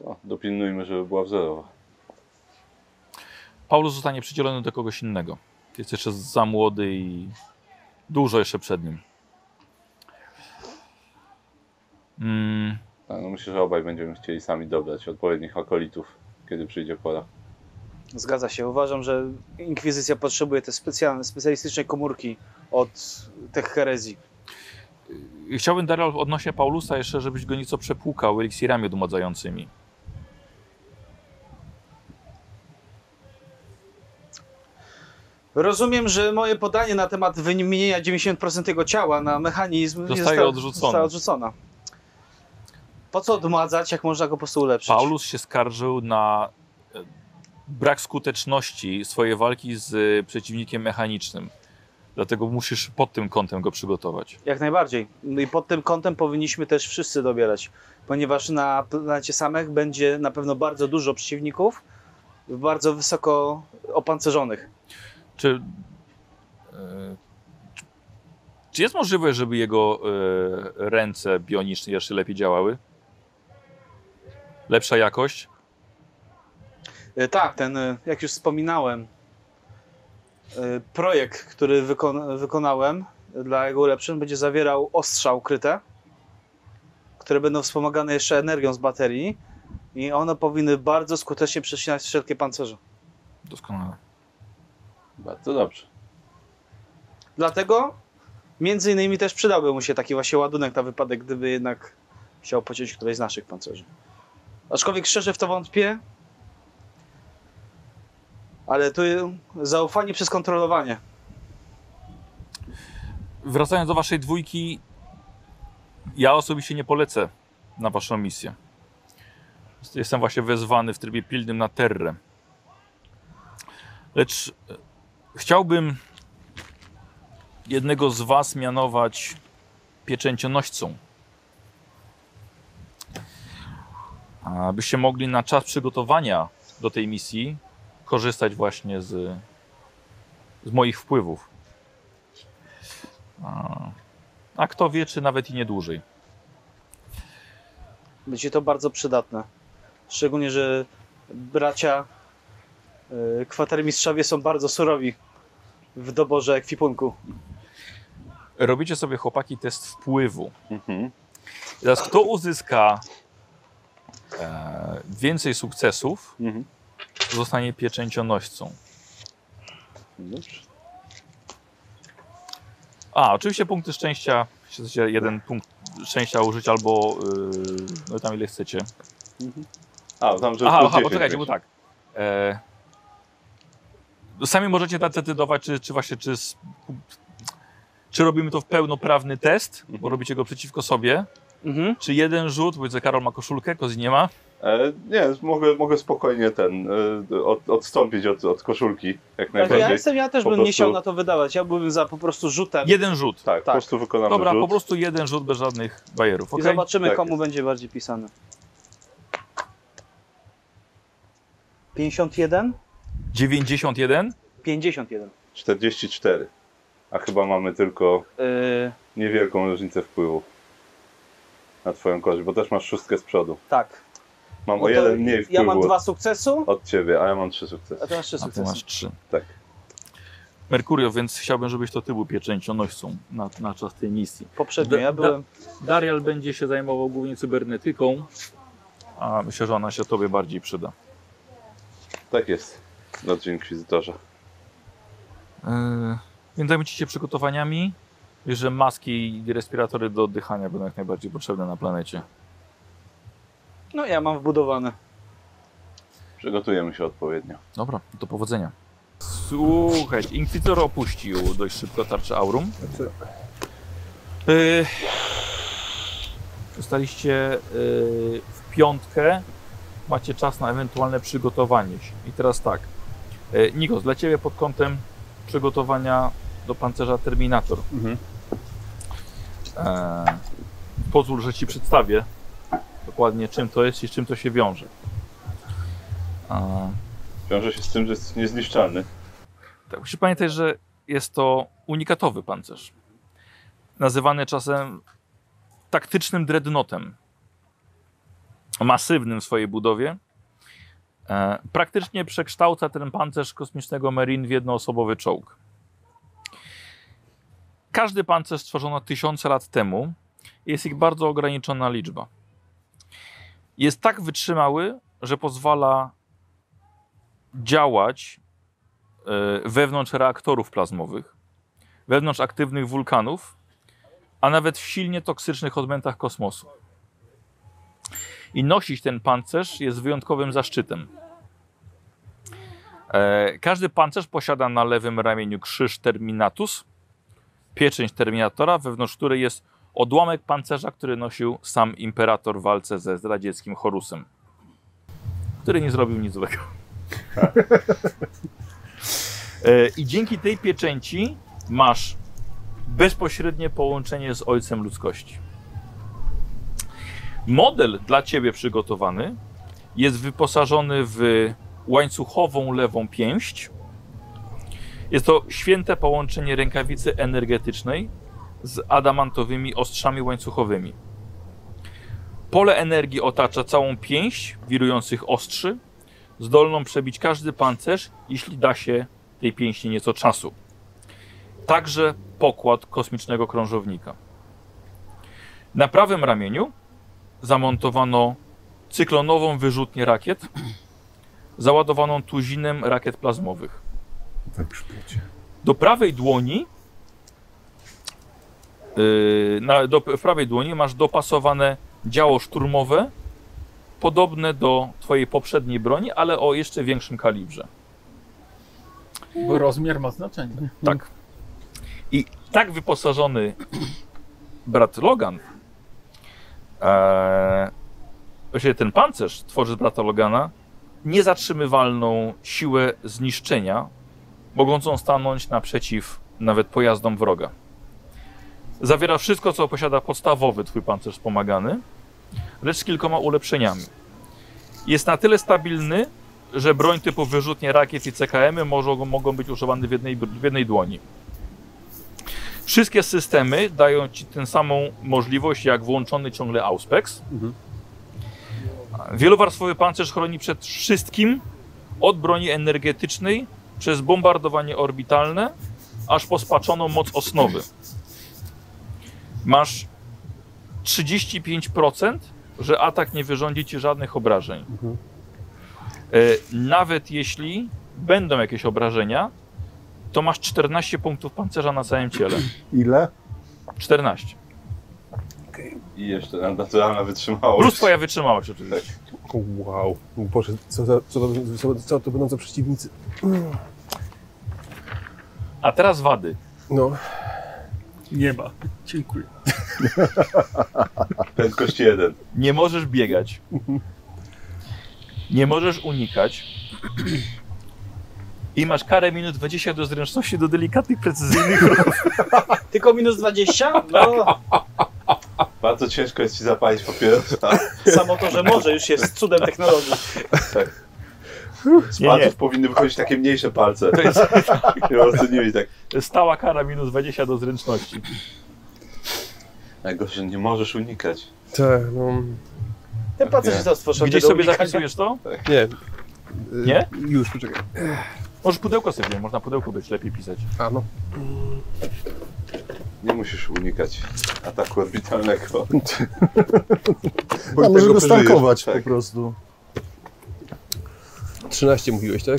No, dopilnujmy, żeby była wzorowa. Paulus zostanie przydzielony do kogoś innego. Jest jeszcze za młody i dużo jeszcze przed nim. Mm, Tak, no myślę, że obaj będziemy chcieli sami dobrać odpowiednich akolitów, kiedy przyjdzie pora. Zgadza się. Uważam, że Inkwizycja potrzebuje te specjalne, specjalistyczne komórki od tych herezji. chciałbym, Daryl, odnośnie Paulusa jeszcze, żebyś go nieco przepłukał eliksirami odmładzającymi. Rozumiem, że moje podanie na temat wymienienia 90% jego ciała na mechanizm Zostaje zostało- odrzucone. Została odrzucona. Po co odmładzać, jak można go po prostu ulepszyć? Paulus się skarżył na brak skuteczności swojej walki z e, przeciwnikiem mechanicznym. Dlatego musisz pod tym kątem go przygotować. Jak najbardziej. No I pod tym kątem powinniśmy też wszyscy dobierać, ponieważ na planecie samych będzie na pewno bardzo dużo przeciwników, bardzo wysoko opancerzonych. Czy, e, czy jest możliwe, żeby jego e, ręce bioniczne jeszcze lepiej działały? Lepsza jakość? E, Tak, ten, e, jak już wspominałem, e, projekt, który wykon wykonałem dla jego ulepszeń, będzie zawierał ostrza ukryte, które będą wspomagane jeszcze energią z baterii i one powinny bardzo skutecznie przecinać wszelkie pancerze. Doskonale. Bardzo dobrze. Dlatego między innymi też przydałby mu się taki właśnie ładunek na wypadek, gdyby jednak chciał pociąć któreś z naszych pancerzy. Aczkolwiek szczerze w to wątpię, ale tu zaufanie przez kontrolowanie. Wracając do waszej dwójki, ja osobiście nie polecę na waszą misję. Jestem właśnie wezwany w trybie pilnym na Terrę. Lecz e, chciałbym jednego z was mianować pieczęcionoścą. abyście mogli na czas przygotowania do tej misji korzystać właśnie z, z moich wpływów. A, a kto wie, czy nawet i nie dłużej. Będzie to bardzo przydatne. Szczególnie, że bracia yy, kwatermistrzowie są bardzo surowi w doborze ekwipunku. Robicie sobie chłopaki test wpływu. Mhm. Teraz kto uzyska e, więcej sukcesów, Mhm. Zostanie pieczęcionoścą. A, oczywiście punkty szczęścia. Chcecie jeden punkt szczęścia użyć albo yy, no tam ile chcecie. A, tam, że Aha, aha 10 poczekajcie, bo tak. E, sami możecie decydować, czy, czy właśnie, czy, czy robimy to w pełnoprawny test, bo Mhm. robicie go przeciwko sobie, Mhm. czy jeden rzut, bo Karol ma koszulkę, Kozi nie ma. E, nie, mogę, mogę spokojnie ten, e, od, odstąpić od, od koszulki, jak Tak, najbardziej. ja, jestem, ja też Po bym nie prostu- chciał na to wydawać. Ja byłbym za po prostu rzutem. Jeden rzut. Tak, po Tak. prostu wykonamy Dobra, rzut. po prostu jeden rzut bez żadnych bajerów, I ok? zobaczymy, Tak komu jest. będzie bardziej pisane. 51? 91? 51. 44. A chyba mamy tylko Yy, niewielką różnicę wpływu na twoją korzyść, bo też masz szóstkę z przodu. tak. Mam No o jeden mniej wpływu Ja mam dwa sukcesu, od ciebie, a ja mam trzy sukcesy. a ty masz trzy A ty sukcesy. masz trzy. Tak. Merkurio, więc chciałbym, żebyś to ty był pieczęcionoścą na, na czas tej misji. Poprzednio ja Da- byłem. Darial będzie się zajmował głównie cybernetyką, a myślę, że ona się tobie bardziej przyda. Tak jest. Dobrze, Inkwizytorze. Yy, więc zajmujcie się przygotowaniami. Że maski i respiratory do oddychania będą jak najbardziej potrzebne na planecie. No ja mam wbudowane. Przygotujemy się odpowiednio. Dobra, do powodzenia. Słuchajcie, Inkwizytor opuścił dość szybko tarczę Aurum. Yy, zostaliście yy, w piątkę. Macie czas na ewentualne przygotowanie się. I teraz tak. Yy, Nikos, dla Ciebie pod kątem przygotowania do pancerza Terminator. Mhm. E, pozwól, że Ci przedstawię dokładnie czym to jest i z czym to się wiąże. E, Wiąże się z tym, że jest niezniszczalny. tak, musisz pamiętać, że jest to unikatowy pancerz. Nazywany czasem taktycznym dreadnoughtem. Masywnym w swojej budowie. E, praktycznie przekształca ten pancerz kosmicznego Marine w jednoosobowy czołg. Każdy pancerz stworzono tysiące lat temu. Jest ich bardzo ograniczona liczba. Jest tak wytrzymały, że pozwala działać e, wewnątrz reaktorów plazmowych, wewnątrz aktywnych wulkanów, a nawet w silnie toksycznych odmętach kosmosu. I nosić ten pancerz jest wyjątkowym zaszczytem. E, każdy pancerz posiada na lewym ramieniu krzyż Terminatus, pieczęć Terminatora, wewnątrz której jest odłamek pancerza, który nosił sam imperator w walce ze zdradzieckim Horusem, który nie zrobił nic złego. E, I dzięki tej pieczęci masz bezpośrednie połączenie z Ojcem Ludzkości. Model dla Ciebie przygotowany jest wyposażony w łańcuchową lewą pięść. Jest to święte połączenie rękawicy energetycznej z adamantowymi ostrzami łańcuchowymi. Pole energii otacza całą pięść wirujących ostrzy, zdolną przebić każdy pancerz, jeśli da się tej pięści nieco czasu. Także pokład kosmicznego krążownika. Na prawym ramieniu zamontowano cyklonową wyrzutnię rakiet, załadowaną tuzinem rakiet plazmowych. Grzbiecie. Do prawej dłoni, na, do, w prawej dłoni masz dopasowane działo szturmowe, podobne do twojej poprzedniej broni, ale o jeszcze większym kalibrze. Bo rozmiar ma znaczenie. Tak. I tak wyposażony brat Logan, e, właściwie ten pancerz tworzy z brata Logana niezatrzymywalną siłę zniszczenia, mogącą stanąć naprzeciw nawet pojazdom wroga. Zawiera wszystko, co posiada podstawowy twój pancerz wspomagany, lecz z kilkoma ulepszeniami. Jest na tyle stabilny, że broń typu wyrzutnie rakiet i CKM-y mogą, mogą być używane w jednej, w jednej dłoni. Wszystkie systemy dają Ci tę samą możliwość jak włączony ciągle Auspex. Mhm. Wielowarstwowy pancerz chroni przed wszystkim od broni energetycznej przez bombardowanie orbitalne, aż po spaczoną moc osnowy. Masz 35%, że atak nie wyrządzi ci żadnych obrażeń. Mhm. E, nawet jeśli będą jakieś obrażenia, to masz 14 punktów pancerza na całym ciele. Ile? 14. I jeszcze naturalna wytrzymałość. Plus twoja wytrzymałość oczywiście. Wow. Boże, co, za, co, to- co, co to będą za przeciwnicy? A teraz wady. No, Nie ma. Dziękuję. Prędkość 1. Nie możesz biegać. Nie możesz unikać. I masz karę minut 20 do zręczności do delikatnych, precyzyjnych ruchów. Tylko minus 20? No, Bardzo ciężko jest ci zapalić papierosa. samo to, że może już jest cudem technologii. Z Nie, palców nie. powinny wychodzić takie mniejsze palce. To jest nie mieć tak. stała kara minus 20 do zręczności. Najgorsze, że nie możesz unikać. tak, no. Ten pancerz został stworzony Gdzieś sobie unikania. zapisujesz to? Nie. Y, Nie? Już, poczekaj. Możesz pudełko sobie wziąć, można pudełko być lepiej pisać. A no. Nie musisz unikać ataku orbitalnego. A może go stankować Tak. po prostu. 13 mówiłeś, tak?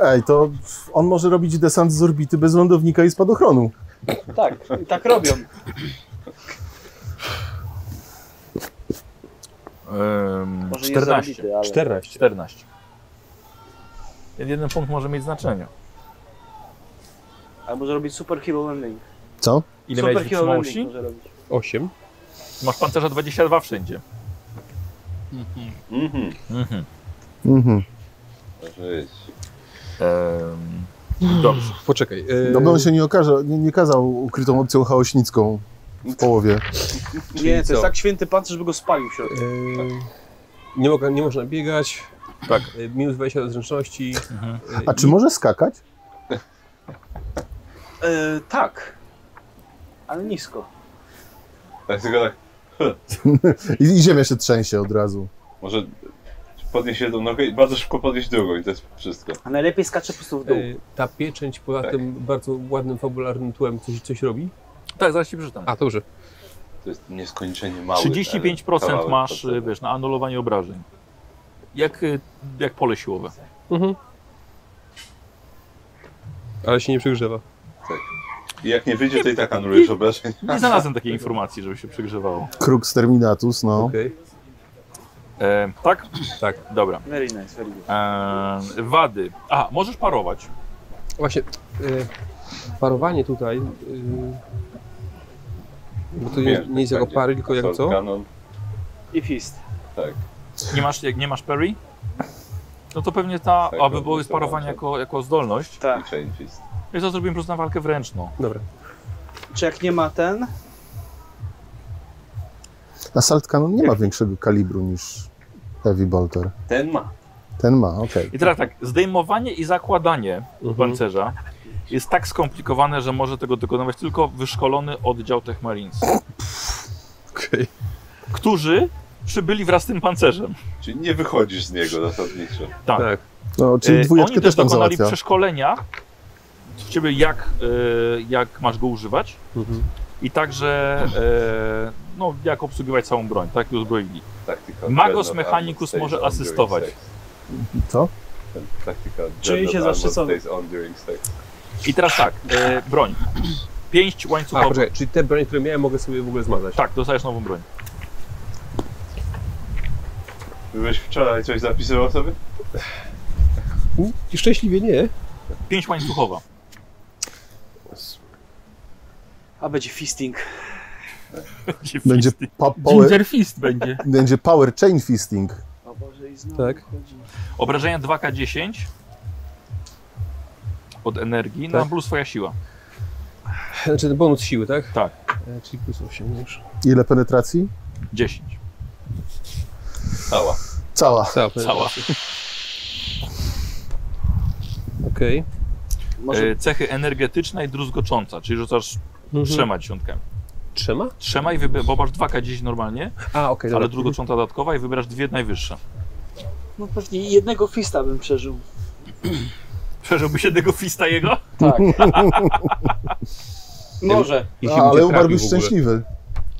Ej, to on może robić desant z orbity bez lądownika i spadochronu. Tak, i tak robią. Um, Może 14. nie zabity, ale... 14. 14. Jeden punkt może mieć znaczenie. ale może robić super hero landing. Co? Ile super miałeś hero landing może robić. 8. Masz pancerza 22 wszędzie. Mhm. Mhm. Mhm. Może jest. Em, dobrze. Poczekaj. e, No bo on się nie, okaże, nie, nie kazał ukrytą opcją chaośnicką w połowie. Nie, to co? jest tak święty pancerz, żeby go spalił w środku. e, nie, mogę, nie można biegać. Tak. E, Minus 20 do zręczności. Mhm. E, A czy może skakać? E, tak. Ale nisko. Tak tylko tak. I, I ziemia się trzęsie od razu. Może podnieść jedną nogę i bardzo szybko podnieść drugą i to jest wszystko. A najlepiej skacze po prostu w dół. e, Ta pieczęć poza Tak. tym bardzo ładnym, fabularnym tłem coś, coś robi? Tak, zaraz ci przeczytam. A, dobrze. To jest nieskończenie mały. 35% kawałek masz, y, wiesz, na anulowanie obrażeń. Jak, y, jak pole siłowe. Mhm. Ale się nie przegrzewa. I jak nie wyjdzie, to i tak anulujesz obrażenia. Nie znalazłem takiej informacji, żeby się przegrzewało. Kruk Terminatus, no. Okej. E, tak? Tak. Dobra. Very nice, very good. E, wady. Aha, możesz parować. Właśnie, e, parowanie tutaj, e, bo to nie, nie jest jako pary, tylko jako Assault co? I fist. tak. Nie masz, jak nie masz parry? No to pewnie ta, Tak, aby no, było to parowanie tak. jako, jako zdolność. I Tak. Chain Fist. Ja to zrobiłem po prostu na walkę wręczną. Dobra. Czy jak nie ma ten, Assault Cannon nie ma większego kalibru niż Heavy Bolter. Ten ma. Ten ma, okej. I teraz tak, zdejmowanie i zakładanie Mhm. pancerza jest tak skomplikowane, że może tego dokonywać tylko wyszkolony oddział Tech Marines, Okej. którzy przybyli wraz z tym pancerzem. Czyli nie wychodzisz z niego zasadniczo. Tak. Tak. No, czyli E, dwójeczkę Oni też tam dokonali załatwia. przeszkolenia w ciebie, jak, e, jak masz go używać Mhm. I także e, no, jak obsługiwać całą broń, tak? I uzbroili. Tactical Magos Mechanicus może asystować. Co? Czyli się zaszczycony. I teraz tak, e, broń. Pięć A, łańcuchowych. poczekaj, czyli te bronie, które miałem, mogę sobie w ogóle zmazać? Tak, dostajesz nową broń. Byłeś wczoraj coś zapisywał sobie? U, I szczęśliwie nie. Pięć łańcuchowa. A będzie fisting. Będzie, pa power, Ginger Fist będzie. będzie power chain fisting. O Boże, i znowu Tak. chodzi. Obrażenia 2K10 od energii, no Tak. plus twoja siła. Znaczy ten bonus siły, tak? Tak. E, czyli plus 8 już. Ile penetracji? 10. Ała. Cała. Cała. Cała. Okej. Może E, cechy energetyczna i druzgocząca, czyli rzucasz Mhm. trzema dziesiątkami. Trzema? Trzema i wybierasz, bo masz 2K10 normalnie, A, okej, ale dobra. druzgocząca dodatkowa i wybierasz dwie najwyższe. no pewnie jednego fista bym przeżył. Przeżyłbyś jednego fista jego? Tak. Może. By A, ale cię umarł trafił już w ogóle. szczęśliwy.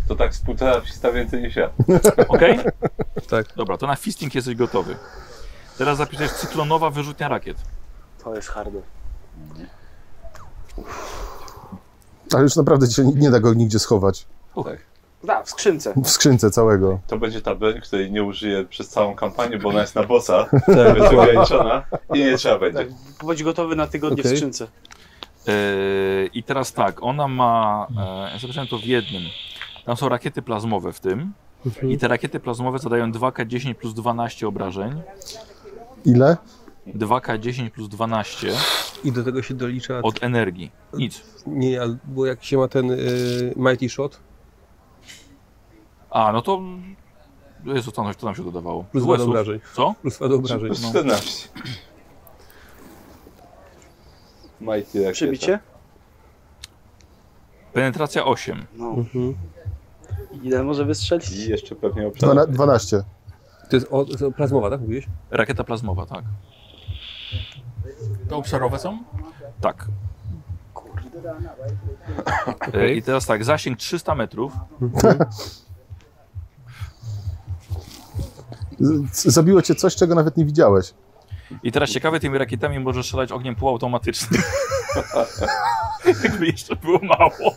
To tak z półtora pista więcej niż ja. Okej? Tak. Dobra, to na fisting jesteś gotowy. Teraz zapiszesz cyklonowa wyrzutnia rakiet. To jest hardo. Ale już naprawdę dzisiaj nie da go nigdzie schować. Da, w skrzynce. W skrzynce całego. To będzie ta broń, której nie użyję przez całą kampanię, bo ona jest na bossa, Tak, jest ograniczona i nie trzeba będzie. Tak, bądź gotowy na tygodnie Okej. w skrzynce. Yy, I teraz tak, ona ma. E, ja zobaczyłem to w jednym. Tam są rakiety plazmowe w tym. Mhm. I te rakiety plazmowe zadają 2K10 plus 12 obrażeń. Ile? 2K10 plus 12 I do tego się dolicza... od energii. Nic. Nie, ale- bo jak się ma ten y, Mighty Shot, A, no to. Jezu, co tam, co tam się dodawało? plus dwa do obrażeń. Co? Plus dwa do obrażeń. Plus no. 14. Mighty rakieta. Przybicie? Penetracja 8. No. Mhm. Ile może wystrzelić? I jeszcze pewnie Dwana, obszar. 12. To jest o, to plazmowa, tak mówiłeś? Rakieta plazmowa, tak. To obszarowe są? Tak. E. I teraz tak, zasięg 300 metrów. Zabiło cię coś, czego nawet nie widziałeś. I teraz ciekawe, tymi rakietami możesz strzelać ogniem półautomatycznym. Jakby jeszcze było mało.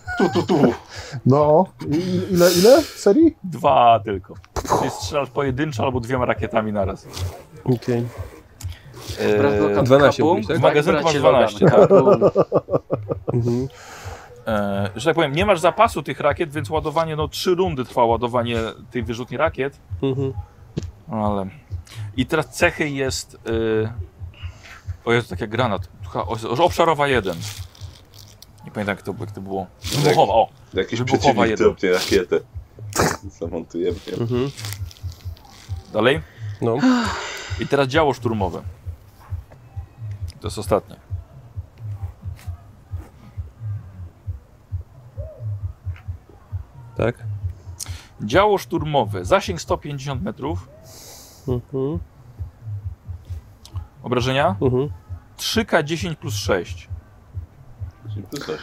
No, I- ile, ile serii? Dwa tylko. Czyli strzelasz pojedynczo albo dwiema rakietami naraz. Okej. Brat Logan Eee, 12 Kabum, mówisz, tak? W magazynku masz 12, Logan, tak. Mhm. e, że tak powiem, nie masz zapasu tych rakiet, więc ładowanie, no trzy rundy trwa ładowanie tej wyrzutni rakiet. Mhm. No ale... I teraz cechy jest... Y... O Jezu, tak jak granat. Obszarowa 1. Nie pamiętam jak to, jak to było. Wybuchowa, o. Jakiś Wybuchowa przeciwnik dropnie rakietę. Zamontujemy. Mhm. Dalej. No. I teraz działo szturmowe. To jest ostatnie. Tak. Działo szturmowe, zasięg 150 metrów, Mhm. obrażenia Mhm. 3K10 plus 6. Czyli plus 8.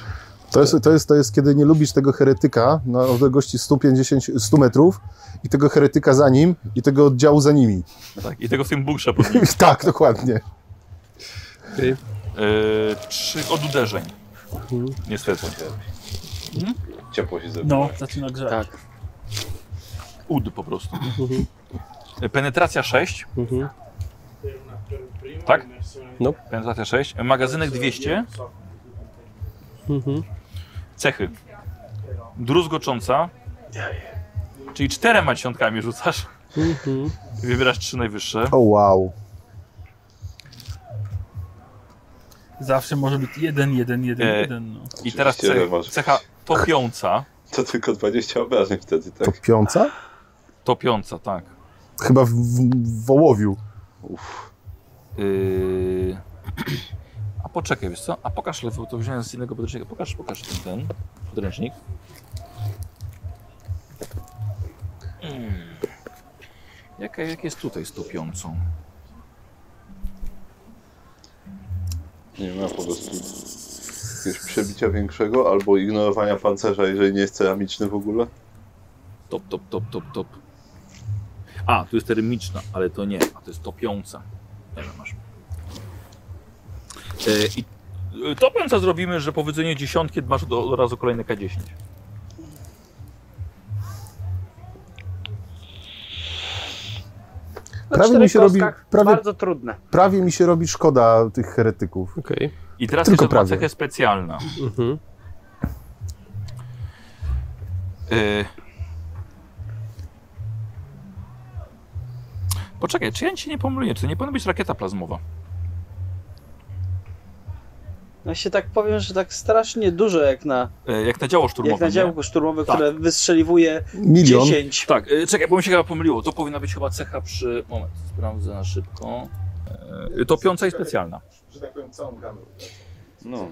To jest, to, jest, to jest, kiedy nie lubisz tego heretyka na odległości 150, 100 metrów i tego heretyka za nim i tego oddziału za nimi. Tak, I tego w tym bunkrze pod nim. tak, dokładnie. Okej. Yy, trzy od uderzeń. Mhm. Niestety. Ciepło się zrobiło. No, zaczyna grzać. Tak. Ud po prostu. Mhm. Yy, Penetracja 6, Mhm. tak? No. Penetracja 6. Magazynek 200. Mhm. Cechy. Druzgocząca. Czyli czterema dziesiątkami rzucasz. Mhm. Wybierasz trzy najwyższe. O wow. Zawsze może być jeden, jeden, jeden, E, jeden. No. I teraz cech, cecha topiąca. To tylko 20 obrażeń wtedy, tak? piąca? Topiąca, tak. Chyba w, w, Wołowiu. Yy... A poczekaj, wiesz co? A pokaż lewy, to wziąłem z innego podręcznika. Pokaż, pokaż ten, ten podręcznik. Mm. Jaka, jak jest tutaj z topiącą? Nie ma po prostu jakiegoś przebicia większego albo ignorowania pancerza, jeżeli nie jest ceramiczny w ogóle. Top, top, top, top, top. A, tu jest termiczna, ale to nie. A to jest topiąca. Wiem, masz. E, I e, topiąca zrobimy, że po wycenie dziesiątki masz do, od razu kolejne K10. Prawie mi się robi- prawie- Bardzo trudne. Prawie mi się robi szkoda tych heretyków. Okej. I teraz Tylko jeszcze prawie. cechę specjalna. Mhm. E, Poczekaj, czy ja ci nie pomyliłem? Czy to nie powinna być rakieta plazmowa? Ja się tak powiem, że tak strasznie dużo jak na, E, Jak na działo szturmowe. jak na nie? działko szturmowe, Tak. które wystrzeliwuje Milion. 10. Tak, e, czekaj, bo mi się chyba pomyliło. To powinna być chyba cecha przy. Moment, sprawdzę na szybko. E, Topiąca i specjalna. Że tak powiem, całą gamę. No.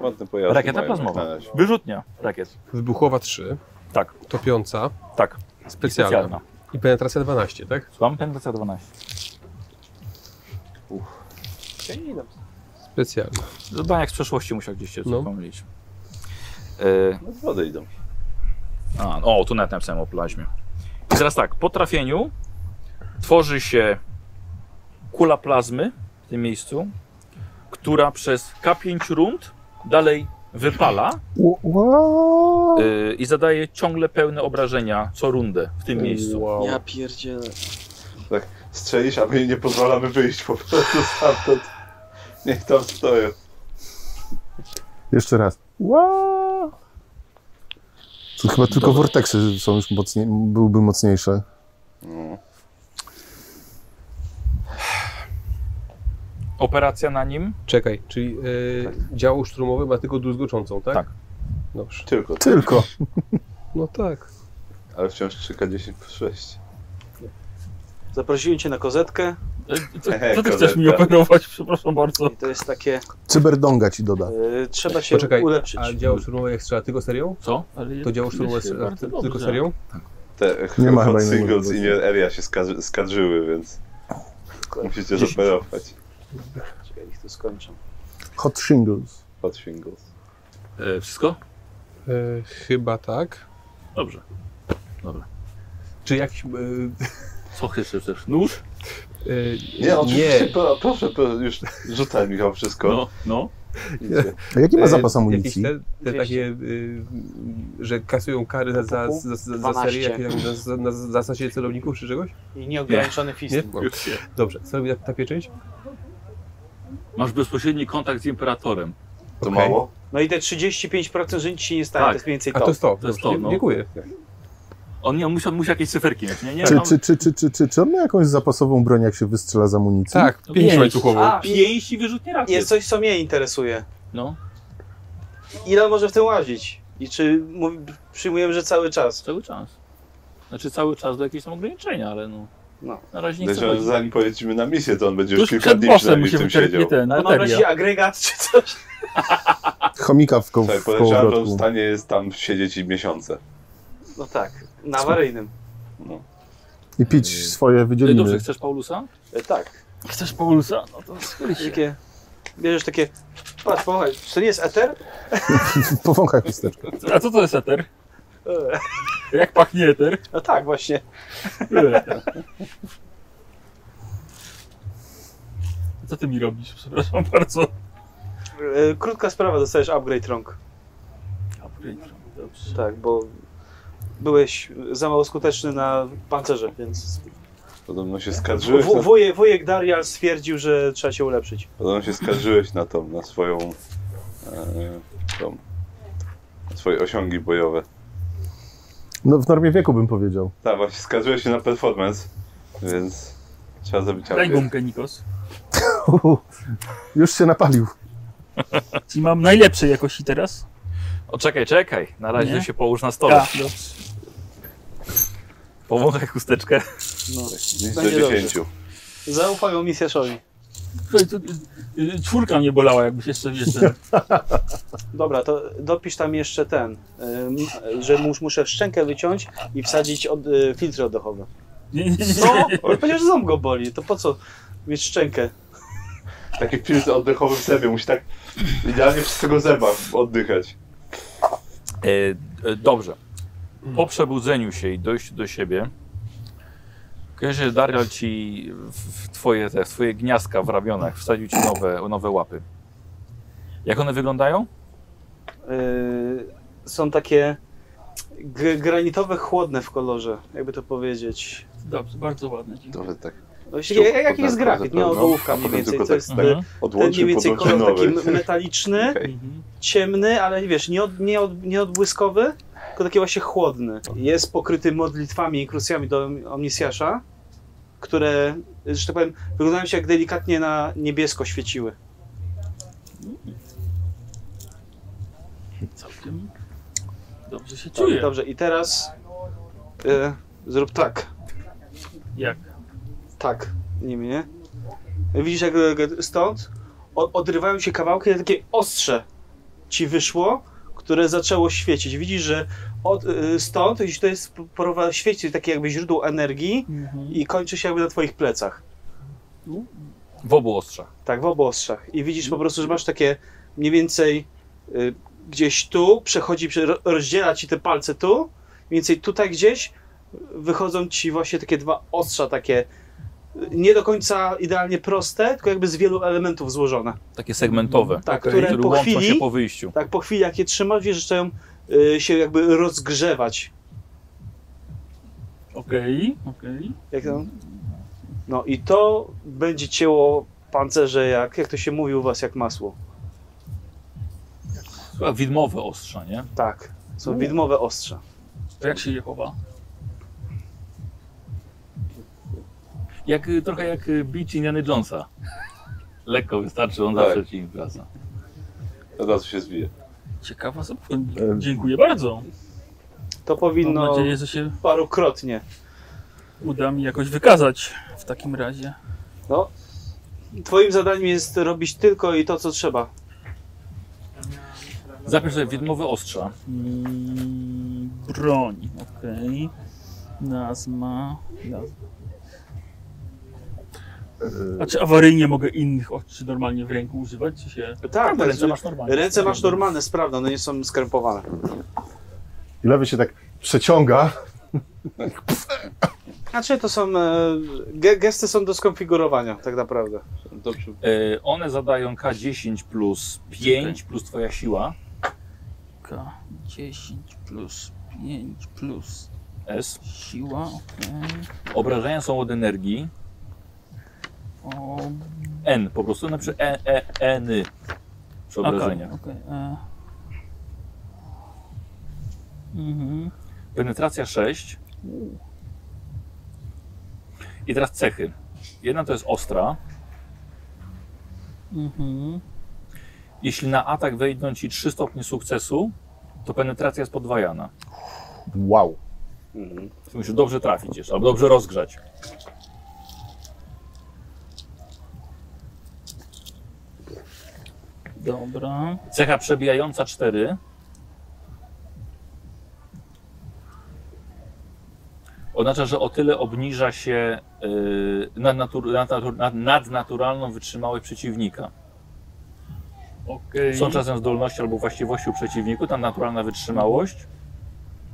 Ładne pojazdy Rakieta plazmowa. Wyrzutnia rakiet. Wybuchowa 3, Tak, topiąca, tak. specjalna. Specjalna. I penetracja 12, tak? Słucham, penetracja 12. Specjalna. Baniak z przeszłości musiał gdzieś się No. no. pomylić. No, z wody idą. a, o, tu nawet napisałem o plazmie. I teraz tak, po trafieniu tworzy się kula plazmy w tym miejscu, która przez K5 rund dalej wypala Wow. y, i zadaje ciągle pełne obrażenia co rundę w tym miejscu. Wow. Ja pierdzielę. Strzelisz, a my nie pozwalamy wyjść po prostu stamtąd. Niech tam stoją. Jeszcze raz. Wow. To chyba tylko vortexy są już mocniej, byłyby mocniejsze. No. Operacja na nim Czekaj, czyli e, działo szturmowe ma tylko druzgoczącą, tak? Tak. Dobrze. Tylko, Tylko. No tak. ale wciąż 3K10 plus 6. Zaprosiłem cię na kozetkę Co, ty chcesz mi operować? Przepraszam bardzo. i to jest takie, Cyberdonga ci doda. y, trzeba się Poczekaj, ulepszyć. a działo szturmowe jak strzela tylko serią? Co? Ale To działo szturmowe strzela tylko dobrze. serią? Te Nie ma hot chyba singles i area się skadrzy, skadrzyły, więc musicie zoperować. Czekaj, ich tu skończę. Hot shingles. Hot singles. E, wszystko? E, chyba tak. Dobrze. Dobra. Czy jakiś... E, Co chcesz też? Nóż? E, Nie, oczywiście, nie. Pro, proszę, pro, już rzucaj Michał wszystko. No, no. A jaki ma E, zapas Jakieś amunicji? te, te 200. takie, y, że kasują kary za, za, za, za, za serię, 12. jakieś tam na, na, na zasadzie celowników czy czegoś? I nieograniczony Nie? fist. Już się. Dobrze, co robi ta, ta pieczęć? Masz bezpośredni kontakt z imperatorem. To Okej. mało? No i te 35% że nic ci nie stanie, Tak. to jest mniej więcej A to. to jest to. To jest to, no. Dziękuję. On, nie, on, musi, on musi jakieś cyferki mieć, nie? nie Czy, tam- czy, czy, czy, czy, czy, czy on ma jakąś zapasową broń, jak się wystrzela z amunicji? Tak, No pięć pięć. łańcuchową. A, Pięść i wyrzutnie rakiet. jest coś, co mnie interesuje. No, Ile on może w tym łazić? I czy mówi, przyjmujemy, że cały czas? cały czas. Znaczy cały czas do jakieś tam ograniczenia, ale no. No. Na razie nie chcę zanim pojedziemy na misję, to on będzie już kilka dni przynajmniej w tym siedział. ten, Ale mam na razie agregat czy coś. Chomika w, ko- Słuchaj, podejrzewam, że on w stanie jest tam siedzieć i miesiące. No tak, na awaryjnym. No. I pić swoje wydzieliny. Dobrze, chcesz Paulusa? E, tak. Chcesz Paulusa? No to się. Takie, bierzesz takie, patrz, pochaj, czy to nie jest eter? Powąchaj chusteczkę. A co to jest eter? E, Jak pachnie eter? No tak, właśnie. Co ty mi robisz? Przepraszam bardzo. E, Krótka sprawa, dostajesz upgrade rąk. Dobrze. Tak, bo byłeś za mało skuteczny na pancerze, więc Podobno się skarżyłeś w, na, wujek, wujek Darial stwierdził, że trzeba się ulepszyć. podobno się skarżyłeś na tą, na swoją e, tą, na swoje osiągi bojowe. No w normie wieku bym powiedział. Tak, właśnie skarżyłeś się na performance, więc trzeba zrobić Daj gumkę, Nikos. Już się napalił. Czyli mam najlepszej jakości teraz. O, czekaj, czekaj. Na razie Nie? się połóż na stole. Ja. Powąchaj chusteczkę. No. Nic do. 10. Zaufają misjaszowi. Y, y, czwórka mnie bolała, jakbyś jeszcze jeszcze. Dobra, to dopisz tam jeszcze ten, ym, że mus, muszę szczękę wyciąć i wsadzić od, y, filtry oddechowe. Co? powiedział, że ząb go boli, to po co mieć szczękę? Taki filtr oddechowy w zębie, musi tak idealnie przez tego zęba oddychać. E, e, dobrze. Po przebudzeniu się i dojściu do siebie, kojarzę, że Darial ci w twoje, te, w twoje gniazdka w ramionach wsadził ci nowe, nowe łapy. Jak one wyglądają? Yy, są takie granitowe, chłodne w kolorze, jakby to powiedzieć. Dobrze, bardzo ładne. dziękuję. To tak Właściwie jak, jaki jest grafik, nie Zapewne. ogołówka A mniej więcej, tak jest Mhm. ten mniej więcej kolor taki metaliczny, Okej. Ciemny, ale wiesz, nie, od, nie, od, nie odbłyskowy, tylko taki właśnie chłodny. Jest pokryty modlitwami i krucjami do Omnisjasza, które, że tak powiem, wyglądają się jak delikatnie na niebiesko świeciły. Całkiem dobrze się czuję. dobrze. i teraz y, zrób tak. Jak? Tak, nie? Widzisz, jak stąd odrywają się kawałki, takie ostrze ci wyszło, które zaczęło świecić. Widzisz, że od, y, stąd, to jest porowa świeci takie jakby źródło energii Mhm. i kończy się jakby na twoich plecach. W obu ostrzach. Tak, w obu ostrzach. I widzisz po prostu, że masz takie mniej więcej y, gdzieś tu, przechodzi, prze- ro- rozdziela ci te palce tu, mniej więcej tutaj gdzieś wychodzą ci właśnie takie dwa ostrza, takie nie do końca idealnie proste, tylko jakby z wielu elementów złożone. Takie segmentowe. Tak, Okej. które które po łączą chwili- się po wyjściu. Tak, po chwili jak je trzymasz, wiesz, że zaczynają y, się jakby rozgrzewać. Okej, okej. Jak to? No i to będzie cięło pancerze jak, jak to się mówi u was, jak masło. Chyba widmowe ostrza, nie? Tak, są widmowe ostrza. To jak się je chowa? Jak, y, trochę jak y, bić Indiana Jonesa. Lekko wystarczy, on Tak. zawsze ci wraca. Od razu się zbije. Ciekawa sprawa. Dziękuję bardzo. To Mam powinno nadzieję, że się parokrotnie. uda mi jakoś wykazać w takim razie. No, twoim zadaniem jest robić tylko i to, co trzeba. Zapisz sobie widmowe ostrza. Mm, broń, okej. Nazma. nazma. A czy awaryjnie mogę innych ostrzy normalnie w ręku używać, czy się... Tak, ręce ręce, masz normalnie. ręce masz normalne, sprawne, one nie są skrępowane. I lewy się tak przeciąga. Znaczy to są, e, ge, gesty są do skonfigurowania, tak naprawdę. Dobrze. Y, one zadają K10 plus 5 plus twoja siła. K10 plus 5 plus S. siła, okej. Obrażenia są od energii. N po prostu, na przykład e, e, N przy obrażeniach. e. Mhm. Penetracja 6. I teraz cechy. Jedna to jest ostra. Mhm. Jeśli na atak wejdą ci 3 stopnie sukcesu, to penetracja jest podwajana. Wow. Mhm. Musisz dobrze trafić jeszcze, albo dobrze rozgrzać. Dobra. Cecha przebijająca 4. Oznacza, że o tyle obniża się yy, nadnatur, nadnatur, nad, nadnaturalną wytrzymałość przeciwnika. Okej. Są czasem zdolności albo właściwości u przeciwniku, ta naturalna wytrzymałość.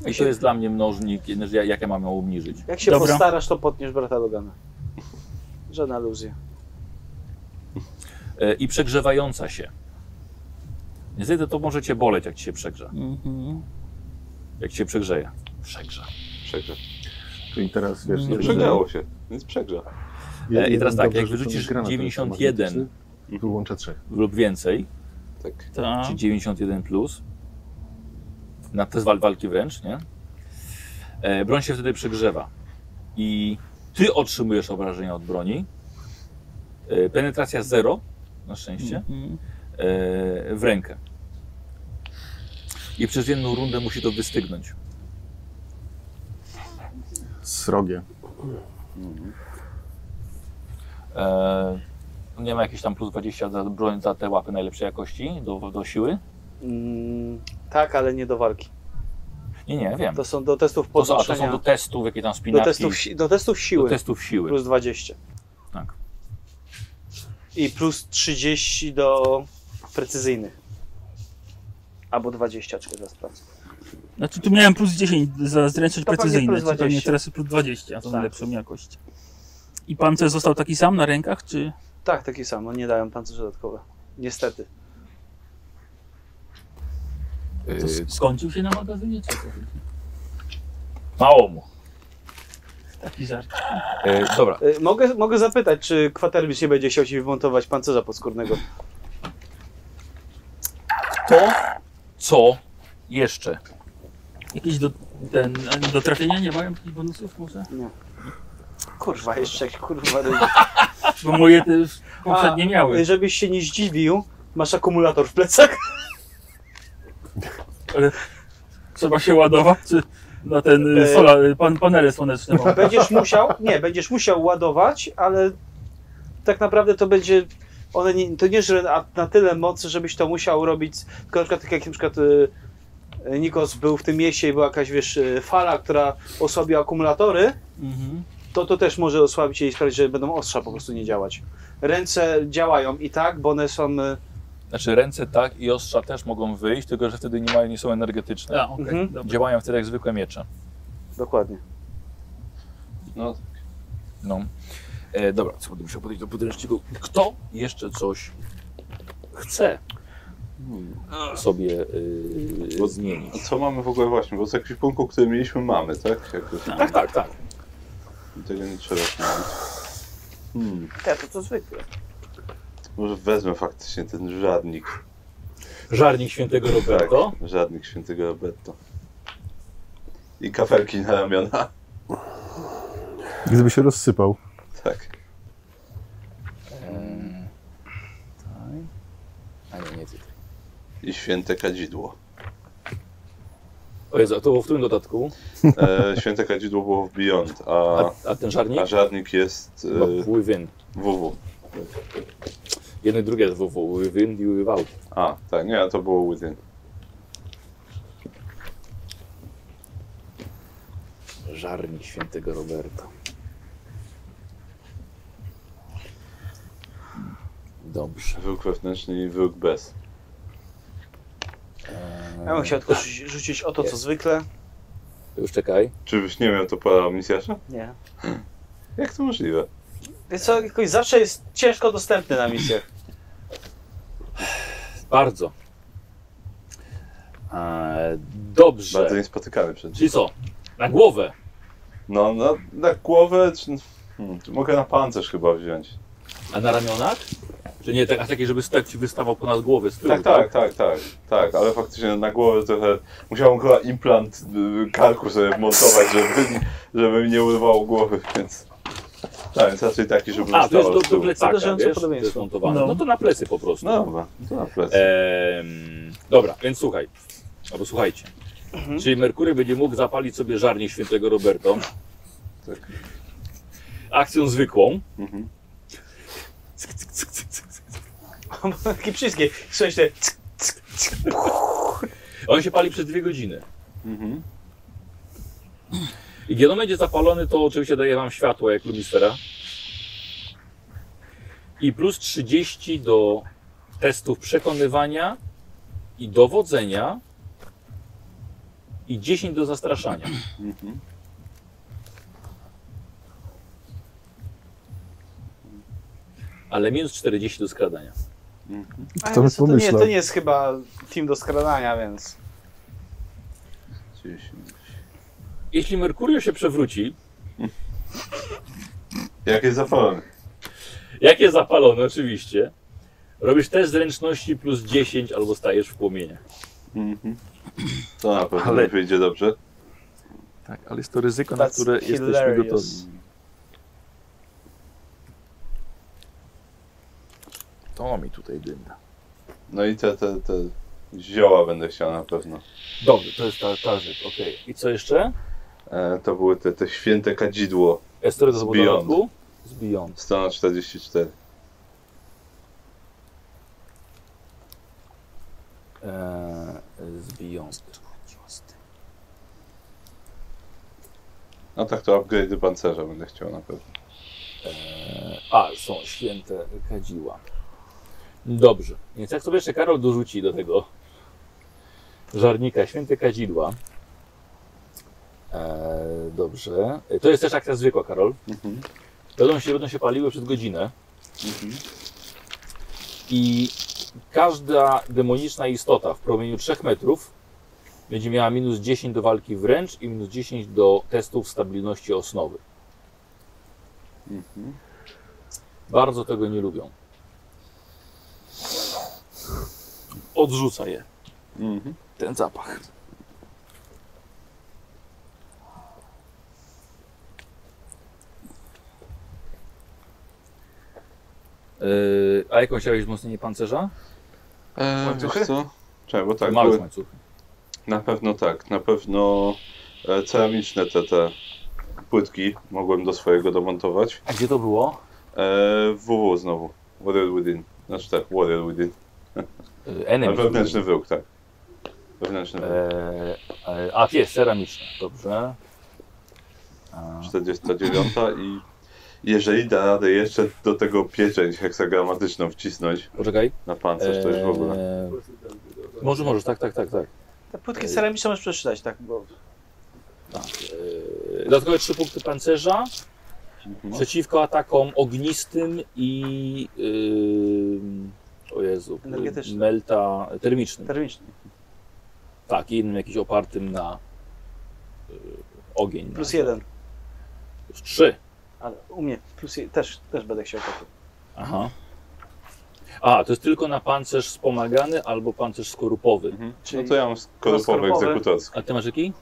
I to jest dla mnie mnożnik, jak ja mam ją obniżyć. Jak się Dobra. postarasz, to potniesz brata Logana. Żadna iluzja. E, I przegrzewająca się. Niestety to może cię boleć, jak ci się przegrze. Mhm. Jak ci się przegrzeje. Przegrze. Przegrze. Czyli teraz wiesz, Nie przegrało się, więc przegrze. E, i teraz tak, jak wyrzucisz granat 91. elektromagnetyczny, Tu łączę trzech. lub więcej, Tak. Tak. czyli 91 plus, na test wal- walki wręcz, nie? E, broń się wtedy przegrzewa. I ty otrzymujesz obrażenia od broni. E, penetracja 0, na szczęście, Mhm. e, w rękę. I przez jedną rundę musi to wystygnąć. Srogie. E, nie ma jakieś tam plus 20 za broń za te łapy najlepszej jakości do, do siły? Mm, tak, ale nie do walki. Nie, nie, wiem. To są do testów To są, a to podnoszenia. są do testów, jakie tam do, spinaczki. testów, si- do testów siły. do testów siły. Plus 20. Tak. I plus 30 do precyzyjnych. Albo 20, czy teraz sprawdzę. Znaczy tu miałem plus 10 za zręczność To precyzyjne, plus czy pewnie 20. teraz plus 20, to Tak. najlepszą jakość. I pancerz został taki sam na rękach, czy... Tak, taki sam. No nie dają pancerze dodatkowe. Niestety. To Yy, s- skończył się na magazynie, czy co? mało mu. Taki żart. E, dobra, Y, mogę, mogę zapytać, czy kwatermistrz nie będzie chciał ci wymontować pancerza podskórnego? To co jeszcze? Jakieś do, ten, do trafienia nie mają takich bonusów może? Nie. Kurwa, jeszcze jak kurwa. Bo moje te już poprzednie miały. Żebyś się nie zdziwił, masz akumulator w plecach. Ale trzeba się ładować, czy na ten E, solar, y, pan, panele słoneczne mam. Będziesz musiał, nie, będziesz musiał ładować, ale tak naprawdę to będzie, one nie, to nie, że na, na tyle mocy, żebyś to musiał robić, tylko na przykład tak jak na przykład y, Nikos był w tym mieście i była jakaś, wiesz, y, fala, która osłabia akumulatory, Mhm. to to też może osłabić je i sprawić, że będą ostrza po prostu nie działać. Ręce działają i tak, bo one są... y, Znaczy ręce tak i ostrza też mogą wyjść, tylko że wtedy nie, mają, nie są energetyczne. A, okej, Mhm. Działają wtedy jak zwykłe miecze. Dokładnie. No, No. E, dobra, co będę musiał podejść do podręczniku. Kto jeszcze coś chce sobie y, zmienić? a co mamy w ogóle właśnie? Bo z ekwipunku, który mieliśmy, mamy, tak? Jakoś, Tak, tak, tak. Tego nie trzeba zmienić. Hmm, Ja to co zwykle. może wezmę faktycznie ten żadnik. Żarnik świętego Roberto. Tak, żadnik świętego Roberto. I kafelki na ramiona. Gdyby się rozsypał. Tak. Eee, tak. A nie, nie ty. I święte kadzidło. O Jezu, a to było w którym dodatku? E, święte kadzidło było w Beyond, a, A, a ten żarnik? a żadnik jest e, Within. WW. Jedno i drugie jest WW. Within i Without. A, tak, nie, to było Within. Żarnik świętego Roberta. Dobrze. Wróg wewnętrzny i wróg bez. Eee, Ja bym chciał tylko rzucić- o to, co zwykle. Już czekaj. Czy byś nie miał to para misjasza? Nie. Jak to możliwe? Wiesz co, jakoś zawsze jest ciężko dostępny na misjach. Bardzo. Eee, dobrze. Bardzo niespotykany przed Czyli co? Na głowę. No, na, na głowę, czy... Hmm, czy mogę na pancerz chyba wziąć. A na ramionach? Czy nie, tak, a taki, żeby stek ci wystawał ponad głowę z tyłu, Tak, tak, tak, tak, tak, ale faktycznie na głowę trochę musiałem chyba implant y, karku sobie wmontować, żeby, żeby mi nie urwało głowy, więc tak, więc raczej taki, żeby A, to jest do, do plecaka, Uderzające wiesz? To jest montowane. No. No to na plecy po prostu. No dobra, to na plecy. Ehm, dobra, więc słuchaj. Albo słuchajcie. Czyli Merkury będzie mógł zapalić sobie żarnik świętego Roberto. Tak. Akcją zwykłą. Mhm. Cyk, cyk, cyk, Takie wszystkie. Słuchaj, te... On się pali przez dwie godziny. Mhm. I kiedy on będzie zapalony, to oczywiście daje wam światło jak lumisfera. I plus 30 do testów przekonywania i dowodzenia. I 10 do zastraszania. Mhm. Ale minus 40 do skradania. Ale Kto by to, nie, to nie jest chyba team do skradania, więc... 10. Jeśli Merkurio się przewróci, Jak jest zapalony? jak jest zapalony oczywiście, robisz test zręczności plus 10 albo stajesz w płomieniach. Mhm. To na pewno Ale- wyjdzie dobrze. Tak, ale jest to ryzyko, na które jesteśmy gotowi. To mi tutaj dynda. No i te, te, te zioła będę chciał na pewno. Dobrze, to jest ta, ta rzecz, okej. I co jeszcze? E, to były te, te święte kadzidło, Estory do Z dodatku? Z Beyond. strona 44. Eee, z Beyond. No tak to upgrade pancerza będę chciał na pewno. Eee, a, są święte kadziła. Dobrze, więc jak sobie jeszcze Karol dorzuci do tego żarnika święte kadzidła. Eee, dobrze. To jest też akcja zwykła, Karol. Mhm. Będą się, będą się paliły przez godzinę. Mhm. I każda demoniczna istota w promieniu 3 metrów będzie miała minus 10 do walki wręcz i minus 10 do testów stabilności osnowy. Mhm. Bardzo tego nie lubią. Odrzuca je Mhm. ten zapach. Yy, a jaką chciałeś wzmocnienie pancerza? E, Łańcuchy? wiesz co? Czekaj, bo tak, Małe były, łańcuchy. Na pewno tak, na pewno e, ceramiczne te, te płytki mogłem do swojego domontować. A gdzie to było? E, WW znowu, Warrior Within. Znaczy tak, Warrior Within. Enemy. wewnętrzny wróg, tak. Wewnętrzny wróg. E, e, a, jest, ceramiczne. Dobrze. A, 49 i jeżeli da radę jeszcze do tego pieczęć heksagramatyczną wcisnąć poczekaj. na pancerz, to już w ogóle. E, może, możesz, tak, tak, tak, tak. Te płytki ceramiczne możesz przeczytać, tak, bo tak. E, dodatkowe trzy punkty pancerza Mhm. przeciwko atakom ognistym i yy, o Jezu, melta termicznym. termiczny. Tak, i innym jakiś opartym na yy, ogień. Plus na, jeden. Plus trzy. Ale u mnie plus je, też, też będę chciał takie. Aha. A, to jest tylko na pancerz wspomagany albo pancerz skorupowy. Mhm. Czyli No to ja mam skorupowy skorupowy. egzekutorski. A ty masz jaki?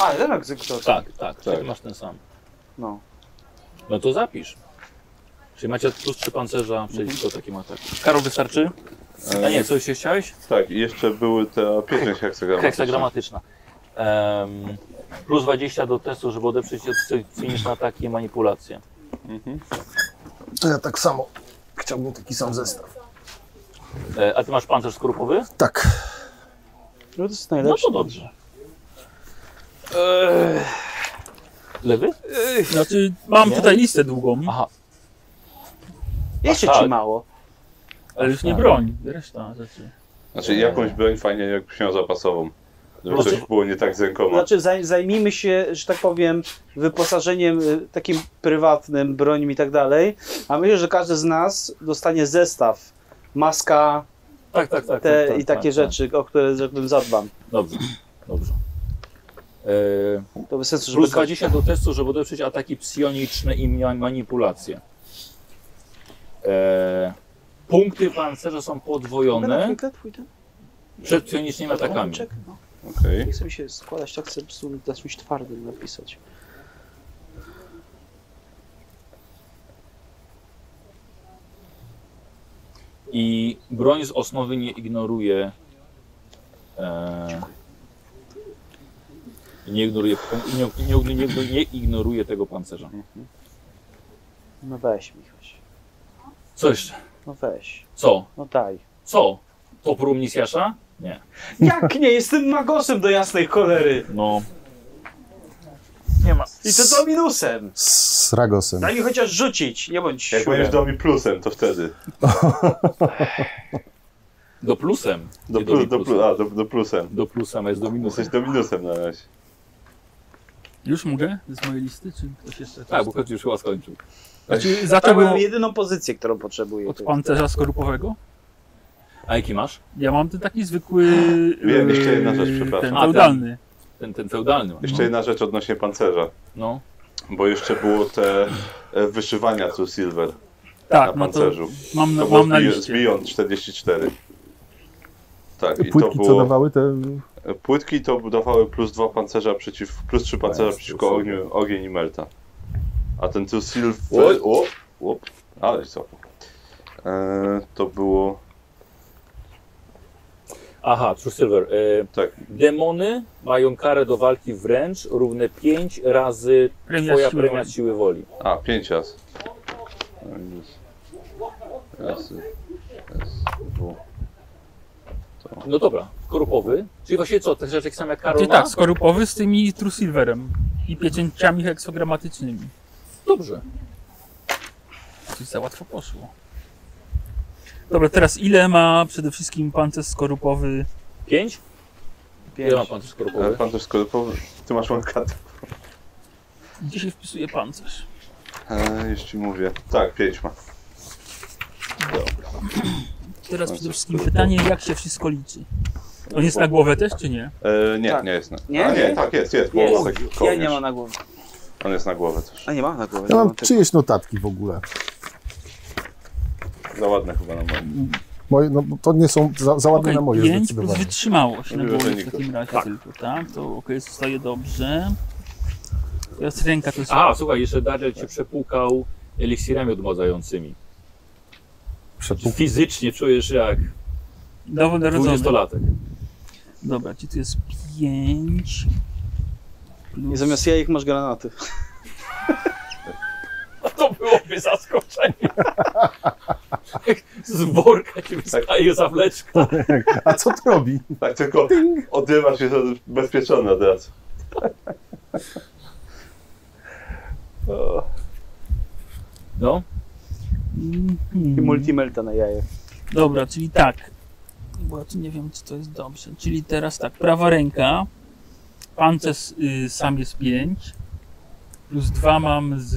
A, jeden egzekutor. Tak, tak, Tak. Ty masz ten sam. No. No to zapisz. Czyli macie plus trzy pancerza przeciwko takim atakom. Karol wystarczy? A nie, coś jeszcze chciałeś? Tak, i jeszcze były te pieczęć heksagramatyczne. Heksagramatyczna. Um, plus 20 do testu, żeby odeprzeć od cyniczne ataki i manipulacje. Mhm. To ja tak samo chciałbym taki sam zestaw. E, a ty masz pancerz skorupowy? Tak. No to jest No najlepsze. to dobrze. Lewy? Znaczy, mam Nie? tutaj listę długą, Aha, Jeszcze ci tak. mało. ale już nie broń. Reszta rzeczy. Znaczy jakąś broń fajnie jakbyś miał zapasową. Żeby Znaczy- coś było nie tak z rękoma. Znaczy zaj, zajmijmy się, że tak powiem, wyposażeniem y, takim prywatnym, brońmi i tak dalej. A myślę, że każdy z nas dostanie zestaw. Maska tak, tak, tak. te tak, tak, i takie tak, rzeczy, o które że tak powiem, zadbam. Tak. Dobrze, dobrze. E, To bez sensu, żeby... plus 20 do testu, żeby odeprzeć ataki psioniczne i ma- manipulacje. E, punkty pancerza są podwojone przed psionicznymi atakami. No. Nie chcę mi się składać, tak chcę na czymś twardym napisać. I broń z osnowy nie ignoruje. E, nie ignoruje, nie, nie, nie, nie ignoruje tego pancerza. No weź, Michoś. Co jeszcze? No weź. Co? No daj. Co? To Prumnisjasza? Nie. Jak nie? Jestem magosem do jasnej cholery. No. Nie ma. I to do minusem. Z Ragosem. Daj mi chociaż rzucić, nie bądź Jak będziesz dał mi plusem, to wtedy. Do plusem. Do, Nie plu, do, plusem. plu, a, do, do plusem. Do plusem, a jest do minusem. Jesteś do minusem na razie. Już mogę? Z mojej listy, czy ktoś jeszcze? Tak, bo ktoś już chyba skończył. Znaczy, Tak, zacząłbym mam jedyną pozycję, którą potrzebuję. od pancerza skorupowego. A jaki masz? Ja mam ten taki zwykły. Wiem, e, jeszcze jedna rzecz, przepraszam. Ten feudalny. Ten, ten feudalny masz. Jeszcze jedna rzecz odnośnie pancerza. No. Bo jeszcze było te e, wyszywania tu Silver na Tak, no to pancerzu. mam, na- To było mam na liście. Beyond 44. Tak, i to Płytki co było... dawały te... Płytki to dawały plus dwa pancerza przeciw, plus trzy pancerza przeciwko ogniu, ogień i melta. A ten tu. Silver... O, o, ale co? E, to było... Aha, True Silver. E, Tak, demony mają karę do walki wręcz równe 5 razy Premia twoja siły premia woli. siły woli. a, pięć raz. Raz, raz, dwa. No dobra, skorupowy. Czyli właśnie co, te rzeczy tak samo jak Karol Czyli ma? tak, skorupowy z tymi True Silverem i pieczęciami heksogramatycznymi. Dobrze. Coś za łatwo poszło. Dobra, teraz ile ma przede wszystkim pancerz skorupowy? 5? Pięć. Ile ma pan też E, skorupowy? Pan też skoro ty masz mankatę. Gdzie się wpisuje pancerz? E, ci mówię. Tak, pięć ma. Teraz przede wszystkim pytanie, jak się wszystko liczy? On jest na głowę też, czy nie? E, nie, Tak. nie jest na. Nie? A nie, tak jest, jest. Bo Jest. taki Ja kołnierz. nie mam na głowie. On jest na głowę też. A nie ma na głowie. Ja mam tylko- czyjeś notatki w ogóle. Za ładne chyba na moim. Moje, no, to nie są za, za ładne Okej, na moje pięć plus zdecydowanie. wytrzymałość na głowie w takim razie Tak. tylko, tak? To okej, zostaje dobrze. Teraz ręka to jest... A, słuchaj, jeszcze Daniel cię przepłukał eliksirami odmładzającymi. Przepuk... Fizycznie czujesz jak Nowonarodzony. 20-latek. Dobra, ci tu jest 5. I zamiast jajek masz granaty. To byłoby zaskoczenie. Z worka ci wystaje zawleczka. A co to robi? Tak tylko odrywasz się bezpieczony od razu. No, Mhm. I multimelta na jaje. Dobra, czyli tak. Tu nie wiem, czy to jest dobrze. Czyli teraz tak, prawa ręka. Pancerz y, sam jest 5. Plus 2 mam z.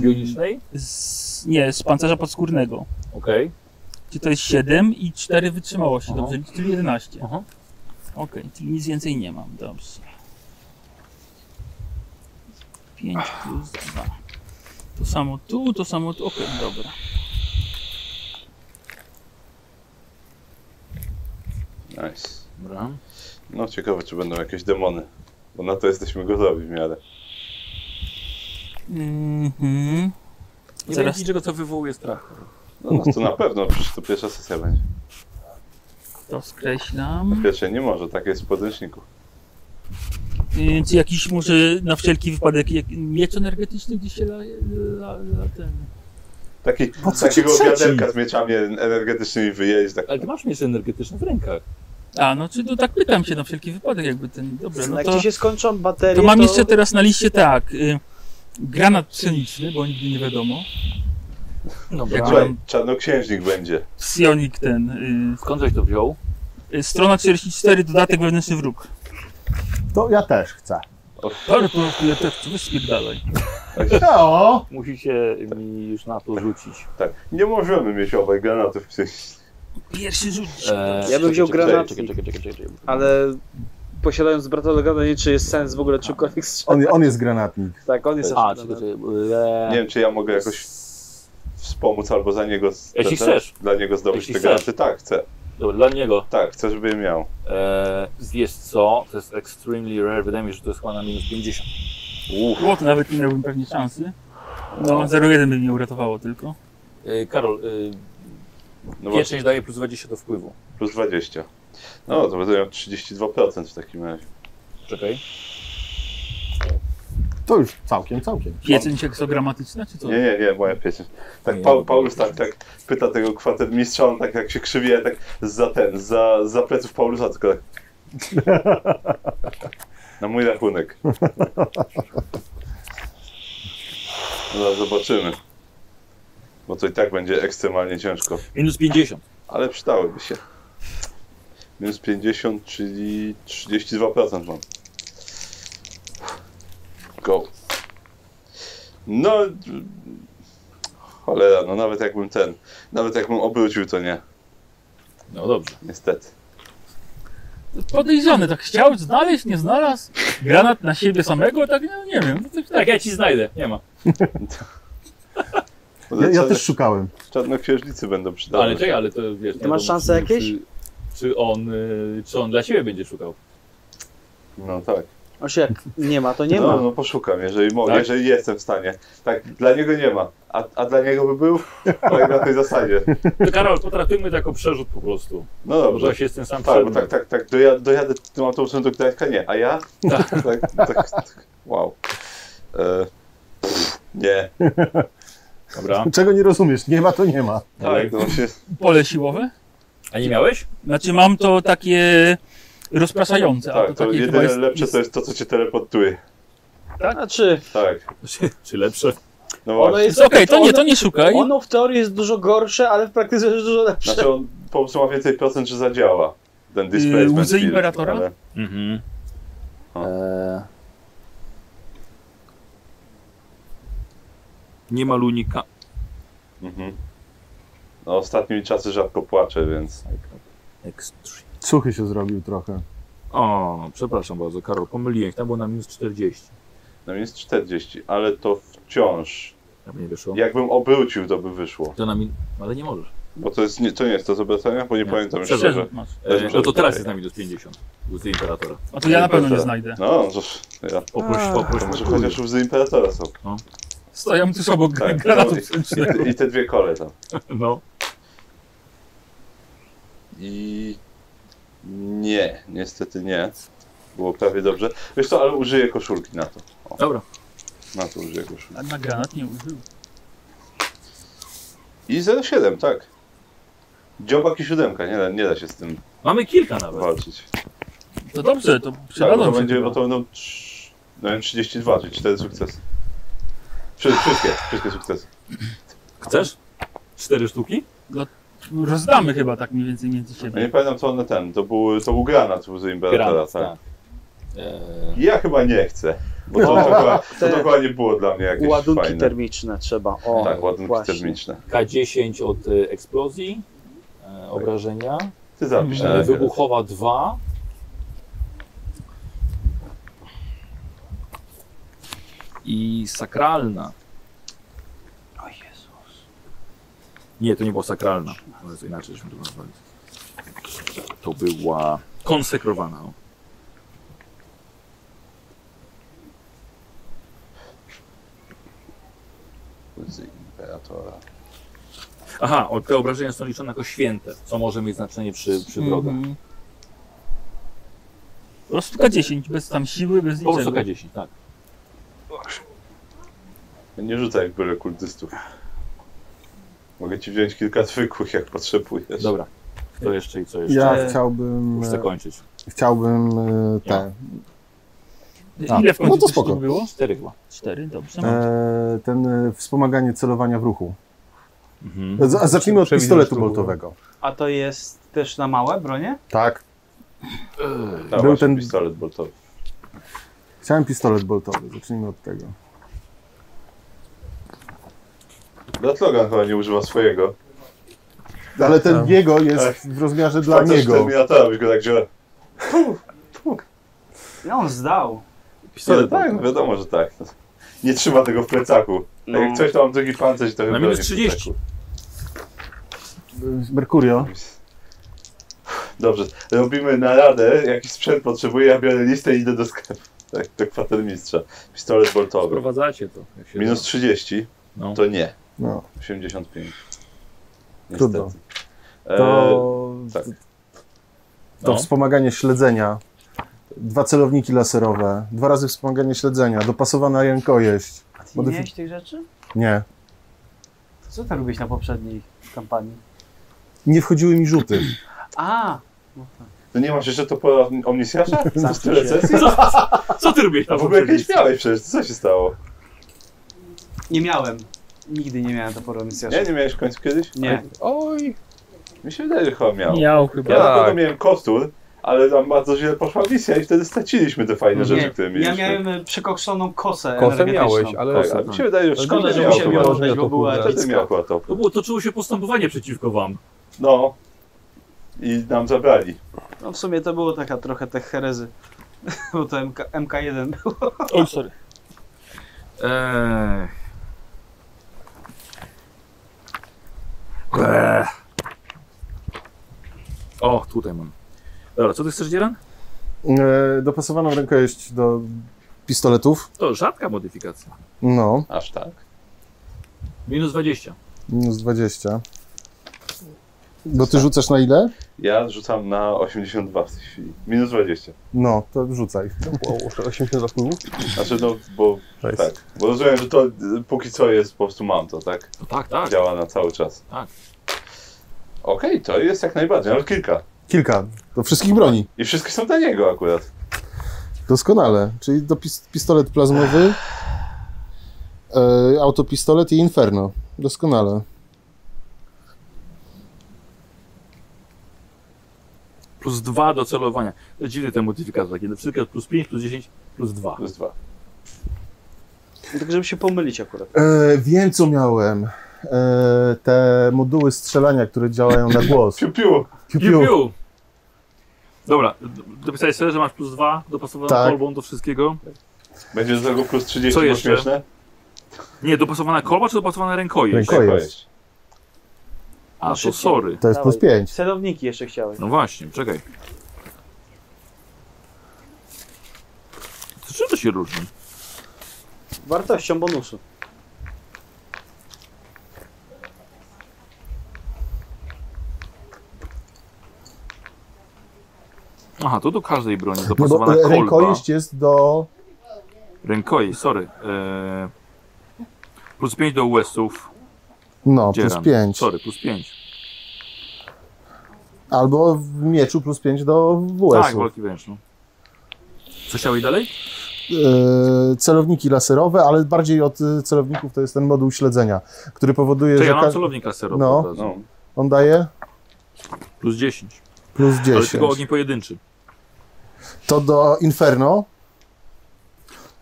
bionicznej? z nie, z pancerza podskórnego. Okej. Czyli to jest 7 i 4 wytrzymałości, Aha. dobrze? Czyli 11. Aha. Okej, czyli nic więcej nie mam, dobrze. 5 plus 2. To samo tu, to samo tu. Okej, dobra. Nice. Dobra. No ciekawe, czy będą jakieś demony. Bo na to jesteśmy gotowi w miarę. Mhm. Nie Zaraz- wiem, czego to wywołuje strach. No, no to na pewno, przecież to pierwsza sesja będzie. To skreślam. Pierwsze nie może, tak jest w podręczniku. Czy jakiś może na wszelki wypadek jak, miecz energetyczny gdzieś się la, la, la ten. Taki, Po co takiego wiaderka z mieczami energetycznymi wyjeść, tak Ale ty masz mieć energetyczne w rękach. A, no czy to tak pytam się na wszelki wypadek jakby ten. Dobra, no Jak to, ci się skończą baterie, to mam jeszcze teraz na liście tak. Y, granat pszeniczny, bo nigdy nie wiadomo. Dobra. Jak Słuchaj, mam czarnoksiężnik będzie. psionik ten. Skąd żeś to wziął? Y, y, strona 44, dodatek wewnętrzny wróg. To ja też chcę. Ale to tyle tekstu, weź spierdalaj. O! Musicie mi już na to rzucić. Tak, nie możemy mieć obaj granatów w sensie. Pierwszy rzut. Eee, Ja bym wziął granat. Czekaj, czekaj, czekaj, czekaj. czekaj. Ale posiadając brata Legana, nie czy jest sens w ogóle czymkolwiek strzelać. On, on jest granatnik. Tak, on jest A, czekaj, czekaj. Eee, Nie wiem, czy ja mogę jakoś wspomóc albo za niego. Jeśli chcesz. Dla niego zdobyć Jeśli te chcesz. granaty. Tak, chcę. Dobra, dla niego. Tak, chcę, żeby je miał. Eee, wiesz co? To jest extremely rare. Wydaje mi się, że to jest chyba na minus 50. Uff, O, to nawet nie miałbym pewnie szansy. No, 0,1 by mnie uratowało tylko. Eee, Karol, eee, no pieczęć właśnie, daje plus 20 do wpływu. plus 20. No, to będę miał 32% w takim razie. Czekaj. To już całkiem, całkiem. Pieceń seksogramatyczna, czy co? Nie, nie, nie, moja pieczęć. Tak, Nie, Paul, Paulus tak, tak pyta tego kwatermistrza, on tak jak się krzywie, tak za ten, za, za pleców Paulusa, tylko tak. Na mój rachunek. No, zobaczymy. Bo to i tak będzie ekstremalnie ciężko. Minus 50. Ale przydałyby się. Minus 50, czyli 32% mam. Go. No. Cholera, no nawet jakbym ten. Nawet jakbym obrócił, to nie. No dobrze. Niestety. Podejrzany, tak chciał znaleźć, nie znalazł. Granat na siebie samego, tak no, nie wiem. No, tak, Tak, ja ci znajdę. Nie ma. Ja, ja też szukałem. Czarnoksiężnicy będą przydały. Ale czekaj, ale to wiesz. Ty nie masz czy- jakieś? Czy, czy on, y, czy on dla siebie będzie szukał? No tak. Się jak nie ma, to nie no, ma. no poszukam, jeżeli, mo- Tak? jeżeli jestem w stanie. Tak, dla niego nie ma. A, a dla niego by był? Tak na tej zasadzie. To Karol, potraktujmy to jako przerzut po prostu. No Może dobrze. ja się jestem sam Tak, bo tak, tak, tak, dojadę, dojadę tym autobusem do Gdańska, nie, a ja? Tak. tak, tak, tak, wow. E, pff, nie, Dobra. Czego nie rozumiesz? Nie ma, to nie ma. tak, no się, Pole siłowe? A nie miałeś? Znaczy mam to takie rozpraszające, a tak, to to jedyne jest, lepsze to jest to, co cię teleportuje. Znaczy, Tak, Czy, czy lepsze? no właśnie. jest... jest okej, to nie, to nie szukaj. Ono w teorii jest dużo gorsze, ale w praktyce jest dużo lepsze. Znaczy on po prostu ma więcej procent, że zadziała. Ten Yy, displacement łzy field, Imperatora? ale- Mhm. Eee. Nie ma lunika. Mhm. No ostatnimi czasy rzadko płaczę, więc... Suchy się zrobił trochę. O, przepraszam bardzo, Karol, pomyliłem się. Tam było na minus 40. No jest 40, ale to wciąż. Jak nie wyszło? Jakbym obrócił, to by wyszło. To na min... Ale nie możesz. Bo to jest nie, to nie jest to z obracania, bo nie, Nie. pamiętam już Przepraszam. szczerze. Masz. E, no to teraz jest na minus 50. Łzy Imperatora. A to ja na pewno nie znajdę. No, to ja. Poproś, poproś. To może chociaż łzy Imperatora są. Stoją tuż obok Tak, granatu no. I, I te dwie kole tam. No. I... Nie, niestety nie. Było prawie dobrze. Wiesz co, ale użyję koszulki na to. O, Dobra. na to użyję koszulki. A na granat nie użył. I 07, tak. Dziobak i siódemka, nie da, nie da się z tym Mamy kilka nawet. walczyć. To dobrze, to Tak, przydadzą to się będzie, bo to będą no wiem, 32, czyli 4 sukcesy. Wszy- Wszystkie, wszystkie sukcesy. Chcesz? Cztery sztuki? Rozdamy chyba tak mniej więcej między Ja nie siebie. pamiętam co one ten, to był, to był granat u Imperatora, Granat, tak. tak. Eee, Ja chyba nie chcę, bo to, to, chyba, to, Te- chyba nie było dla mnie jakieś Ładunki fajne. termiczne trzeba. O, Tak, ładunki właśnie. termiczne. K10 od e, eksplozji, e, obrażenia. Ty zapisz E, wybuchowa 2. I sakralna. O Jezus. Nie, to nie była sakralna. Ale to inaczej to nazwali. To była konsekrowana. o. Z Imperatora. Aha, o, te obrażenia są liczone jako święte, co może mieć znaczenie przy, przy wrogach. Mhm. Po prostu K10, bez tam siły, bez Po prostu niczego. K10, tak. Nie rzucaj jak byle kultystów. Mogę ci wziąć kilka zwykłych jak potrzebujesz. Dobra. Kto jeszcze i co jeszcze? Ja chciałbym, Muszę e, zakończyć. chciałbym e, te, A, Ile w końcu no to spoko. było? Cztery chyba. Cztery, dobrze. e, ten e, wspomaganie celowania w ruchu. Mhm. Z- Zacznijmy od pistoletu to boltowego. A to jest też na małe bronie? Tak, Tak, Był ten- pistolet boltowy. Chciałem pistolet boltowy, zacznijmy od tego. Datlogan chyba nie używa swojego. Ale ten Tak. jego jest w rozmiarze dla niego. Terminatora byś go tak wziął. No on zdał. Pistolet tak, no wiadomo, że tak. Nie trzyma tego w plecaku. No. Jak coś tam mam drugi pancerz, to Na chyba minus nie w 30. Merkurio. Dobrze, robimy naradę, jaki sprzęt potrzebuję, ja biorę listę i idę do sklepu. Tak, do kwatermistrza. Pistolet boltowy. Wprowadzacie to. jak się Minus da. 30, No. to nie. No, 85. Trudno. Niestety. to, E, tak. to No. wspomaganie śledzenia. Dwa celowniki laserowe, dwa razy wspomaganie śledzenia, dopasowana rękojeść. A ty Modyfi- nie miałeś tych rzeczy? Nie, To co ty robiłeś na poprzedniej kampanii? nie wchodziły mi rzuty. A! No tak. To nie masz jeszcze to po omnisjasza? To Zamknij tyle sesji? Co ty robisz A na w ogóle jakieś miałeś przecież, co się stało? Nie miałem. Nigdy nie miałem toporu misjasza. Nie, nie miałeś w końcu kiedyś? Nie. Oj, Mi się wydaje, że chyba miał. Miał Ja chyba. na Tak. pewno miałem kostur, ale tam bardzo źle poszła misja i wtedy straciliśmy te fajne rzeczy, Nie, które ja mieliśmy. miałem e, przekokszoną kosę kosę miałeś, ale Tak, ale mi się wydaje, że Szkoda, że miał musiałem ją oddać, bo była to. To było, toczyło się postępowanie przeciwko wam. No. I nam zabrali. No w sumie to było taka trochę te herezy. Bo to MK, MK1 było. Oj, sorry. Eee. Eee. O, tutaj mam. Dobra, co ty chcesz, Dzieran? E, dopasowaną rękojeść do pistoletów. To rzadka modyfikacja. No, Aż tak. Minus 20. minus 20. Bo ty rzucasz na ile? Ja rzucam na 82 w tej chwili. Minus 20. No, to rzucaj. wow, 80 wpływów. Znaczy no, bo Nice. tak. Bo rozumiem, że to póki co jest, po prostu mam to, tak? No tak, tak. Działa na cały czas. Tak. Okej, to jest jak najbardziej, ale kilka. Kilka. Do wszystkich broni. I wszystkie są dla niego akurat. Doskonale. Czyli do pis pistolet plazmowy, e, autopistolet i inferno. Doskonale. Plus 2 do celowania. To dziwny ten modyfikator taki. Na przykład plus 5, plus 10, plus 2. Plus dwa. Tak, żeby się pomylić akurat. E, wiem, co miałem. E, te moduły strzelania, które działają na głos. Piu, piu. Piu, Piu, piu. piu. Dobra, dopisałeś sobie, że masz plus 2 dopasowaną Tak. kolbą do wszystkiego? Będzie do tego plus 30, Co jeszcze? śmieszne? Nie, dopasowana kolba czy dopasowana rękojeść? Rękojeść. A, to Szybciej. sorry. To jest plus Dawaj. 5. Celowniki jeszcze chciałeś. No właśnie, czekaj. To czym to się różni? Wartością bonusu. Aha, to do każdej broni Nie, bo dopasowana kolba. rękojeść jest do... Rękojeść, sorry. Eee, plus 5 do USów. No, plus Dzieran. 5. Sorry, plus 5. Albo w mieczu plus 5 do Tak, WS-u. walki wręcz. No. Co chciałeś dalej? e, celowniki laserowe, ale bardziej od e, celowników to jest ten moduł śledzenia, który powoduje, Czy że ja mam celownik laserowy No. No. on daje Plus 10. plus Ale 10. tylko ogień pojedynczy. To do Inferno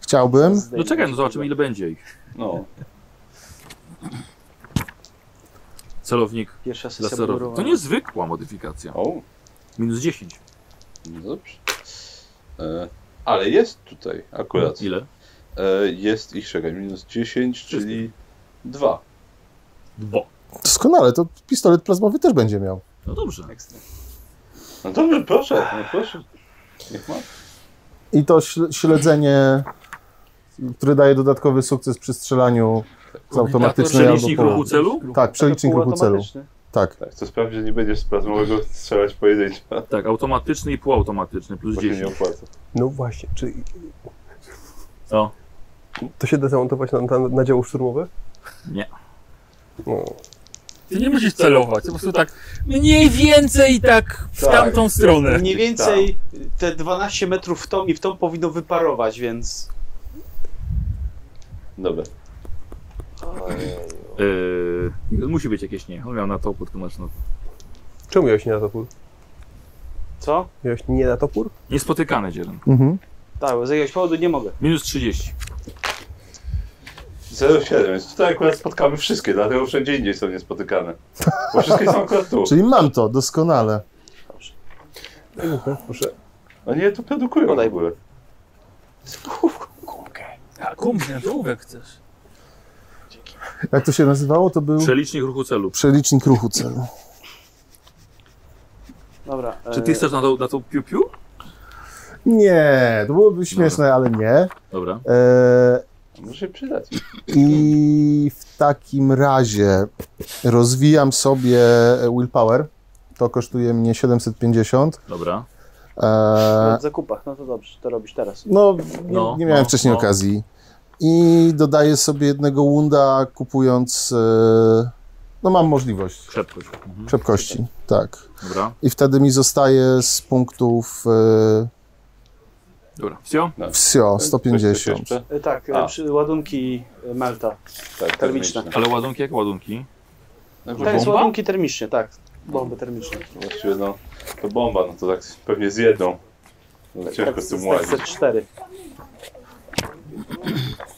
chciałbym. No czekaj, no zobaczymy ile będzie ich. no. Celownik Pierwsza sesja laserowy. To budowana. nie zwykła modyfikacja. O, Minus 10. no dobrze. E, ale jest tutaj akurat. Ile? E, jest ich, czekaj, minus 10, czyli 2. Dwo. Doskonale, to pistolet plazmowy też będzie miał. No dobrze. Ekstra. No dobrze, proszę, no proszę. Niech ma. I to śl- śledzenie, które daje dodatkowy sukces przy strzelaniu z automatycznej Przelicznik ruchu celu? Tak, przelicznik ruchu celu. Tak. Tak, chcę sprawdzić, że nie będziesz z plazmowego strzelać pojedynczo, Tak, automatyczny i półautomatyczny, plus bo się nie 10. opłaca. No właśnie, czy Co? to się da zamontować na, na, na działo szturmowe? Nie. No. Ty nie musisz celować, po prostu tak mniej więcej tak w Tak. tamtą stronę. Mniej więcej te 12 metrów w tą i w tą powinno wyparować, więc... Dobra. Yy, musi być jakieś nie. On miał na to tłumacz. No. Czemu miałeś nie na topór? Co? Miałeś nie na topór? Niespotykany dzielny. Mhm. Tak, bo z jakiegoś powodu nie mogę. Minus 30. 0,7, więc tutaj akurat spotkamy wszystkie, dlatego wszędzie indziej są niespotykane. Bo wszystkie są akurat tu. Czyli mam to, doskonale. Proszę. A nie, to produkują w Podaj. ogóle. Gumkę. A gumkę, to jak chcesz. Jak to się nazywało? To był Przelicznik ruchu celu. przelicznik ruchu celu. Dobra. Czy e, ty chcesz na to, na to piu-piu? Nie, to byłoby śmieszne, ale nie. Dobra. E, Może się przydać. I w takim razie rozwijam sobie willpower. To kosztuje mnie 750. Dobra. E, W zakupach, no to dobrze, to robisz teraz. no, nie, No, nie miałem no, wcześniej no. okazji. I dodaję sobie jednego wunda, kupując. E, no, mam możliwość Krzepkość. Mhm. szybkości. Tak. Dobra. I wtedy mi zostaje z punktów e, Dobra. Wsio? wsio Coś 150. jeszcze? E, Tak, A. e, przy ładunki melta. Tak, Termiczne. Ale ładunki jak ładunki? Tak, jest ładunki termiczne, tak. Bomby termiczne. Właściwie no, to bomba, no to tak pewnie z jedną. No, ciężko Tak, z tym z łazić. C4.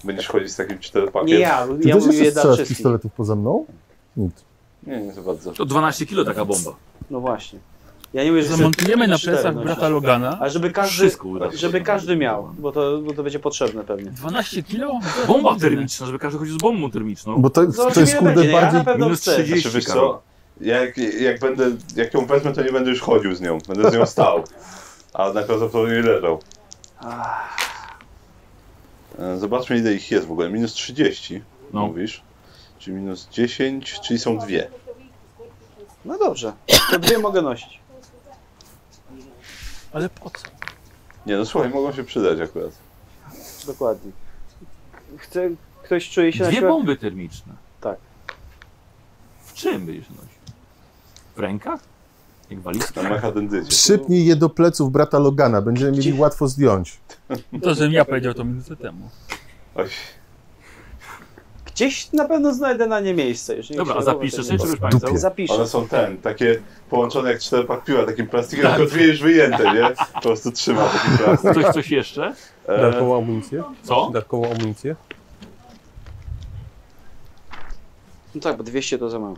Będziesz chodzić z takim czteropakiem? Nie ja, ja mówię strzelasz wszystkich. pistoletów poza mną? Nic. Nie, nie za bardzo. To 12 kilo taka bomba. No właśnie. Ja nie mówię, że Zamontujemy na plecach nosić. brata Logana. Ale żeby każdy, żeby każdy miał, bo to, bo to będzie potrzebne pewnie. 12 kilo? Bomba termiczna, żeby każdy chodził z bombą termiczną. Bo to, to jest kurde będzie. Ja bardziej. na pewno Minus chcę. 30. Znaczy, co, jak, jak będę, jak ją wezmę, to nie będę już chodził z nią. Będę z nią stał. A najprawdopodobniej leżał. E, Zobaczmy ile ich jest w ogóle. Minus 30, No. mówisz. Czyli minus 10, czyli są dwie. No dobrze, to dwie mogę nosić. Ale po co? Nie no słuchaj, mogą się przydać akurat. Dokładnie. Chce, ktoś czuje się na Dwie bomby termiczne. Tak. W czym będziesz nosił? W rękach? Jak walizka? Przypnij je do pleców brata Logana, będziemy mieli łatwo zdjąć. To, żebym ja powiedział to minutę temu. Oj, Gdzieś na pewno znajdę na nie miejsce. Jeżeli Dobra, się a sobie, nie czy już dupie. państwo? Zapiszę. one są ten, takie połączone jak czteropak piła, takim plastikiem, tylko dwie już wyjęte, nie? Po prostu trzyma taki plastik. Coś, coś jeszcze? E, Dodatkową amunicję? Co? Dodatkową amunicję? No tak, bo 200 to za mało.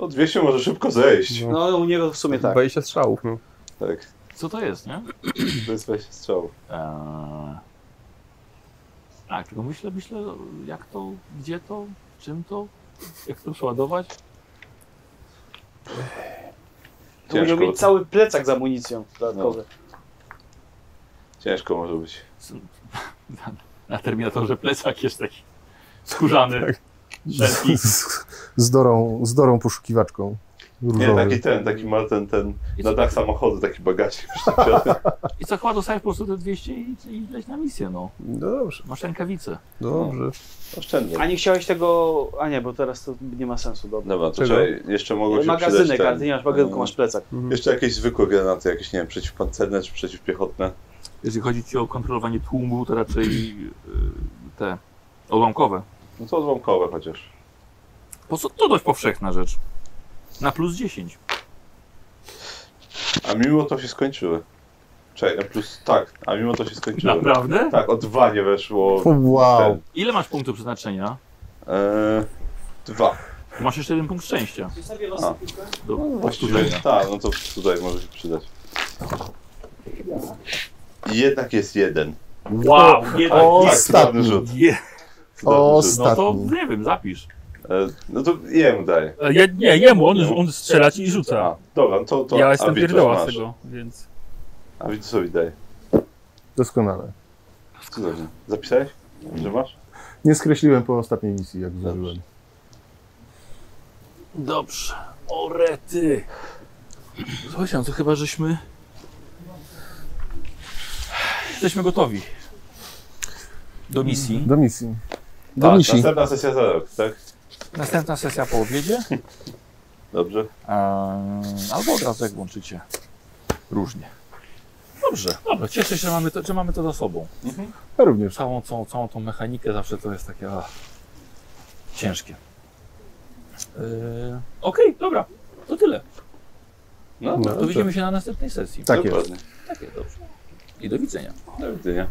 No 200 może szybko zejść. No u niego w sumie tak. 20 strzałów. No. Tak, Co to jest, nie? to jest 20 strzałów. Eee... Tak, tylko myślę, myślę, jak to, gdzie to, czym to, jak to przeładować. To musiał Ciężko, mieć cały plecak z amunicją dodatkowy. ciężko może być. Na Terminatorze plecak jest taki skórzany. Szefki. Z, z, dorą, z dorą poszukiwaczką. Nie, różowy. taki ten, taki ma ten, ten na dach samochodu, taki bagażnik. I co chyba dostałeś po prostu te 200 i, i leć na misję, no. No dobrze, Masz rękawice. dobrze. Oszczędnie. A nie chciałeś tego... A nie, bo teraz to nie ma sensu, dobra. Dobra, to czekaj, jeszcze mogło się przydać Magazynek, ten, ale ty nie masz magazynku, e, masz plecak. Mhm. Jeszcze jakieś zwykłe granaty, jakieś, nie wiem, przeciwpancerne czy przeciwpiechotne. Jeżeli chodzi ci o kontrolowanie tłumu, to raczej yy, te odłamkowe. No to odłamkowe chociaż. Po co to dość powszechna rzecz. Na plus 10. A mimo to się skończyły. Czekaj, no plus, tak, a mimo to się skończyły. Naprawdę? Tak, o dwa nie weszło. Wow. Ten. Ile masz punktów przeznaczenia? Eee, dwa. Masz jeszcze jeden punkt szczęścia. A. Do Właściwie, powtórzenia. tak, no to tutaj może się przydać. I jednak jest jeden. Wow, jeden. O, tak, ostatni. rzut. Je, O, Cudowny rzut. no to Ostatni. nie wiem, zapisz. E, no to jemu daję. E, Je, nie, jemu, on, on strzela ci i rzuca. A, dobra, no to, to Ja jestem Avitus pierdoła z masz. tego, więc... A Vitusowi daję. Doskonale. Cudownie. Zapisałeś? Że masz? Nie skreśliłem po ostatniej misji, jak zużyłem. Dobrze. O rety. Słuchajcie, no to chyba żeśmy... Jesteśmy gotowi. Do misji. Do misji. Do Tak, następna sesja za rok, tak? Następna sesja po obiedzie. Dobrze. Eee, albo od razu jak włączycie. Różnie. Dobrze, dobra. Cieszę się, że mamy to, że mamy to za sobą. Ja również. Całą, całą, całą tą mechanikę zawsze to jest takie ach, ciężkie. Eee, Okej, dobra. To tyle. No, No. To widzimy się na następnej sesji. Tak jest. dokładnie. Takie, dobrze. I do widzenia. Do widzenia.